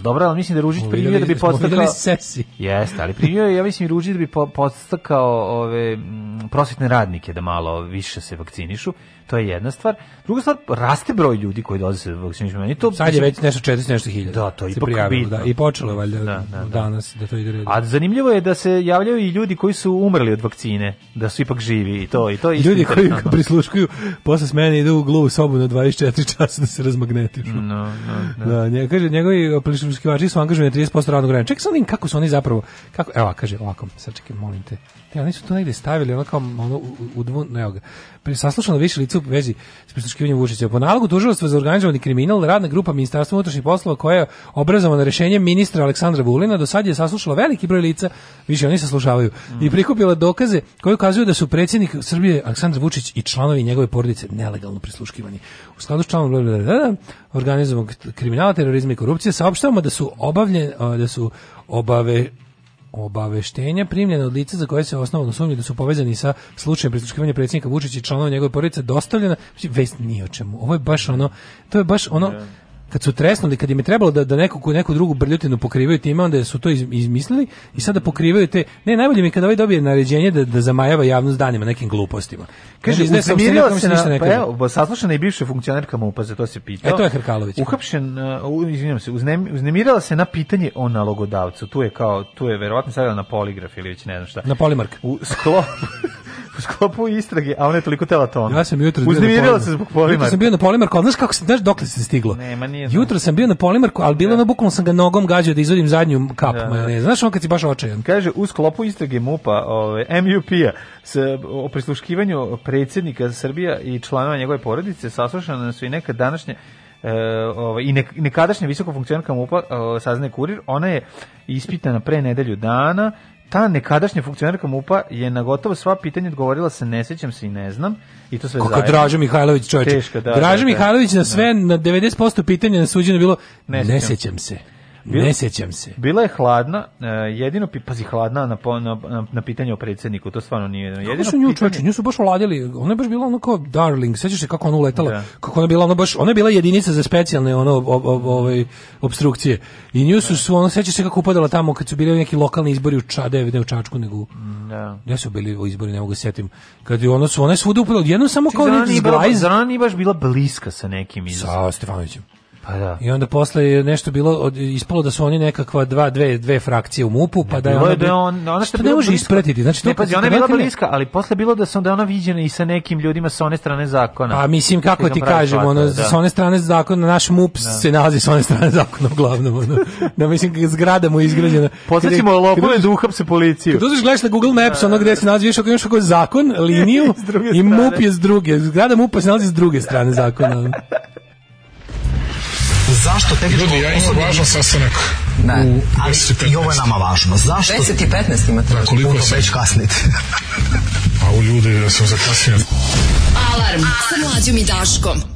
Dobro, ali mislim da Ružić primio da bi podstakao... sesi. Jeste, ali primio je, ja mislim, Ružić da bi podstakao ove prosvetne radnike da malo više se vakcinišu to je jedna stvar. Druga stvar, raste broj ljudi koji dolaze sa vakcinišu. Meni to sad je već nešto 40 nešto hiljada. Da, to je ipak bitno. Da, i počelo valjda da, da, da, danas da to ide red. A zanimljivo je da se javljaju i ljudi koji su umrli od vakcine, da su ipak živi i to i to isto. Ljudi koji prisluškuju posle smene idu u gluvu sobu na 24 časa da se razmagnetišu. No, no, no. Da, nje, kaže njegovi prisluškivači su angažovani 30% radnog vremena. Čekaj sad da vidim kako su oni zapravo kako evo kaže ovako, sad molim te. Ja, nisu to negde stavili, ono kao ono, u, u, u, u, u, u, u, u, u, u, vezi s prisluškivanjem Vučića. Po nalogu tužilaštva za organizovani kriminal, radna grupa Ministarstva unutrašnjih poslova koja je obrazovana rešenjem ministra Aleksandra Vulina do sad je saslušala veliki broj lica, više oni saslušavaju, mm. i prikupila dokaze koji ukazuju da su predsjednik Srbije Aleksandar Vučić i članovi njegove porodice nelegalno prisluškivani. U skladu s članom organizovanog kriminala, terorizma i korupcije saopštavamo da su obavljene, da su obave obaveštenja primljena od lica za koje se osnovano sumnja da su povezani sa slučajem prisluškivanja predsjednika Vučića i članova njegove porodice dostavljena znači, vest nije o čemu. Ovo je baš ono, to je baš ono yeah. Da kad su tresnuli, kad im je trebalo da, da neku, neku drugu brljutinu pokrivaju time, onda su to iz, izmislili i sada pokrivaju te... Ne, najbolje mi je kada ovaj dobije naređenje da, da zamajava javnost danima nekim glupostima. Kaže, ne, uznemirio se, se na... pa evo, saslušana je bivša funkcionerka MUPA, za to se pitao. E, to je Hrkalović. Uhapšen, uh, izvinjam se, uznem, uznemirala se na pitanje o nalogodavcu. Tu je kao, tu je verovatno sada na poligraf ili već ne znam šta. Na polimark. U sklopu sklopu istrage, a ona je toliko tela tona. Ja sam jutro uznemirila se zbog polimar. Jutro sam bio na polimarku, ali znaš kako se, znaš dokle se stiglo? Nema, nije. Jutro sam bio na polimarku, ali bilo ja. Da. na bukvalno sam ga nogom gađao da izvodim zadnju kap ja. Da, majoneza. Da. Znaš on kad si baš očajan. Kaže, u sklopu istrage MUPA, ove, MUP-a, o prisluškivanju predsjednika Srbija i članova njegove porodice, saslušana su i neka današnja e, ovaj, i nekadašnja visoko funkcionarka MUPA e, saznaje kurir, ona je ispitana pre nedelju dana ta nekadašnja funkcionarka MUPA je na gotovo sva pitanja odgovorila sa ne sećam se i ne znam i to sve Kako zajedno. Draža Mihajlović čoveče. Teško, da, Draža da, da, Mihajlović na sve da. na 90% pitanja na suđenju bilo ne, ne sećam se. Bila, ne sećam se. Bila je hladna, e, jedino, pazi, hladna na, na, na pitanje o predsedniku, to stvarno nije jedino. Kako su nju pitanje... čoveče, nju su baš oladili, ona je baš bila ono kao darling, sećaš se kako ona uletala, da. kako ona bila ona baš, ona je bila jedinica za specijalne ono, ovaj, obstrukcije. I nju su, da. su ono, sećaš se kako upadala tamo kad su bili neki lokalni izbori u Čade, ne u Čačku, nego da. gde su bili izbori, ne mogu da setim. Kad je ona su, ona je svuda upadala, jednom samo Ček, kao zrani, zglajz. Zrani baš bila bliska sa nekim iz... Sa Stefanovićem. Pa da. I onda posle je nešto bilo ispalo da su oni nekakva dva dve dve frakcije u MUP-u, pa da, da, da je ona da on ona što ne može ispratiti. Znači ne, to pa ona je bila bliska, ali posle bilo da su da ona viđena i sa nekim ljudima sa one strane zakona. A pa, mislim kako ti kažemo, ona da. sa one strane zakona naš MUP da. se nalazi sa one strane zakona uglavnom. Ono. da mislim zgrada mu je izgrađena. Podsećimo lopove da uhapse policiju. Tu gledaš na Google Maps, ono gde se nalazi više imaš kako zakon, liniju i MUP je s druge. Zgrada MUP-a se nalazi s druge strane zakona. Zašto tehničko Ljudi, ja imam važan sastanak ne. Da, u ali 10 i ovo je nama važno. Zašto? 10 i 15 imate. Da, koliko sam? Već kasnit A u ljudi, ja sam zakasnio. Alarm, Alarm. sa mlađom i Daškom.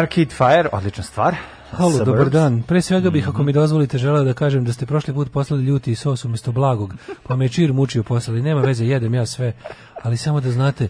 Arcade Fire, odlična stvar. Halo, dobar dan. Pre svega bih, ako mhm. mi dozvolite, želeo da kažem da ste prošli put poslali ljuti i sos umjesto blagog, pa me čir mučio poslali. Nema veze, jedem ja sve, ali samo da znate,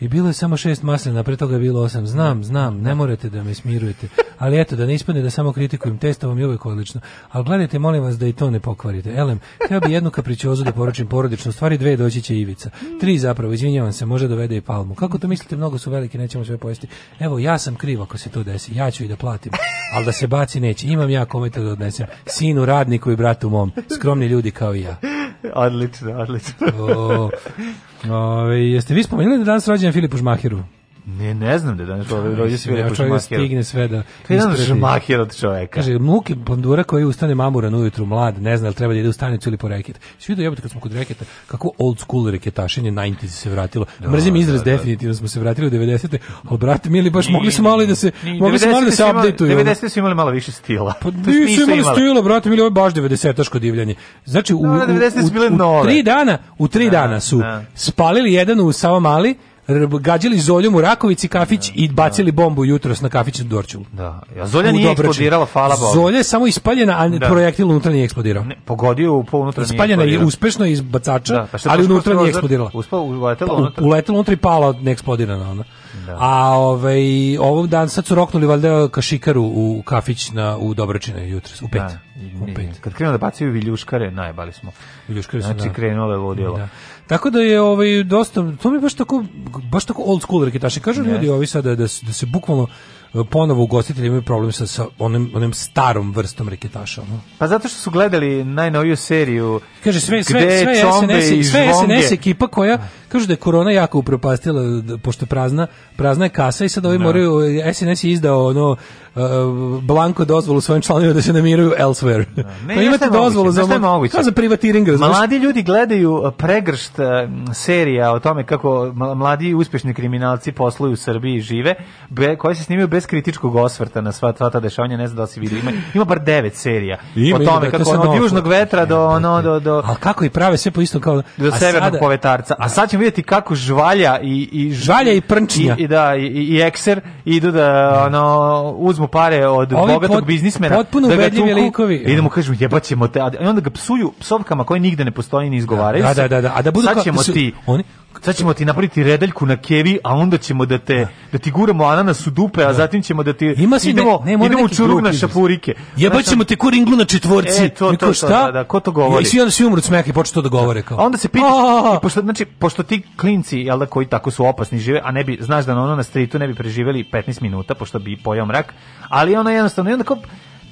i bilo je samo šest maslina, pre toga je bilo osam. Znam, znam, ne morate da me smirujete ali eto, da ne ispadne da samo kritikujem, testa vam je uvek odlično. al gledajte, molim vas da i to ne pokvarite. Elem, ja bih jednu kapriciozu da poručim porodično, stvari dve doći će Ivica. Tri zapravo, izvinjavam se, može dovede i palmu. Kako to mislite, mnogo su veliki, nećemo sve pojesti. Evo, ja sam kriv ako se to desi, ja ću i da platim, al da se baci neće. Imam ja kome da odnesem. Sinu, radniku i bratu mom, skromni ljudi kao i ja. Odlično, odlično. o, o, jeste vi spomenuli da danas rođendan Filipu Žmahiru? Ne, ne znam da je danas ovaj rođe sve rekao da čovjek stigne sve da isprati. žmahir od čoveka. Kaže, muke pandura koji ustane mamuran ujutru mlad, ne zna li treba da ide u stanicu ili po reket. Svi vidio da jebote kad smo kod reketa, kako old school reketašenje 90 se vratilo. Da, Mrzim da, izraz, da, da. definitivno smo se vratili u 90-te, ali brate mi li baš mogli smo malo da se, mogli smo malo da se updateuju. 90-te su imali malo više stila. Pa nisu imali stila, brate mili, ovo je baš 90-taško divljanje. Znači, u, u, u, u, tri dana, u tri dana su spalili jedan u Mali, gađali zoljom u Rakovici kafić i bacili bombu jutros na kafić u Dorčulu. Da. A Zolja nije eksplodirala, hvala Bogu. Zolja je samo ispaljena, a da. projektil unutra nije eksplodirao. Ne, pogodio u pol unutra Ispaljena je uspešno iz bacača, da, pa ali pa unutra nije eksplodirala. Uspao uletelo pa, unutra. Uletelo unutra i pala neeksplodirana ona. Da. A ovaj ovog dan sad su roknuli valjda kašikaru u kafić na u Dobročine jutros u pet. Da, u pet. Kad krenu da bacaju viljuškare, najbali smo. Viljuškare su znači, da. krenulo je ludilo. Da. Tako da je ovaj dosta to mi baš tako baš tako old school reketaši. Kažu yes. ljudi ovi sada da, da se, da se bukvalno e, ponovo ugostitelji imaju problem sa, sa onim, onim starom vrstom reketaša. No? Pa zato što su gledali najnoviju seriju Kaže, sve, sve, sve, sve, SNS, sve SNS ekipa koja da. Kažu da je korona jako upropastila, da, pošto prazna, prazna je kasa i sad ovi no. Da. moraju, SNS je izdao ono, uh, blanko dozvolu svojim članovima da se namiraju elsewhere. No. Da. Ne, pa imate dozvolu za, za, za privatiring. Mladi ljudi gledaju uh, pregršt uh, serija o tome kako mladi uspješni kriminalci posluju u Srbiji i žive, be, koje se snimaju bez kritičkog osvrta na sva, ta dešavanja, ne znam da li si vidio. Ima, ima bar devet serija ima, o tome, kako od južnog vetra do ono, do, do... Ali kako i prave sve po istom kao... Do severnog sada, povetarca. A sad ćemo vidjeti kako žvalja i i žvalja i prnčinja I, i da i, i ekser idu da ono uzmu pare od Ovi bogatog pot, biznismena. Potpuno da ga tuku, likovi. I da mu kažu jebaćemo te. a onda ga psuju psovkama koje nigde ne postoje ni izgovaraju. Da, da, da, da, A da budu kao, ti. Oni sad ćemo ti napraviti redeljku na kevi, a onda ćemo da te da ti guramo ananas u dupe, a da. zatim ćemo da ti Ima si, idemo, ne, ne, idemo u čuruk na šapurike. Jebaćemo te kuringlu na četvorci. E, to, to, šta? da, da, ko to govori? I svi onda svi umru smek i počnu to da govore. Kao. A onda se pitaš, i pošto, znači, pošto ti klinci, jel da, koji tako su opasni žive, a ne bi, znaš da na ono na streetu ne bi preživeli 15 minuta, pošto bi pojao mrak, ali ono jednostavno, i onda kao,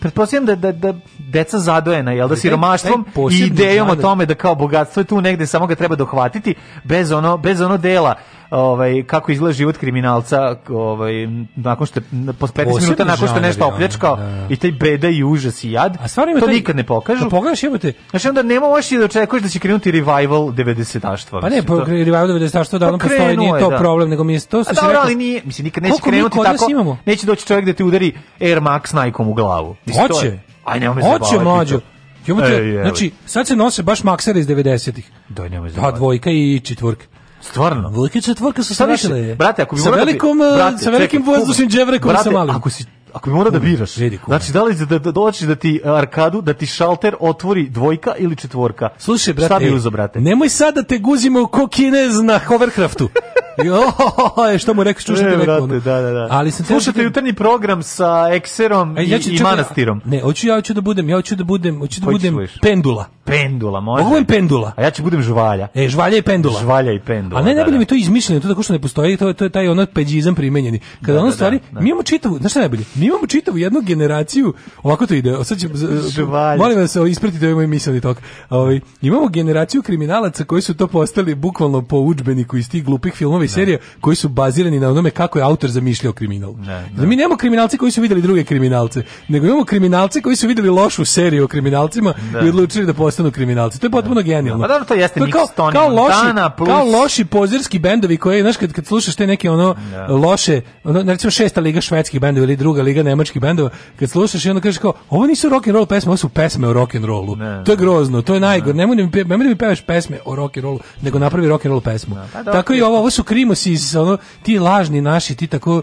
pretpostavljam da, da, da deca zadojena, jel da, siromaštvom i idejom o tome da kao bogatstvo je tu negde, samo ga treba dohvatiti bez ono, bez ono dela ovaj kako izgleda život kriminalca ovaj nakon što posle 15 minuta nakon što nešto da. opljačkao da. i taj beda i užas i jad a stvarno to taj, nikad ne pokažu da pogledaš jebote znači onda nema baš i da očekuješ da će krenuti revival 90-aštva pa ne pa to... revival 90-aštva da ono pa postoji nije to da. problem nego mi je to se rekao ali nije mislim nikad neće krenuti tako neće doći čovjek da te udari Air Max najkom u glavu hoće aj ne hoće mlađu e, Jebote, znači sad se nose baš maksere iz 90-ih. Da, nema Da, dvojka i četvorka. Stvarno. Velike četvorke su se našle. Brate, ako bi sa velikom, da bi, brate, sa velikim vozdušnim đevrekom sa malim. Ako si ako bi mora da biraš. znači da li da, da dođeš da ti e, arkadu, da ti šalter otvori dvojka ili četvorka? Slušaj brate, šta bi uzeo brate? Nemoj sad da te guzimo ko Kinez na hovercraftu. jo, što mu rekao, slušajte neko. Da, da, da. Ali sam slušate da te... jutarnji program sa Ekserom e, ja ću, i, čekaj, manastirom. Ne, hoću ja hoću da budem, ja hoću da budem, hoću da budem ćuliš? pendula. Pendula, može. Mogu pendula. A ja ću budem žvalja. E, žvalja i pendula. Žvalja i pendula. A ne, ne da, bude da. mi to izmišljeno, to tako što ne postoji, to je to je taj onaj peđizam primenjeni. Kada ono stvari, mi imamo čitavu, znaš šta najbolje? Mi imamo čitavu jednu generaciju, ovako to ide. Sad će, molim vas, ispratite ovaj moj misleni tok. Ovaj imamo generaciju kriminalaca koji su to postali bukvalno po udžbeniku iz tih glupih filmova filmova da. i serija koji su bazirani na onome kako je autor zamišljao kriminal. Ne, da. ne. Znači, mi nemamo kriminalce koji su videli druge kriminalce, nego imamo kriminalce koji su videli lošu seriju o kriminalcima ne. Da. i odlučili da postanu kriminalci. To je potpuno genijalno. Da, to jeste to je kao, kao, kao, loši, plus... kao loši pozirski bendovi koji, znaš, kad, kad slušaš te neke ono loše, ono, recimo šesta liga švedskih bendova ili druga liga nemačkih bendova, kad slušaš i onda kažeš kao, ovo nisu rock and roll pesme, ovo su pesme o rock and rollu. To je grozno, to je najgore. Nemoj da mi, pe, mi pevaš pesme o rock and rollu, nego napravi rock and roll pesmu. Pa, Tako i ovo, ovo su krimos iz, ono, ti lažni naši, ti tako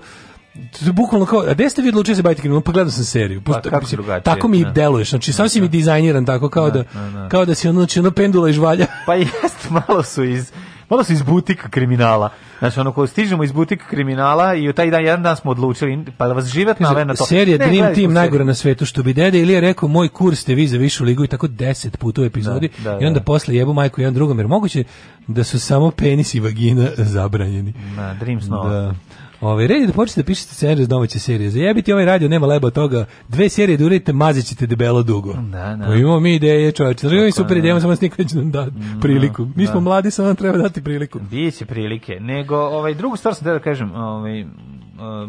bukvalno kao, a gde ste vi odlučili da se baviti kriminalom? Pa gledao sam seriju. Pa, kako mislim, tako mi ne. Da. deluješ, znači sam si mi da. dizajniran tako kao ne, da, ne, kao da si ono, znači, ono pendula i žvalja. Pa jest, malo su iz Malo se iz butika kriminala. Znači, ono, ko stižemo iz butika kriminala i u taj dan, jedan dan smo odlučili, pa da vas živet nave na to. Serija ne, Dream Team najgore na svetu, što bi dede ili je rekao, moj kurs ste vi za višu ligu i tako deset puta u epizodi da, da, i onda da. posle jebu majku jedan drugom, jer moguće da su samo penis i vagina zabranjeni. Na, Dream Snow. Da. Ovaj red je da počnete da pišete scenarije domaće serije. Zajebite ovaj radio nema leba od toga. Dve serije da uradite, mazićete debelo dugo. Da, da. Pa imamo mi ideje, čoveče. Znači, mi super idejama, samo nas niko neće nam dati mhm, priliku. Mi da. smo mladi, samo nam treba dati priliku. Biće prilike. Nego, ovaj, drugu stvar sam da kažem, ovaj, e,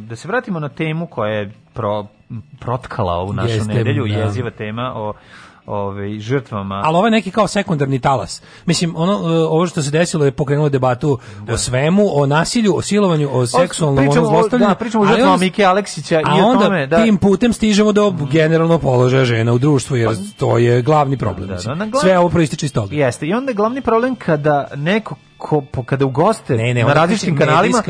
da se vratimo na temu koja je pro, protkala ovu našu Jeste, nedelju, da. jeziva tema o ovaj žrtvama. Ali ovo je neki kao sekundarni talas. Mislim ono e, ovo što se desilo je pokrenulo debatu da. o svemu, o nasilju, o silovanju, o seksualnom pričamo, zlostavljanju. Da, pričamo o žrtvama Aleksića i o onda tome, da. tim putem stižemo do mm. generalno položaja žena u društvu jer pa- to je glavni problem. Da, da, glav... Sve ovo proističe iz toga. Jeste, i onda je glavni problem kada neko ko, kada ugoste ne, ne, na različitim kanalima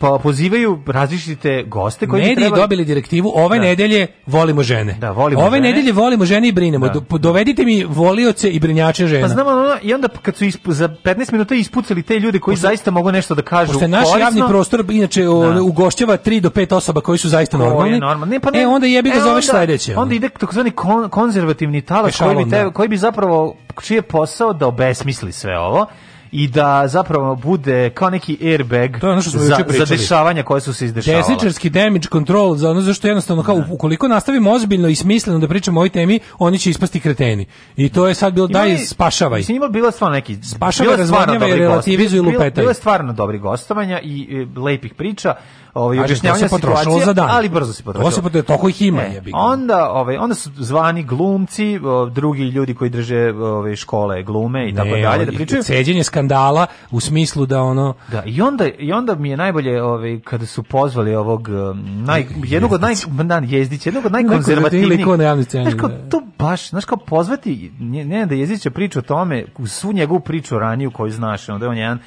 pa pozivaju različite goste koji mediji treba... dobili direktivu ove da. nedelje volimo žene. Da, volimo ove žene. nedelje volimo žene i brinemo. Da. Dovedite mi volioce i brinjače žena. Pa znamo ono, i onda kad su ispu, za 15 minuta ispucali te ljude koji Pošto, zaista mogu nešto da kažu. Pošto je naš korisno, javni prostor inače da. ugošćava 3 do 5 osoba koji su zaista normalni. Je normalni. pa ne, e onda jebi ga e, zoveš sledeće. Onda ide takozvani kon, konzervativni talas koji bi te, da. koji bi zapravo čije posao da obesmisli sve ovo i da zapravo bude kao neki airbag za, za dešavanja koje su se izdešavala. Desničarski damage control za ono zašto jednostavno kao da. ukoliko nastavimo ozbiljno i smisleno da pričamo o ovoj temi, oni će ispasti kreteni. I to je sad bilo ima daj spašavaj. Mislim ima bilo stvarno neki spašavaj, razvodnjava i relativizuju lupetaj. Bilo je stvarno dobri gostovanja i e, lepih priča ovaj objašnjavanja situacije, za dan. ali brzo se potrošilo. Ovo je toliko ih ima, je Onda, ovaj, onda su zvani glumci, drugi ljudi koji drže ove ovaj, škole glume i tako dalje, da pričaju. Ceđenje skandala u smislu da ono Da, i onda i onda mi je najbolje ovaj kada su pozvali ovog um, naj jednog od naj dan jezdić, jednog od najkonzervativnijih Znaš, kao, da. to baš, znaš kao pozvati ne, ne da jeziće priča o tome, u svu njegovu priču raniju koju znaš, onda je on jedan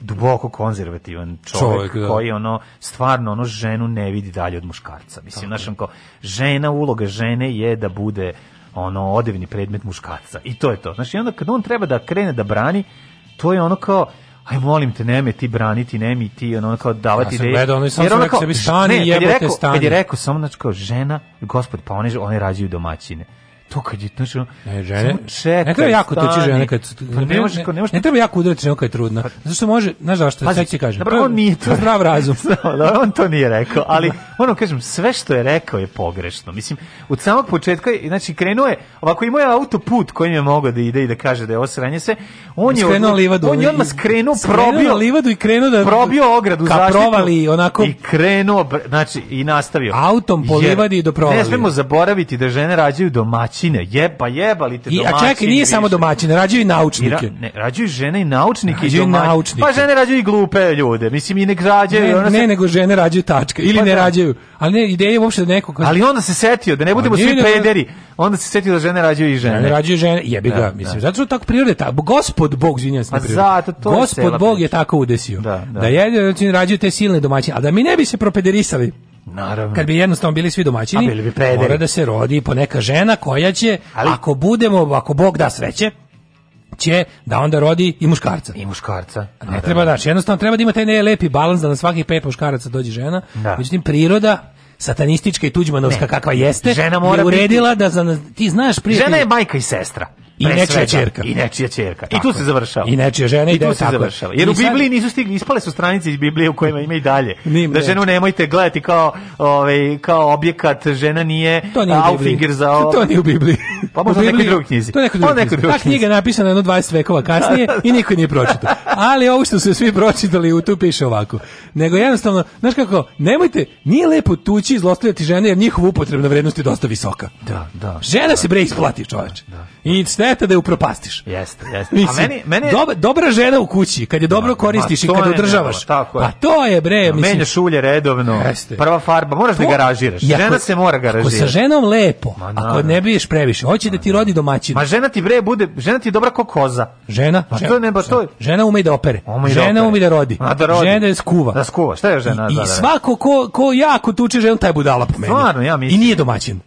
duboko konzervativan čovjek, čovjek da. koji ono stvarno ono ženu ne vidi dalje od muškarca. Mislim našam kao žena uloga žene je da bude ono odevni predmet muškarca. I to je to. Znači onda kad on treba da krene da brani, to je ono kao aj molim te ne neme ti braniti ne nemi ti ono kao davati ideje. Ja gledao, ono sam rekao, sebi stani, ne, jebote stani. Kad je rekao, samo znači kao žena, gospod, pa oni, oni rađaju domaćine to kad je znači ne žene čekaj, jako tući žene kad pa ne, može ne, ne, ne treba jako udariti ženu kad je trudna pa- zašto može znaš zašto pa, sad kaže kažem dobro on nije to zdrav razum da on to nije rekao ali ono kažem sve što je rekao je pogrešno mislim od samog početka znači krenuo je ovako i moj autoput kojim je mogao da ide i da kaže da je osranje se on je skrenuo livadu on je odmah skrenuo probio livadu i krenuo da probio ogradu zaštitu provali onako i krenuo znači i nastavio autom po livadi do provali ne smemo zaboraviti da žene rađaju domaći domaćine. Jeba, jebali te I, domaćini. A čekaj, nije više. samo domaćine, rađaju i naučnike. I ra, ne, rađaju žene i naučnike. Rađuju i naučnike. Pa žene rađaju i glupe ljude. Mislim, i nek rađaju. Ne, ne se... nego žene rađaju tačka. Ili pa ne da. rađaju. Ali ne, ideja je uopšte da neko... Kaže... Ali onda se setio, da ne budemo svi pederi. Onda se setio da žene rađaju i žene. Ne, rađaju žene, jebi ga. Da, da. Mislim, zato što tako prirode, ta, gospod Bog, izvinjam se pa zato to Gospod Bog je tako udesio. Da, da. da je, znači, rađaju te silne domaćine. A da mi ne bi se propederisali, Naravno. Kad bi jednostavno bili svi domaćini, bili bi mora da se rodi po neka žena koja će, Ali... ako budemo, ako Bog da sreće, će da onda rodi i muškarca. I muškarca. A ne treba da, jednostavno treba da ima taj ne lepi balans da na svakih pet muškaraca dođe žena. Da. Međutim priroda satanistička i tuđmanovska ne. kakva jeste, žena mora je uredila biti... da za, ti znaš prije. Žena je bajka i sestra. I nečija čerka. I nečija čerka. I tu se završava. I nečija žena i, I tu se završava. Jer u Bibliji nisu stigli, ispale su stranice iz Biblije u kojima ima i dalje. Nim, da ženu nemojte gledati kao, ovaj, kao objekat, žena nije, to nije Aufinger za... O... To nije u Bibliji. Pa možda u nekoj drugoj knjizi. To je nekoj pa drugoj Ta knjiga je napisana jedno 20 vekova kasnije i niko nije pročitao. Ali ovo što su svi pročitali, u tu piše ovako. Nego jednostavno, znaš kako, nemojte, nije lepo tući zlostavljati žene jer njihova upotrebna vrednost je dosta visoka. Da, da. Žena da, se bre isplati, čoveče. Da, da. da. I kleta da je upropastiš. Jeste, jeste. Mislim, a meni, meni... Dobra, dobra žena u kući, kad je dobro no, koristiš i kad održavaš. Tako pa je. A to je, bre, no, mislim... Menjaš ulje redovno, jeste. prva farba, moraš da to... da garažiraš. Jako, žena se mora garažirati. Ako sa ženom lepo, Ma, ako ne biješ previše, hoće da ti rodi domaćinu. Ma žena ti, bre, bude, žena ti je dobra ko koza. Žena? Ma, žena, to ne, ba, to... žena ume i da opere. Ume i da žena ume da rodi. A, da rodi. Žena je skuva. Da skuva, šta je žena? I, da, i da, svako ko, ko jako tuče ženu, taj budala po meni. Stvarno, ja mislim. I nije domaćin.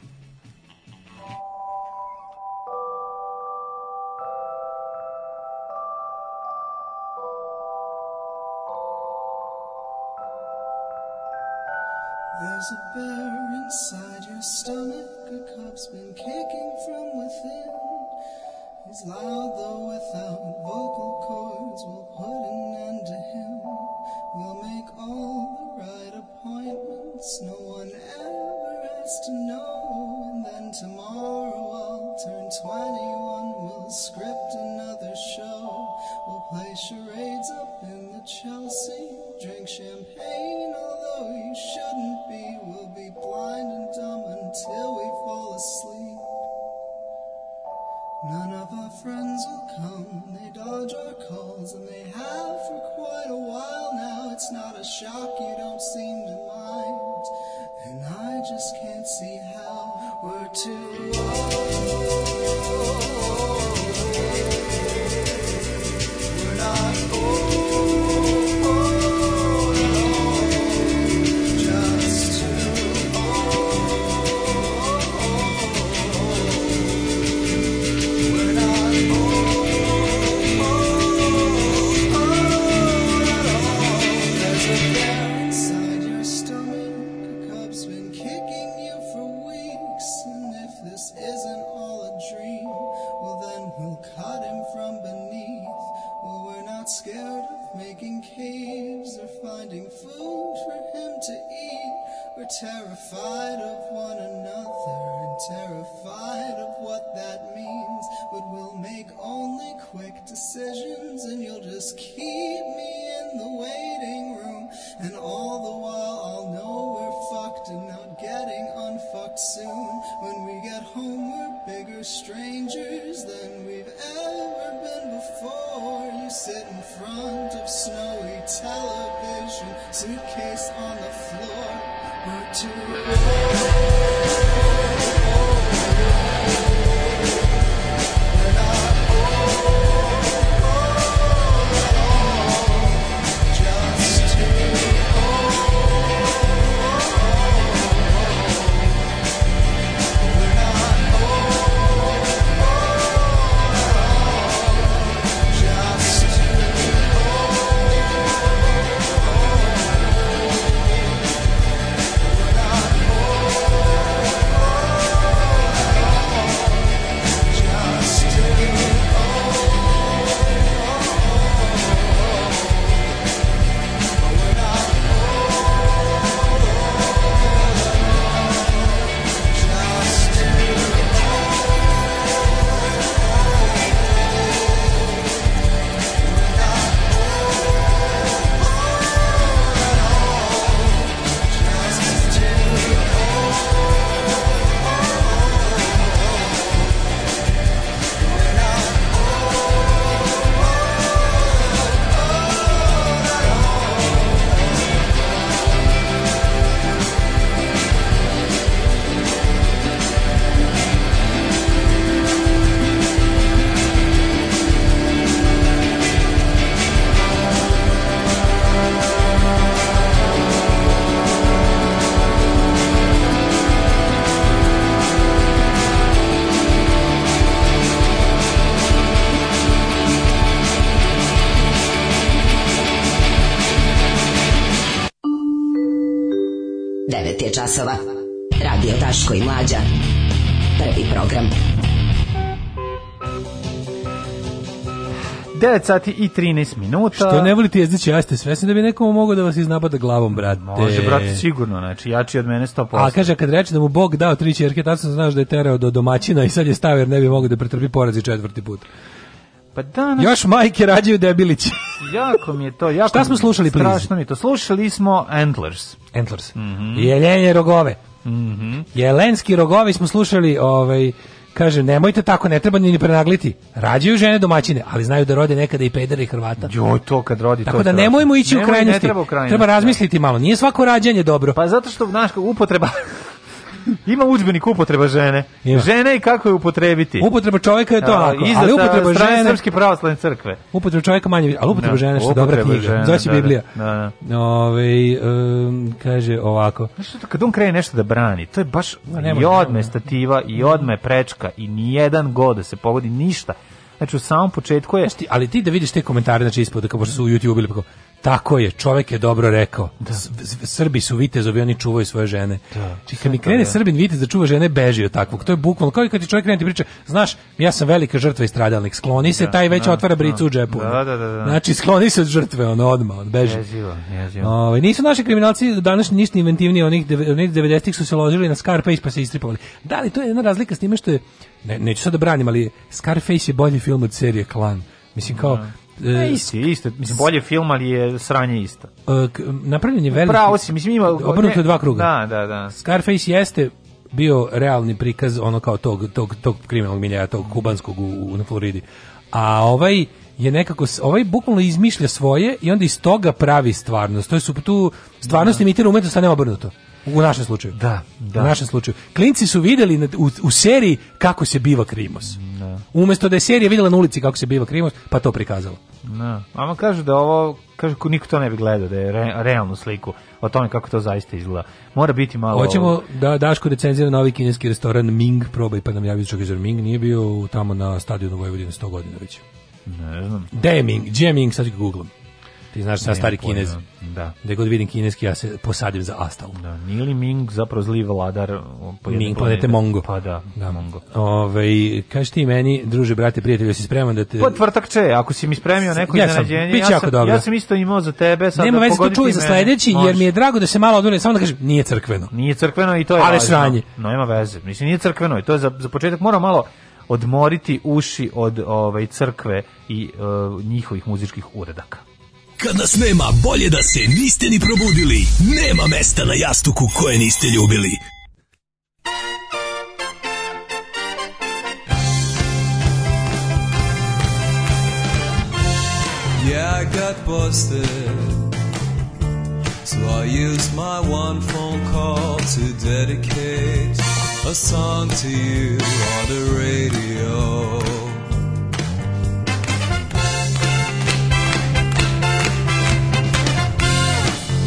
časova. Radio Daško i Mlađa. Prvi program. 9 sati i 13 minuta. Što ne volite jezdići, ja ste svesni da bi nekomu mogao da vas iznapada glavom, brate. Može, brate, sigurno, znači, jači od mene 100%. A kaže, kad reče da mu Bog dao tri čerke, tad sam znaš da je terao do domaćina i sad je stavio jer ne bi mogao da pretrpi porazi četvrti put. Pa danas... Još majke rađaju debilići. jako mi je to. Jako Šta smo slušali, please? Strašno mi to. Slušali smo Antlers. Antlers. Mm -hmm. Jelenje rogove. Mm -hmm. Jelenski rogovi smo slušali, ovaj, kaže, nemojte tako, ne treba ni prenagliti. Rađaju žene domaćine, ali znaju da rode nekada i pedera i Hrvata. Jo, to kad rodi, tako to da nemojmo ići Nemoj, u krajnosti. Ne treba, u krajnosti. treba da. razmisliti malo. Nije svako rađanje dobro. Pa zato što, znaš, upotreba Ima udžbenik upotreba žene. Ima. Žene i kako je upotrebiti. Upotreba čovjeka je to, A, ako, ali upotreba žene srpske pravoslavne crkve. Upotreba čovjeka manje, ali upotreba no, da, žene što dobra knjiga. Zove da, da. Biblija. Da, da. Ove, ovaj, um, kaže ovako. Što kad on krene nešto da brani, to je baš no, nema, i odme stativa i odme prečka i ni jedan god da se pogodi ništa. Znači u samom početku je... Znači, ali ti da vidiš te komentare znači ispod, kao što su u YouTube bili, pa kao, Tako je, čovjek je dobro rekao. Da. Srbi su vitezovi, oni čuvaju svoje žene. Da. Či kad mi da, krene da, Srbin vitez da čuva žene, beži od takvog. To je bukvalno kao i kad ti čovjek krene ti priča, znaš, ja sam velika žrtva i stradalnik. Skloni se, da, taj već da, otvara da. bricu u džepu. Da, da, da, Znači, skloni se od žrtve, ono odma, on beži. Jezivo, jezivo. Ove, ovaj, nisu naši kriminalci danas ništa inventivni, onih 90-ih su se ložili na Scarface pa se istripovali. Da li to je jedna razlika s time što je ne, neću sad da branim, ali Scarface je bolji film od serije Klan. Mislim kao E, isti, isto. Mislim, bolje film, ali je sranje isto. E, napravljen je veliki... Pravo si, mislim, ima... Obrnuto je dva kruga. Da, da, da. Scarface jeste bio realni prikaz ono kao tog, tog, tog kriminalnog miljaja, tog kubanskog u, u, na Floridi. A ovaj je nekako ovaj bukvalno izmišlja svoje i onda iz toga pravi stvarnost. To je su tu stvarnost da. imitira umetnost, a ne obrnuto. U našem slučaju. Da, da. U našem slučaju. Klinci su vidjeli u, u seriji kako se biva Krimos. Da. Umesto da je serija videla na ulici kako se biva Krimos, pa to prikazalo. Da. Mama kaže da ovo kaže ko niko to ne bi gledao da je re, realnu sliku o tome kako to zaista izgleda. Mora biti malo Hoćemo da Daško recenzira novi kineski restoran Ming, probaj pa nam javi što kaže Ming nije bio tamo na stadionu Vojvodine 100 godina već. Ne znam. Deming, Jeming, sad ga googlam. Ti znaš sa stari pojma. kinez. Da. Da god vidim kineski, ja se posadim za Astal. Da. Nije li Ming zapravo zli vladar? Um, po Ming planete Mongo. Pa da, da. Mongo. Ove, ovaj, kaži ti meni, druže, brate, prijatelju, si spreman da te... Pa tvrtak će, ako si mi spremio neko ja sam, iznenađenje, ja, sam, ja sam isto imao za tebe. Sad Nema da veze, to čuj za sledeći, jer mi je drago da se malo odvore, samo da kažem, nije crkveno. Nije crkveno i to je Ali važno. sranje. No, nema veze. Mislim, nije crkveno i to je za, za početak Moram malo odmoriti uši od ovaj crkve i uh, njihovih muzičkih uredaka. Kad nas nema, bolje da se niste ni probudili. Nema mesta na jastuku koje niste ljubili. Yeah, I got busted. So I use my one phone call to dedicate a song to you on the radio.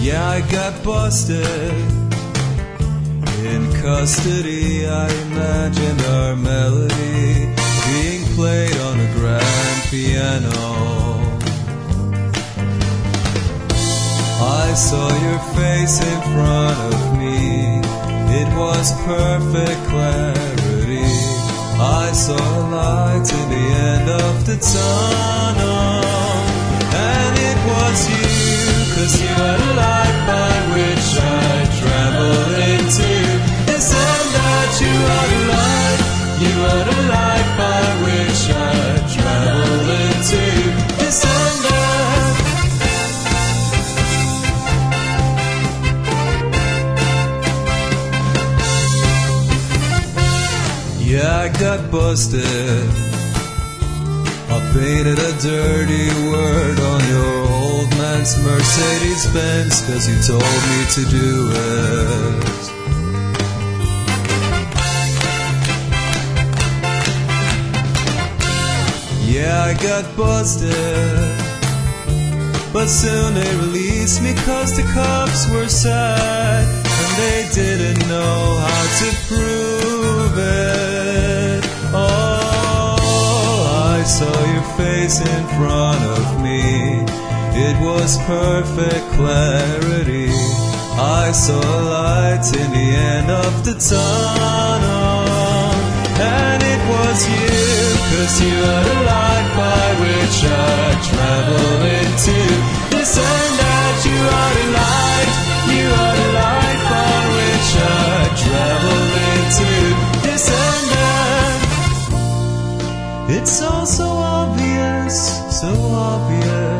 Yeah, I got busted. In custody, I imagined our melody being played on a grand piano. I saw your face in front of me. It was perfect clarity. I saw light in the end of the tunnel, and it was you. Cause you are the by which I travel into. that you are the you are the I into. that. Yeah, I got busted. I painted a dirty word on your Mercedes Benz, cause you told me to do it. Yeah, I got busted. But soon they released me cause the cops were sad. And they didn't know how to prove it. Oh, I saw your face in front of me. It was perfect clarity. I saw light in the end of the tunnel. And it was you, cause you are the light by which I travel into. Listen that you are the light, you are the light by which I travel into. Listen that it's all so obvious, so obvious.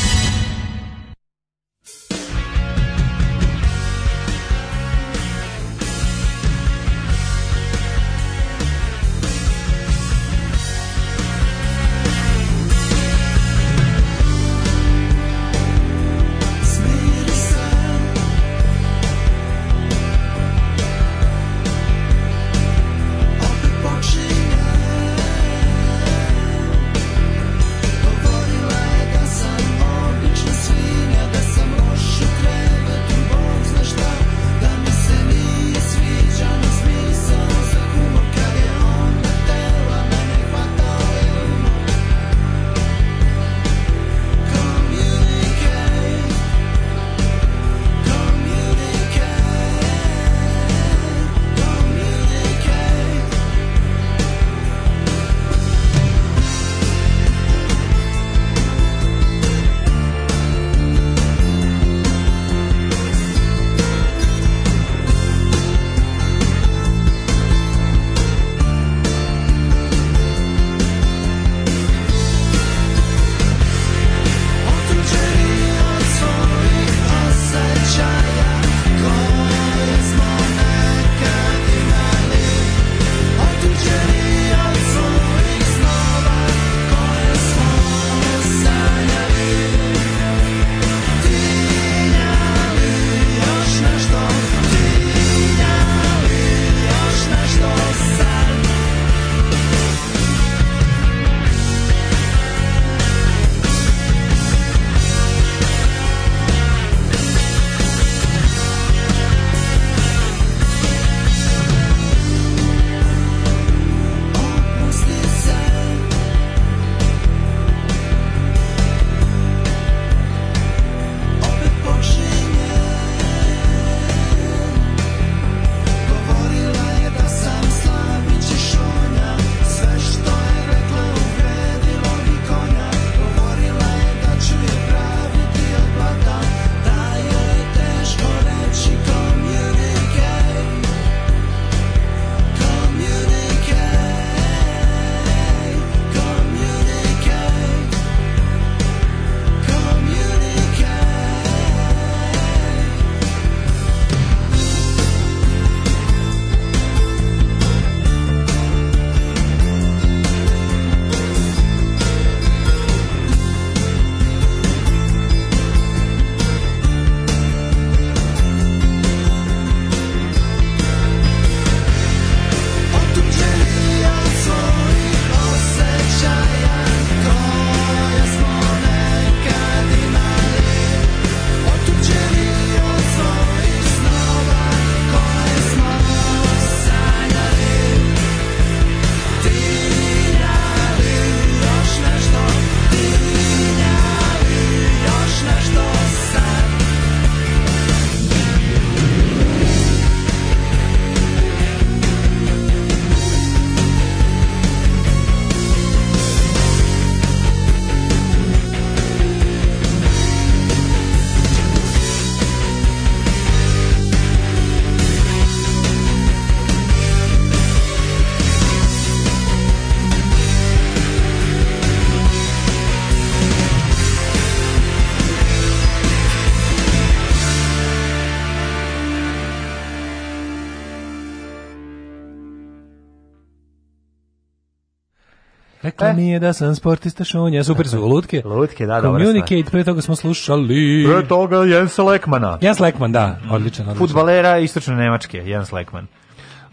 Drago mi je da sam sportista šunja. Super su lutke. Lutke, da, dobro. Communicate, pre toga smo slušali... Pre toga Jens Lekmana. Jens Lekman, da, odličan. odličan. Futbalera istočno Nemačke, Jens Lekman.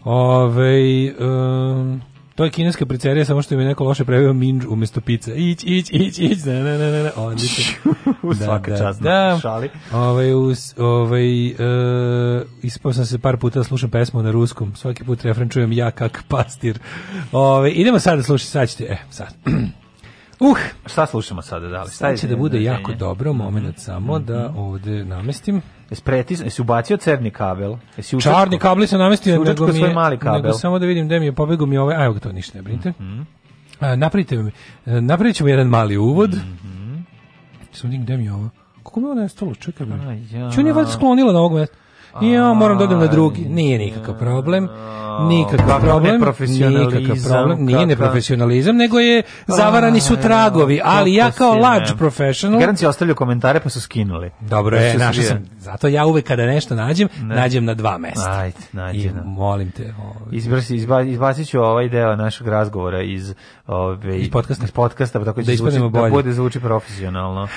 Ove, um, To je kineska pizzerija, samo što mi je neko loše preveo minđ umjesto pizza. Ić, ić, ić, ić, da, da, da, da, odlično. da, Svaka da, čast, da. da šali. Ovaj, us, ovaj, uh, ispao sam se par puta da slušam pesmu na ruskom, svaki put refren čujem ja kak pastir. Ovaj, idemo sad da slušati, sad ćete, e, sad. Uh, šta slušamo sada, da li? Sad će da bude jako dobro, moment mhm. samo da mhm. ovde namestim. Jesi pretis, jesi ubacio crni kabel? Jesi učačko? Čarni kabel sam namestio, nego mi je, mali kabel. Nego samo da vidim gde mi je pobegao mi ovaj, ajmo ga to ništa ne brinite. Mm -hmm. mi, e, napravit ćemo jedan mali uvod. Mm -hmm. Sam vidim gde mi je ovo. Kako mi je ovo nestalo, čekaj. Ču nije valjda sklonila na ovog mesta? ja moram da dodam na drugi. Nije nikakav problem. Nikakav problem. Nikakav problem. Nije neprofesionalizam, nego je zavarani su tragovi, ali ja kao large professional. Garancija ostavljaju komentare pa su skinuli. Dobro pa je, našao sam. Zato ja uvek kada nešto nađem, nađem na dva mesta. Ajde, I Molim te. Ovaj- Izbrsi, izbacit ću ovaj deo našeg razgovora iz, ove, ovaj- iz podcasta. Iz podcasta, pa tako da, zvuči, da bude zvuči profesionalno.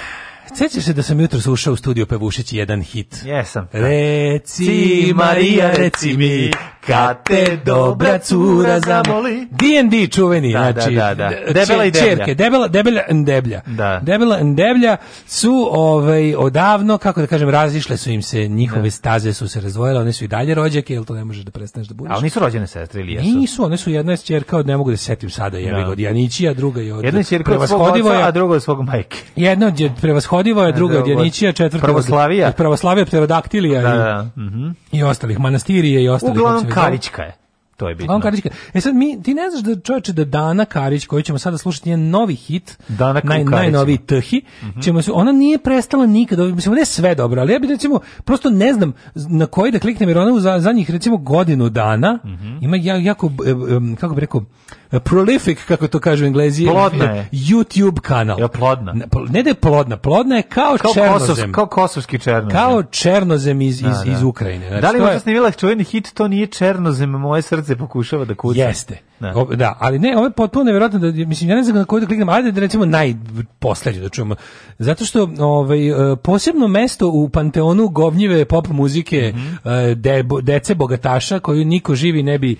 Sećaš se da sam jutro slušao u studiju pevušići jedan hit? Jesam. Da. Reci Marija, reci mi, Kad te dobra cura zamoli. D&D čuveni, da, da, znači. Da, da, da. Debela i deblja. Čerke, debela, debela deblja. Da. Debela i deblja su ovaj, odavno, kako da kažem, razišle su im se, njihove da. staze su se razvojile, one su i dalje rođake, jel to ne možeš da prestaneš da budeš. Ali nisu rođene sestre ili jesu? Nisu, one su jedna je čerka od, ne mogu da se setim sada, je da. od Janićija, druga je od... Jedna je čerka od svog oca, a druga od svog majke. Jedna od prevashodivoj, a druga od Janićija, četvrta od Pravoslavija. Pravoslavija, Pterodaktili, Pterodaktilija da, da. Mm -hmm. i ostalih manastirije i ostalih. Uglavnom znači, Karićka je. to je bitno. Karić, e sad mi, ti ne znaš da čovječe da Dana Karić, koji ćemo sada slušati, je novi hit, Dana naj, najnoviji thi, mm -hmm. ćemo se, ona nije prestala nikad, mislim, ne sve dobro, ali ja bih recimo, prosto ne znam na koji da kliknem, jer ona u za, zadnjih recimo godinu dana mm -hmm. ima jako, e, e, kako bih rekao, e, prolific, kako to kažu englezije plodna je. YouTube kanal. Ja plodna. Ne da je plodna, plodna je kao, kao černozem. Kosovs, kao kosovski černozem. Kao černozem iz, iz, da, da. iz Ukrajine. Znači, da li možda je... snimila čuveni hit, to nije černozem, moje srce se pokušava da kuca. Jeste. Da, da ali ne, ovo je potpuno nevjerojatno da mislim ja ne znam na koju da kliknem, ajde da recimo najposlednje da čujemo. Zato što ovaj e, posebno mesto u panteonu govnjive pop muzike mm -hmm. de, dece bogataša koju niko živi ne bi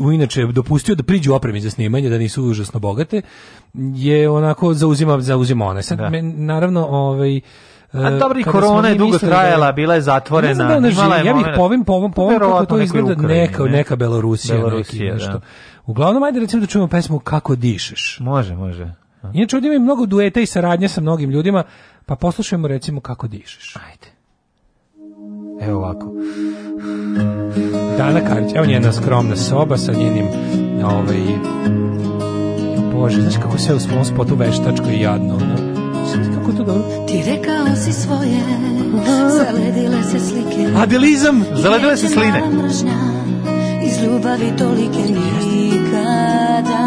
u inače dopustio da priđu opremi za snimanje da nisu užasno bogate je onako zauzima zauzima ona. Sad da. me, naravno ovaj A e, dobro i korona je dugo da trajala, da, bila je zatvorena. Ne znam da ona živi, ja bih povim, povim, povim kako to izgleda Ukrajini, neka, neka Belorusija, Belorusija neki, da. nešto. Da. Uglavnom, ajde recimo da čujemo pesmu Kako dišeš. Može, može. Inače, ovdje imam mnogo dueta i saradnje sa mnogim ljudima, pa poslušajmo recimo Kako dišeš. Ajde. Evo ovako. Dana Karić, evo njena skromna soba sa njenim ovaj, Bože, znaš kako se u svom spotu veštačko i jadno, ono kako to dobro? Ti rekao si svoje, zaledile se slike. Adelizam, zaledile se sline. iz ljubavi tolike nikada.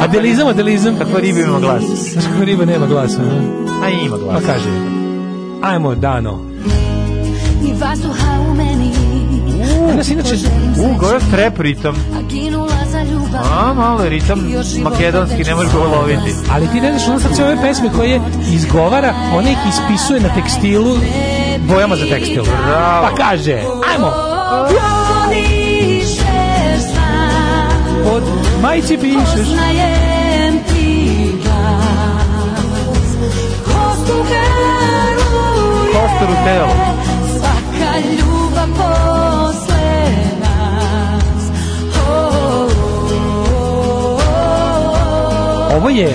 Adelizam, adelizam, kakva riba ima glas. Znaš kakva riba nema glasa, ne? A ima glasa. Pa kaže. Ajmo, dano. I vasuha u meni Danas inače, u, goraš trep ritam. A, malo je ritam makedonski, ne možeš loviti. Ali ti ne znaš, ono sad sve ove pesme koje izgovara, one ih ispisuje na tekstilu bojama za tekstil. Bravo. Pa kaže, ajmo! Od majci pišeš. Poznajem ti glas, kostu heru je, kostu Svaka ljubav Ovo je... Um,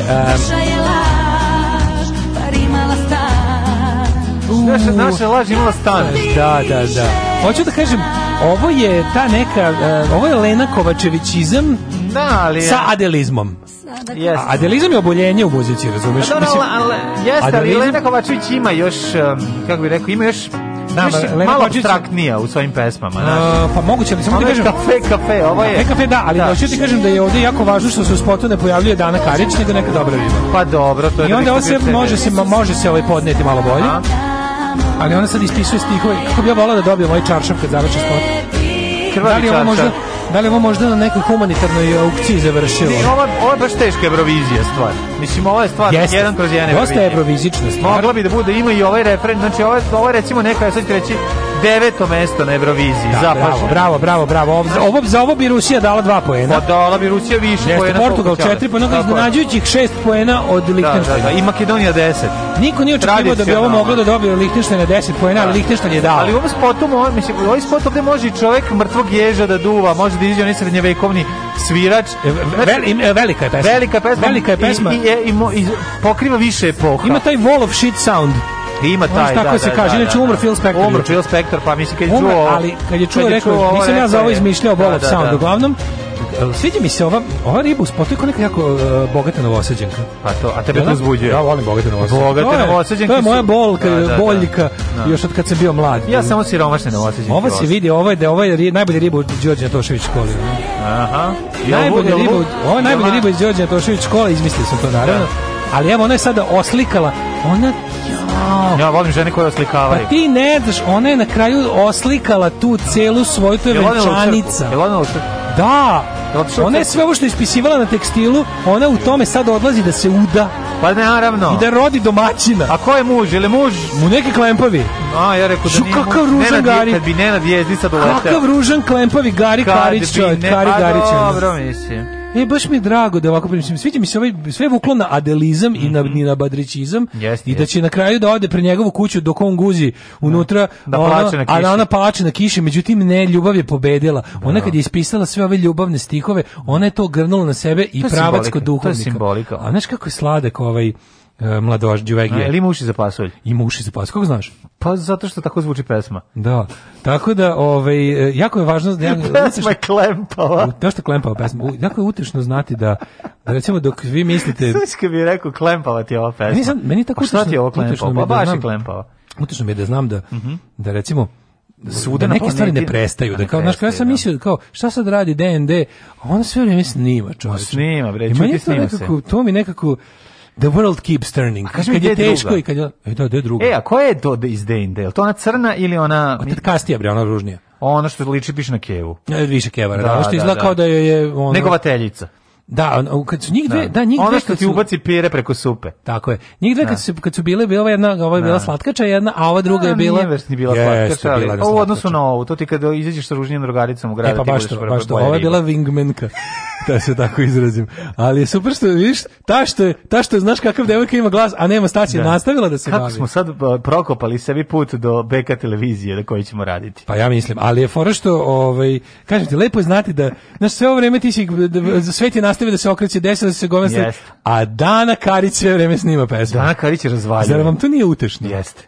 naša, naša laž imala stan. Da, da, da. Hoću da kažem, ovo je ta neka, uh, ovo je Lena Kovačevićizam da, ali sa adelizmom. Yes. Adelizam je oboljenje u muzici, razumeš? Da, da, da, ali, jeste, ali Lena Kovačević ima još, um, kako bih rekao, ima još Znam, Lena malo abstraktnija u svojim pesmama. Uh, pa moguće, ali samo ti kažem... kafe, kafe, ovo je... Kafe, kafe, da, ali da. hoću ti kažem da je ovde jako važno što se u spotu ne pojavljuje Dana Karić, nego neka dobra riba. Pa dobro, to je... I onda ovo se može, se, može se ovaj podneti malo bolje. A? Ali ona sad ispisuje stihove. Kako bi ja volao da dobijem ovaj čaršav kad završi spot? Krvavi da li čaršav. Možda, Da li ovo možda na nekoj humanitarnoj aukciji završilo? Ne, ovo, ovo je baš teška Eurovizija stvar. Mislim, ovo je stvar Jeste. jedan kroz jedan Dosta je Evrovizična stvar. Mogla bi da bude, ima i ovaj refren, znači ovo, ovo je recimo neka, sad ću reći, deveto mesto na Evroviziji. Da, Zapažen. bravo, bravo, bravo, bravo. Znači- ovo, za ovo bi Rusija dala dva poena. Pa dala bi Rusija više Jeste, poena. Portugal četiri poena, da, iznenađujućih šest poena od Lichtensteina. Da, da, da, i Makedonija deset. Niko nije očekivao da bi ovo moglo da dobije Lichtenstein na deset poena, ali da. Lichtenstein je dao. Ali u ovom spotu, mislim, ovaj spot ovde može i čovek mrtvog ježa da duva, može da izađe onaj srednjevekovni svirač. Vel, velika je pesma. Velika je pesma. Velika je pesma. I, i, i, i pokriva više epoha. Ima taj wall of shit sound. Ima taj, da, tako da, se da, kaže, da, inače da, umro da. Phil Spector. Umro Phil Spector, pa mislim kad je čuo... ali kad je čuo, kad je čuo nisam ovaj ja za ovo izmišljao Bolog da, Sound, uglavnom, sviđa mi se ova ova riba u spotu kao neka jako uh, bogata novosađenka. Pa to, a tebe to uzbuđuje. Ja volim bogate novosađenke. Bogate novosađenke. To je moja bolka, da, da, boljka da, još od kad sam bio mlad. Ja samo siromašne novosađenke. Ova se vidi, ovo je da ovo je najbolja riba u Đorđe Tošević školi. Aha. Najbolja riba, ovo je najbolja riba iz Đorđe Tošević škole, izmislio sam to naravno. Da Ali evo, ona je sada oslikala, ona Ja volim žene koje oslikavaju. Pa ti ne znaš, ona je na kraju oslikala tu celu svoju, to je venčanica. Jel ona Da, ona je sve ovo što ispisivala na tekstilu, ona u tome sad odlazi da se uda. Pa naravno. I da rodi domaćina. A ko je muž? Ili muž? Mu neki klempavi. A, ja rekao da nije kakav muž. ružan Nenad, gari. Kad bi Nenad jezdi sad uleteo. Kakav ružan klempavi gari Karić čovjek. Gari pa Garić. Dobro, mislim. E, baš mi je drago da ovako primim. Sviđa mi se ovaj, sve vuklo na adelizam mm -hmm. i na, ni mhm. na badrićizam. Yes, I da će yes. na kraju da ode pre njegovu kuću dok on guzi unutra. Da, ona, da plače na kiši. A da ona plače na kiši. Međutim, ne, ljubav je pobedila. Da. Ona kad je ispisala sve ove ljubavne stihove, ona je to grnula na sebe i to pravac duhovnika. To je simbolika. A znaš kako je sladak ovaj E, Mladoš Đuvegija. Ili muši za pasulj? I muši za pasulj. Kako znaš? Pa zato što tako zvuči pesma. Da. Tako da, ovaj, e, jako je važno... Da, pesma je klempava. To da što klempava pesma. Jako je utešno znati da, da recimo dok vi mislite... Sve bi rekao klempava ti je ova pesma. Meni, sam, meni tako pa šta ti je ovo klempala? Da pa baš je klempava. Utešno mi je da znam da, mm -hmm. da recimo suda da neke stvari ne prestaju da, ne da kao znači ja sam da. mislio kao šta sad radi DND a on sve vrijeme snima čovjek pa snima bre čuti snima se to mi nekako The world keeps turning. A kad je teško druga? i kad je... E, da, gde je druga? E, a koja je to da iz Dane? Je to ona crna ili ona... Od pa Kastija, bre, ona ružnija. Ona što liči piše na kevu. Ne, više kevara, da, da, što da, izgleda da, kao da joj je... Ono... Negovateljica. Da, kad su njih dve, da, da njih dve što ti ubaci pire preko supe. Tako je. Njih dve da. kad su kad su bile, bila jedna, ova je bila slatkača jedna, a ova druga da, je bila. Nije baš bila slatkača, bila ali u odnosu na ovu, to ti kad izađeš sa ružnijom drugaricom u gradu, e, pa baš to, baš to. Ova je bila wingmenka. da se tako izrazim. Ali je super što vidiš, ta što je, ta što je, znaš kakav devojka ima glas, a nema stacije, da. nastavila da se Kako bavi. smo sad pa, prokopali sebi put do BK televizije da koji ćemo raditi. Pa ja mislim, ali je fora što, ovaj, kažem ti, lepo je znati da, znaš, sve ovo vreme ti si, da, da svet je nastavio da se okreće, desilo da se govesli, yes. a Dana Karić sve vreme snima pesmu. Dana Karić je razvaljena. Zar vam to nije utešno? Jeste.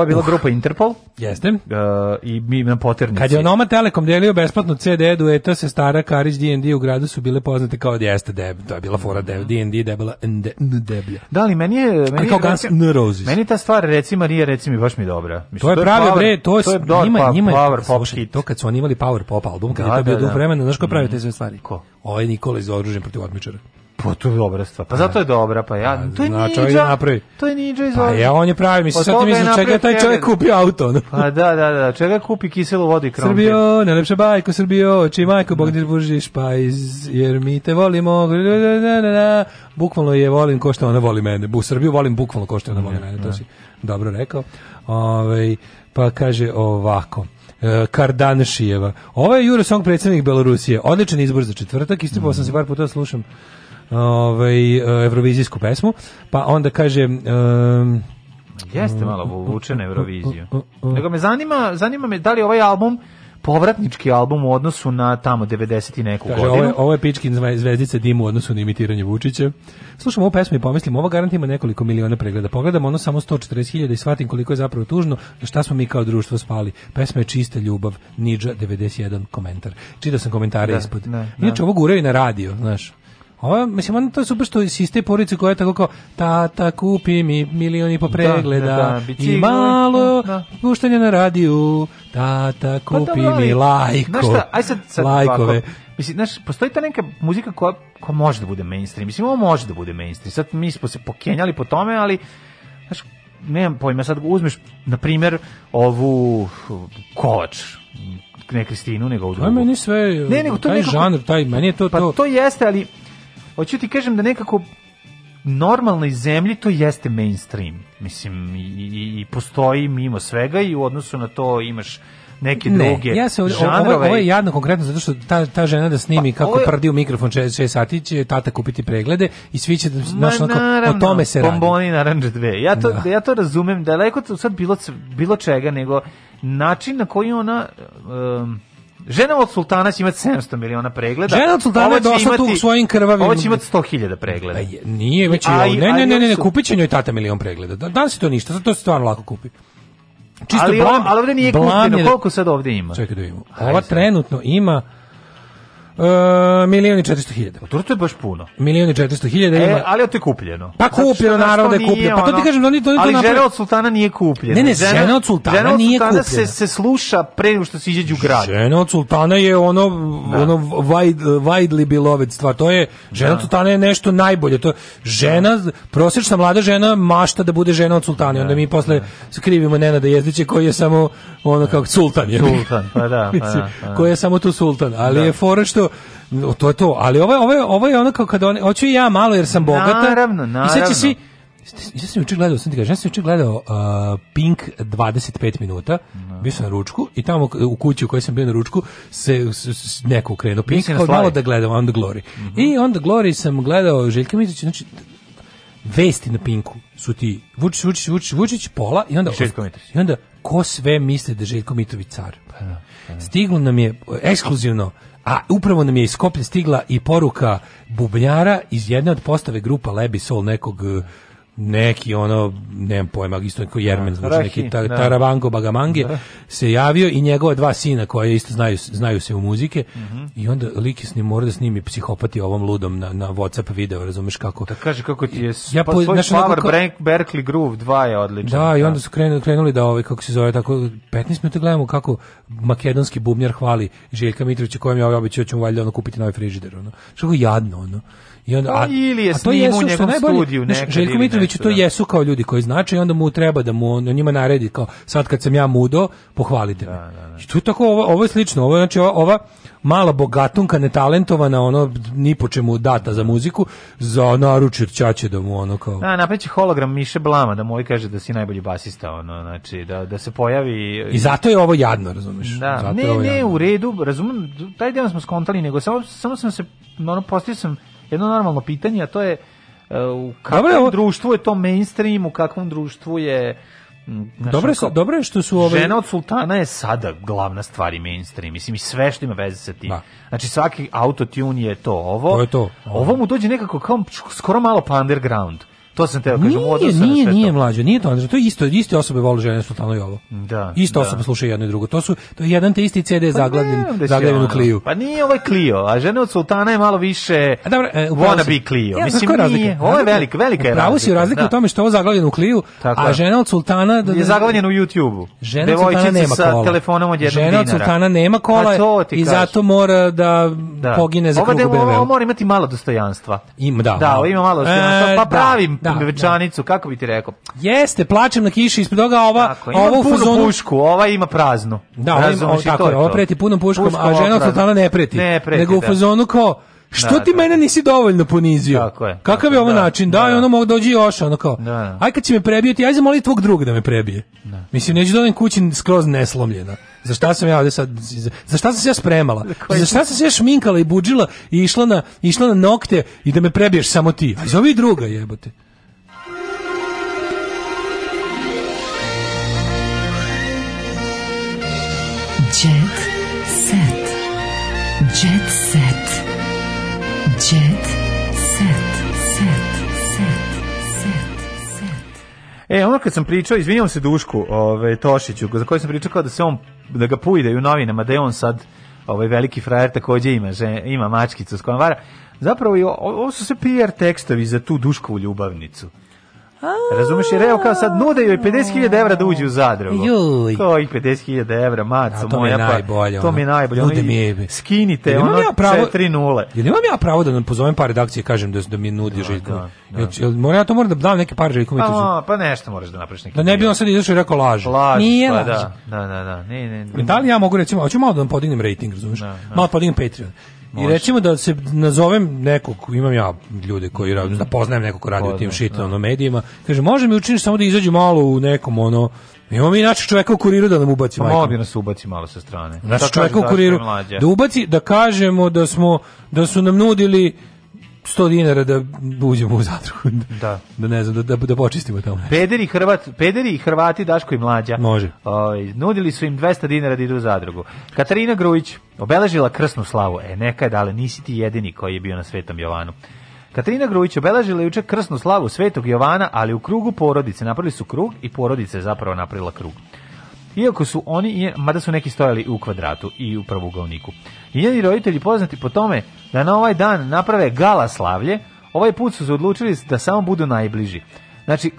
Ovo je bila uh, grupa Interpol. Jeste. Uh, I mi na poternici. Kad je Onoma Telekom delio besplatno CD dueta se stara Karić D&D u gradu su bile poznate kao jeste deb, to je bila fora deb, D&D debela nd, deblja. Da li meni je meni kao Guns N' Roses. Meni ta stvar reci Marija reci mi baš mi dobra. Mislim, to je pravi bre, to, to je door, njima njima power pop hit. To kad su oni imali power pop album, kad da, je to bio da, da. vremena, znaš ko pravi te sve stvari? Ko? Ovaj Nikola iz oružja protiv otmičara. Pa to je dobra stvar. Pa, pa zato je dobra, pa ja. Pa to je znači, ninja. Ovaj to je ninja iz Pa ja, on je pravi, mislim, sad ti mislim, čega taj čovjek kupio auto. No? Pa da, da, da, čega kupi kiselu vodu i krompir. Srbijo, najlepša bajko, Srbijo, čiji majko, Bog ne da. zbužiš, pa iz, jer mi te volimo. Bukvalno je volim ko što ona voli mene. Bu Srbiju volim bukvalno ko što ona voli mene, to si dobro rekao. Ove, ovaj, pa kaže ovako. E, Kardanšijeva. Ovo je Song predsjednik Belorusije. Odličan izbor za četvrtak. Istripao sam se mm. par puta da slušam ovaj, e, evrovizijsku pesmu, pa onda kaže... Um, Jeste malo vuče na Euroviziju. Nego me zanima, zanima me da li ovaj album povratnički album u odnosu na tamo 90 i neku Kaže, godinu. Ovo je, ovo je Pičkin zvezdice dim u odnosu na imitiranje Vučića. Slušamo ovu pesmu i pomislim, ovo garantima nekoliko miliona pregleda. Pogledam ono samo 140.000 i shvatim koliko je zapravo tužno, na šta smo mi kao društvo spali. Pesma je čista ljubav, Nidža 91 komentar. Čitao sam komentare da, ispod. Ne, da, Inače, da. ovo guraju na radio, znaš. Ovo, mislim, ono to je super što iz iste porodice koja je tako kao, tata, kupi mi milioni po da, pregleda da, da, bicikl, i malo da, da. puštanja na radiju, tata, pa kupi pa, dobro, mi lajko, znaš šta, aj sad, sad lajkove. Ovako, mislim, znaš, postoji ta neka muzika koja, koja može da bude mainstream, mislim, ovo može da bude mainstream, sad mi smo se pokenjali po tome, ali, znaš, nemam pojma, sad uzmeš, na primjer, ovu koč, ne Kristinu, nego ovu drugu. To je meni sve, ne, nego to taj nekako, žanr, taj, meni je to... Pa to, to jeste, ali hoću ti kažem da nekako normalnoj zemlji to jeste mainstream. Mislim, i, i, i postoji mimo svega i u odnosu na to imaš neke ne, druge ja se, žanrove. Ovo, ovo je jadno konkretno zato što ta, ta žena da snimi pa, kako je... prdi u mikrofon 6 sati će tata kupiti preglede i svi će da, Ma, naš, onako, o tome se bomboni radi. Bomboni na Ja to, da. ja to razumem, da daleko sad bilo, bilo čega, nego način na koji ona... Um, Žena od sultana će imati 700 miliona pregleda. Žena od sultana je došla tu svojim krvavim... Ovo će imati 100.000 pregleda. je, nije, već je... Aj, ne, ne, ne, ne, ne, kupit će njoj tata milion pregleda. Da, Danas je to ništa, zato se stvarno lako kupi. Čisto ali, blam, ali ovde nije kupljeno, koliko sad ovde ima? Čekaj da vidimo. Ova trenutno ima E, milioni 400 hiljada. To, to je baš puno. Milioni 400 hiljada e, ima. ali je to je kupljeno. Pa kupljeno, naravno da je kupljeno. Pa to ti kažem, da oni, oni ali to žena od sultana nije kupljena. Ne, ne, žena, žena od sultana žena od nije sultana kupljena. se, se sluša pre nego što se iđe u grad. Žena od sultana je ono, da. ono wide, widely beloved stvar. To je, da. žena da. od sultana je nešto najbolje. To, žena, da. prosečna mlada žena mašta da bude žena od sultana. Da. Onda mi posle skrivimo Nena da jezdiće koji je samo ono kao sultan je. Sultan, pa da. Pa da, pa da. koji je samo tu sultan. Ali da. je fora što to je to, ali ovo je, ovo je, ovo ovaj je ono kao kad oni, hoću i ja malo jer sam bogata. Naravno, naravno. I ja sam juče gledao, sam ti kažem, ja sam juče gledao uh, Pink 25 minuta, no. Da. bio sam na ručku i tamo u kući u kojoj sam bio na ručku se, se, se neko ukrenuo Pink, kao malo da gledam On the Glory. Mm -hmm. I On the Glory sam gledao Željka Mitić, znači vesti na Pinku su ti Vučić, Vučić, Vučić, Vučić, pola i onda... Željko Mitić. I onda ko sve misle da je Željko Mitović car? Pa, da, pa da. Stiglo nam je e, ekskluzivno A upravo nam je iz Skoplje stigla i poruka bubnjara iz jedne od postave grupa Lebi Soul nekog neki ono, nemam pojma, isto neko Jermen, da, znači neki tar, da. Taravango Bagamange, da. se javio i njegova dva sina koja isto znaju, znaju se u muzike mm -hmm. i onda Liki s njim mora da snimi psihopati ovom ludom na, na Whatsapp video, razumeš kako. Da kaže kako ti je, ja, pa, svoj znaš, Power kako, Break, Berkeley Groove 2 je odličan. Da, i da. onda su krenuli, krenuli da ovaj, kako se zove, tako 15 minuta gledamo kako makedonski bubnjar hvali Željka Mitrovića kojem ja ovaj obećao ću mu valjda ono kupiti novi frižider, ono. Što je jadno, ono. I onda, pa a, ili je a u što najbolje, studiju nekad Željko Mitrović to da. jesu kao ljudi koji znače i onda mu treba da mu on da njima naredi kao sad kad sam ja mudo, pohvalite me. Da, da, da. I tu tako ovo, ovo je slično, ovo znači ova mala bogatunka netalentovana, ono ni po čemu data za muziku, za naručit ćaće da mu ono kao. Na, napraviće hologram Miše Blama da mu ovaj kaže da si najbolji basista, ono, znači da, da se pojavi I zato je ovo jadno, razumeš? Da, zato ne, ne, jadno. u redu, razumem, taj deo smo skontali, nego samo samo sam se ono postio sam jedno normalno pitanje, a to je e, u kakvom Dobre, društvu je to mainstream, u kakvom društvu je Dobro je, su, dobre je što su ove... Žena od sultana je sada glavna stvar i mainstream, mislim i sve što ima veze sa tim. Da. Znači svaki autotune je to ovo. To je to. Ovo, ovo mu dođe nekako kao skoro malo pa underground. To sam teo kažem, nije, odnosno nije, na sve nije to. mlađe, nije to, to je isto, iste osobe vole žene sultano i ovo. Da. Ista da. osoba sluša jedno i drugo. To su to je jedan te isti CD pa zaglavljen, zaglavljen u Clio. Pa nije ovaj Clio, a žene od sultana je malo više. A dobro, e, wanna be Clio. Ja, Mislim nije, razlika? ovo je velika, velika je. Pravo si razlika da. u tome što je ovo zaglavljeno u Clio, a žena od sultana da, je zaglavljena u YouTubeu. Žena od sultana nema sa telefonom od jednog žena dinara. Žena od sultana nema pa kola i zato mora da, da, pogine za krug da BMW. Ovo mora imati malo dostojanstva. Ima, da. Da, da. ima malo dostojanstva, e, pa pravim da, da. večanicu, kako bi ti rekao? Jeste, plačem na kiši ispred toga, ova, tako, ima ova u fazonu... pušku, ova ima praznu. Da, ova, ima, ovo, tako, ova preti punom puškom, puškom a žena od Sultana ne preti. Ne preti, Nego u da. fazonu kao, što da, ti da. mene da. nisi dovoljno ponizio? Tako je. Kakav je ovo da, način? Da, da, ono mogu dođi još, ono kao. Da, Aj kad će me prebijeti, aj zamoli tvog druga da me prebije. Da. Mislim, neću da kući skroz neslomljena. Za šta sam ja ovde sad, za šta sam se ja spremala? Za šta sam se ja šminkala i budžila i išla na, išla na nokte i da me prebiješ samo ti? Aj, zovi druga jebote. E, ono kad sam pričao, izvinjavam se Dušku, ovaj Tošiću, za koji sam pričao kao da se on da ga pujde u novinama, da je on sad ovaj veliki frajer takođe ima, že, ima mačkicu s kojom vara. Zapravo ovo su se PR tekstovi za tu Duškovu ljubavnicu. Razumeš, jer evo kao sad nude joj 50.000 evra da uđe u zadrugu. Juj. Ko i 50.000 evra, maco to moja. Mi pa najbolje, to mi je najbolje. Ono, mi je... Skinite, ono, pravo, 4 nule. Jel imam ja pravo da pozovem par redakcije i kažem da, da mi nudi da, Željko? Da, da. Jel, moram ja to moram da dam neke par Željko Mitroviću? Pa, pa nešto moraš da napraviš neki. Da ne bi on sad izašao i rekao laž. Laž, pa da. Da, da, da. Ne, ne, ne. Da li ja mogu recimo, hoću malo da vam podignem rating, razumeš? Da, da. Malo podignem Patreon. I recimo da se nazovem nekog, imam ja ljude koji radi, da poznajem nekog ko radi Pozna, u tim shitano da. medijima, kaže, može mi učiniti samo da izađu malo u nekom ono, Imamo mi inače čoveka u kuriru da nam ubaci majkom. Pa bi nas ubaci malo sa strane. Naš da čoveka u kuriru. Da ubaci, da kažemo da smo, da su nam nudili 100 dinara da uđemo u zadrugu. Da. Da ne znam, da, da, da počistimo tamo. Pederi, Hrvat, pederi i Hrvati, Daško i Mlađa. Može. O, ovaj, nudili su im 200 dinara da idu u zadrugu. Katarina Grujić obeležila krsnu slavu. E, neka je, ali nisi ti jedini koji je bio na Svetom Jovanu. Katarina Grujić obeležila juče krsnu slavu Svetog Jovana, ali u krugu porodice. Napravili su krug i porodice je zapravo napravila krug. Iako su oni, mada su neki stojali u kvadratu i upravo u glavniku i njeni roditelji poznati po tome da na ovaj dan naprave gala slavlje, ovaj put su se odlučili da samo budu najbliži. Znači,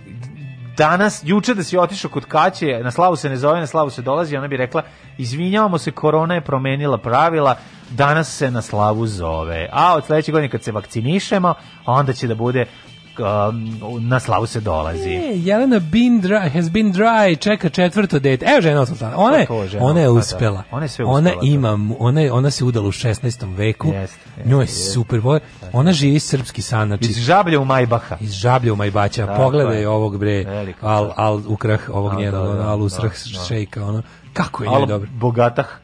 danas, juče da si otišao kod Kaće, na slavu se ne zove, na slavu se dolazi, ona bi rekla, izvinjavamo se, korona je promenila pravila, danas se na slavu zove. A od sledećeg godine kad se vakcinišemo, onda će da bude um, na slavu se dolazi. E, Jelena been dry, has been dry, čeka četvrto dete. Evo žena od sultana. Ona je, ona je uspela. Ona je sve uspela. Ona, da. ima, ona, je, ona se udala u 16. veku. Jest, jest, Njoj je jest. super. Boj. Ona živi srpski san. Znači, iz žablja u Majbaha. Iz žablja u Majbaća. Da, je. ovog bre. Velika, al, al ukrah ovog njenog, da, da, al usrah šejka. Ono. Kako je njoj dobro. bogatah.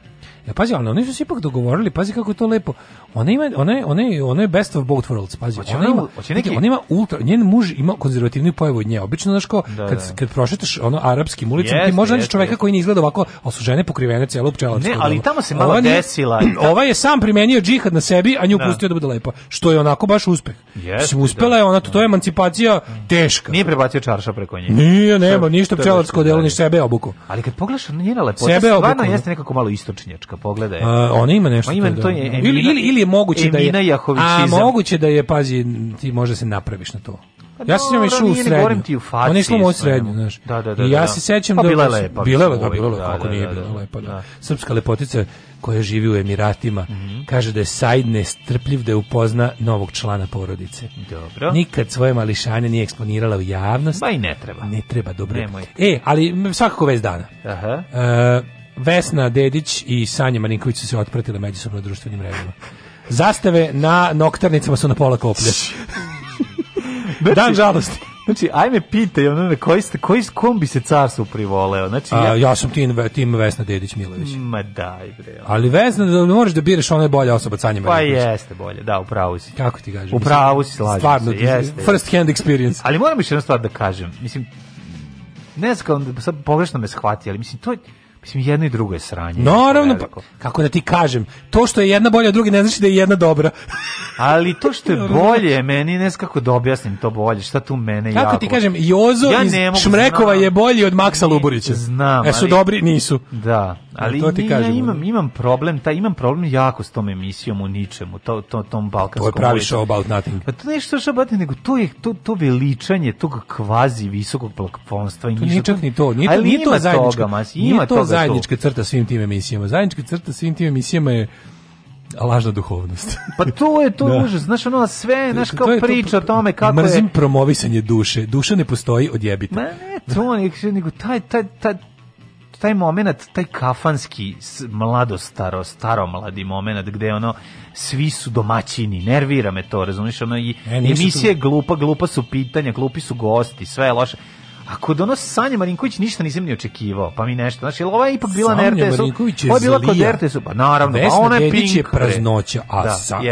Ja e, pazi, ali oni su se ipak dogovorili, pazi kako je to lepo. Ona ima ona je, ona je, ona je best of both worlds, pazi. Ona, ona, ima, hoće neki... ona ima ultra, njen muž ima konzervativni pojavu od nje. Obično znaš ko da, kad da. kad prošetaš ono arapskim ulicama, ti možeš naći čoveka koji ne izgleda ovako, al su žene pokrivene celo pčelarsko. Ne, ali doba. tamo se malo ova desila. Nije, ova je sam primenio džihad na sebi, a nju da. pustio da bude lepa, što je onako baš uspeh. Jeste, uspela da. je ona, to, to je emancipacija teška. Nije prebacio čarša preko nje. Nije, nema ništa pčelarsko delo da, ni da. sebe obuku. Ali kad pogledaš njena lepota, stvarno jeste nekako malo istočnjačka pogledaj. A, ona ima nešto. Ima to, da- je, Emina, ili, ili, ili je moguće da je A moguće da je pazi ti možda se napraviš na to. Pa ja no, se njom išao u srednju. Ti u faci, Oni smo u srednju, znaš. Da, da, da, I ja da. se sećam pa da... Pa bila je lepa. Bila je, da, bila je, kako da, nije bila lepa. Da. Srpska lepotica koja živi u Emiratima, mm -hmm. kaže da je Said nestrpljiv da je upozna novog člana porodice. Dobro. Nikad svoje mališanje nije eksponirala u javnost. Ba i ne treba. Ne treba, dobro. Nemojte. E, ali svakako vez dana. Aha. E, Vesna Dedić i Sanja Marinković su se otpratile međusobno društvenim mrežama. Zastave na nokturnicama su na pola koplja. Dan znači, žalosti. Znači, ajme pitaj, ono, na koji, ste, koji, kom bi se carstvu privoleo? Znači, ja... A, ja sam tim, tim Vesna Dedić Milović. Ma daj, bre. Ali Vesna, da moraš da biraš, ona je bolja osoba od Sanje Pa jeste bolje, da, upravo si. Kako ti kažem? Upravo si, slažem Stvarno, se, jeste. First hand experience. Ali moram još jednu stvar da kažem. Mislim, ne znam, sad pogrešno me shvati, ali mislim, to je Mislim, jedno i drugo je sranje. Naravno, pa, kako da ti kažem, to što je jedna bolja od druge ne znači da je jedna dobra. Ali to što je bolje, meni ne znam kako da objasnim to bolje, šta tu mene kako jako... Kako ti kažem, Jozo ja iz Šmrekova znam. je bolji od Maksa Luburića. Znam, E su ali, dobri, nisu. Da, e, ali to ti nije, kažem. Ja imam, imam problem, taj, imam problem jako s tom emisijom u ničemu, to, to, tom balkanskom... To je pravi show about nothing. Pa to što show about nego to je to, to veličanje tog kvazi visokog plakponstva. I to nije čak ni to, nije to, nije to zajedničko. Toga, mas, ima to Da zajednička crta svim tim emisijama? Zajednička crta svim tim emisijama je lažna duhovnost. pa to je to da. užas, znaš ono sve, znaš kao to je, to, priča o tome kako mrzim je... Mrzim promovisanje duše, duša ne postoji od jebita. Ma ne, to ne, nego taj, taj, taj, taj moment, taj kafanski mlado staro, staro mladi moment gde ono svi su domaćini, nervira me to, razumiješ, ono i e, emisije tu... glupa, glupa su pitanja, glupi su gosti, sve je loše. A kod Sanja Marinković ništa nisam ni očekivao, pa mi nešto. Znači, ova je ipak bila Sanja na RTS-u. Ovo je bila kod RTS-u, pa naravno, pa Vesna pa ona je Pink. je praznoća, a da, sa, Sanja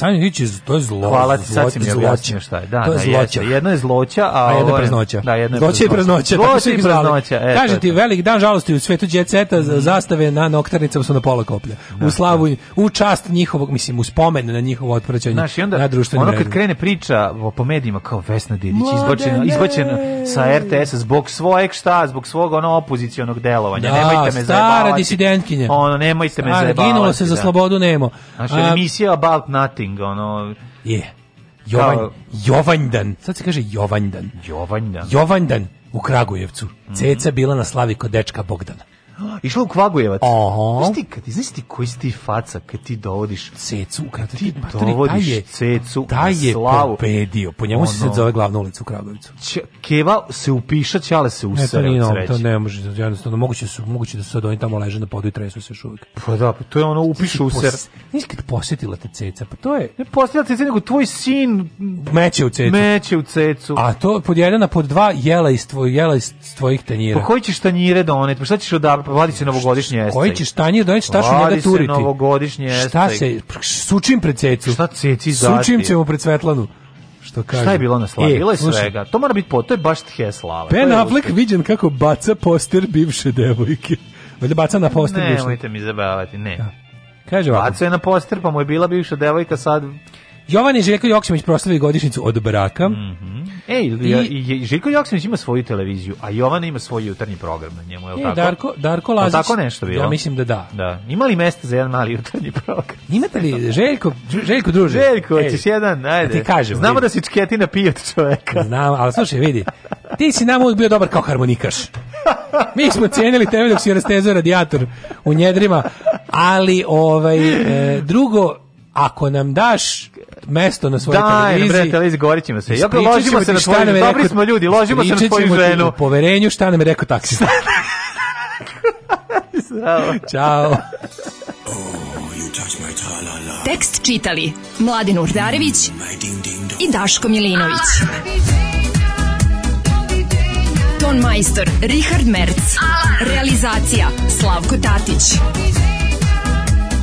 Marinković je, to je zlo. Hvala ti, sad si mi objasnio šta je. Da, to je da, zloća. Jeste. Jedno je zloća, a, a jedno je praznoća. Da, jedno je zloća i praznoća. Pa zloća i praznoća. E, Kaže ti, velik dan žalosti u svetu djeceta, mm. zastave na noktarnicama su na pola koplja. Da, u da. slavu, u čast njihovog, mislim, u spomen na njihovo otpraćanje Znaš, i onda, ono kad krene priča po medijima, kao Vesna Dedić, izbačena sa RTS SPS zbog svojeg šta, zbog svog ono opozicionog delovanja. Da, nemojte me stara zajebavati. Stara disidentkinja. Ono, nemojte stara, me zajebavati. Ginula se da. za slobodu Nemo. Znači, A, emisija About Nothing, ono... Je. Yeah. Jovan, kao... Jovanjdan. Sad se kaže Jovanjdan. Jovanjdan. Jovanjdan u Kragujevcu. Mm -hmm. Ceca bila na slavi kod dečka Bogdana. Išla u Kvagujevac. Aha. Znaš ti, ti koji si ti faca kad ti dovodiš cecu, kad ti, ti pa dovodiš taj je, cecu taj je slavu. pobedio. Po njemu se zove glavna ulica u Kragujevcu. keva se upiša, Ćale se usere. Ne, to, nije, to ne može, jednostavno, moguće, su, moguće da su sad oni tamo leže na podu i tresu se još uvijek. Pa da, pa to je ono upišu user. Znaš kad posjetila te ceca, pa to je... Ne posjetila ceca, nego tvoj sin meće u cecu. Meće u cecu. A to pod jedan, pod dva jela iz, tvoj, jela iz tvojih tanjira. Pa koji ćeš tanjire donet? Da pa šta ćeš odabiti? vadi se novogodišnje jeste. Koji ćeš tanje doći šta što njega turiti? Vadi se novogodišnje jeste. Šta se sučim pred cecu? Šta ceci zati? Sučim ćemo pred Svetlanu što kaže. Šta je bilo na slavi? E, bilo je slušaj, svega. To mora biti po, to je baš tje slava. Ben Affleck viđen kako baca poster bivše devojke. Valjda baca na poster ne, bivše. Nemojte mi zabavati, ne. Ja. Da. Kaže ovako. Baca je na poster, pa mu je bila bivša devojka, sad Jovan i Željko Joksimić proslavili godišnicu od braka. Mm -hmm. Ej, i, Željko Joksimić ima svoju televiziju, a Jovana ima svoj jutarnji program na njemu, je li e, tako? Darko, Darko Lazić. tako nešto bilo? Ja mislim da da. da. Ima li mesta za jedan mali jutarnji program? Imate li, Željko, Željko druže? Željko, Ej, ćeš jedan, da ajde. Ti kažem, Znamo vidi. da si čketina pije od čoveka. Znam, ali slušaj, vidi, ti si nam uvijek bio dobar kao harmonikaš. Mi smo cijenili tebe dok si rastezao radijator u njedrima, ali ovaj, e, drugo, ako nam daš mesto na svojoj televiziji. Da, na televiziji govorit ćemo se. Ja ložimo se na tvoju, dobri rekao, smo ljudi, ložimo se na tvoju ženu. U poverenju šta nam je rekao taksista. Zdravo. Ćao. Tekst čitali Mladin Urdarević i Daško Milinović. Ton majstor Richard Merc. Realizacija Slavko Tatić.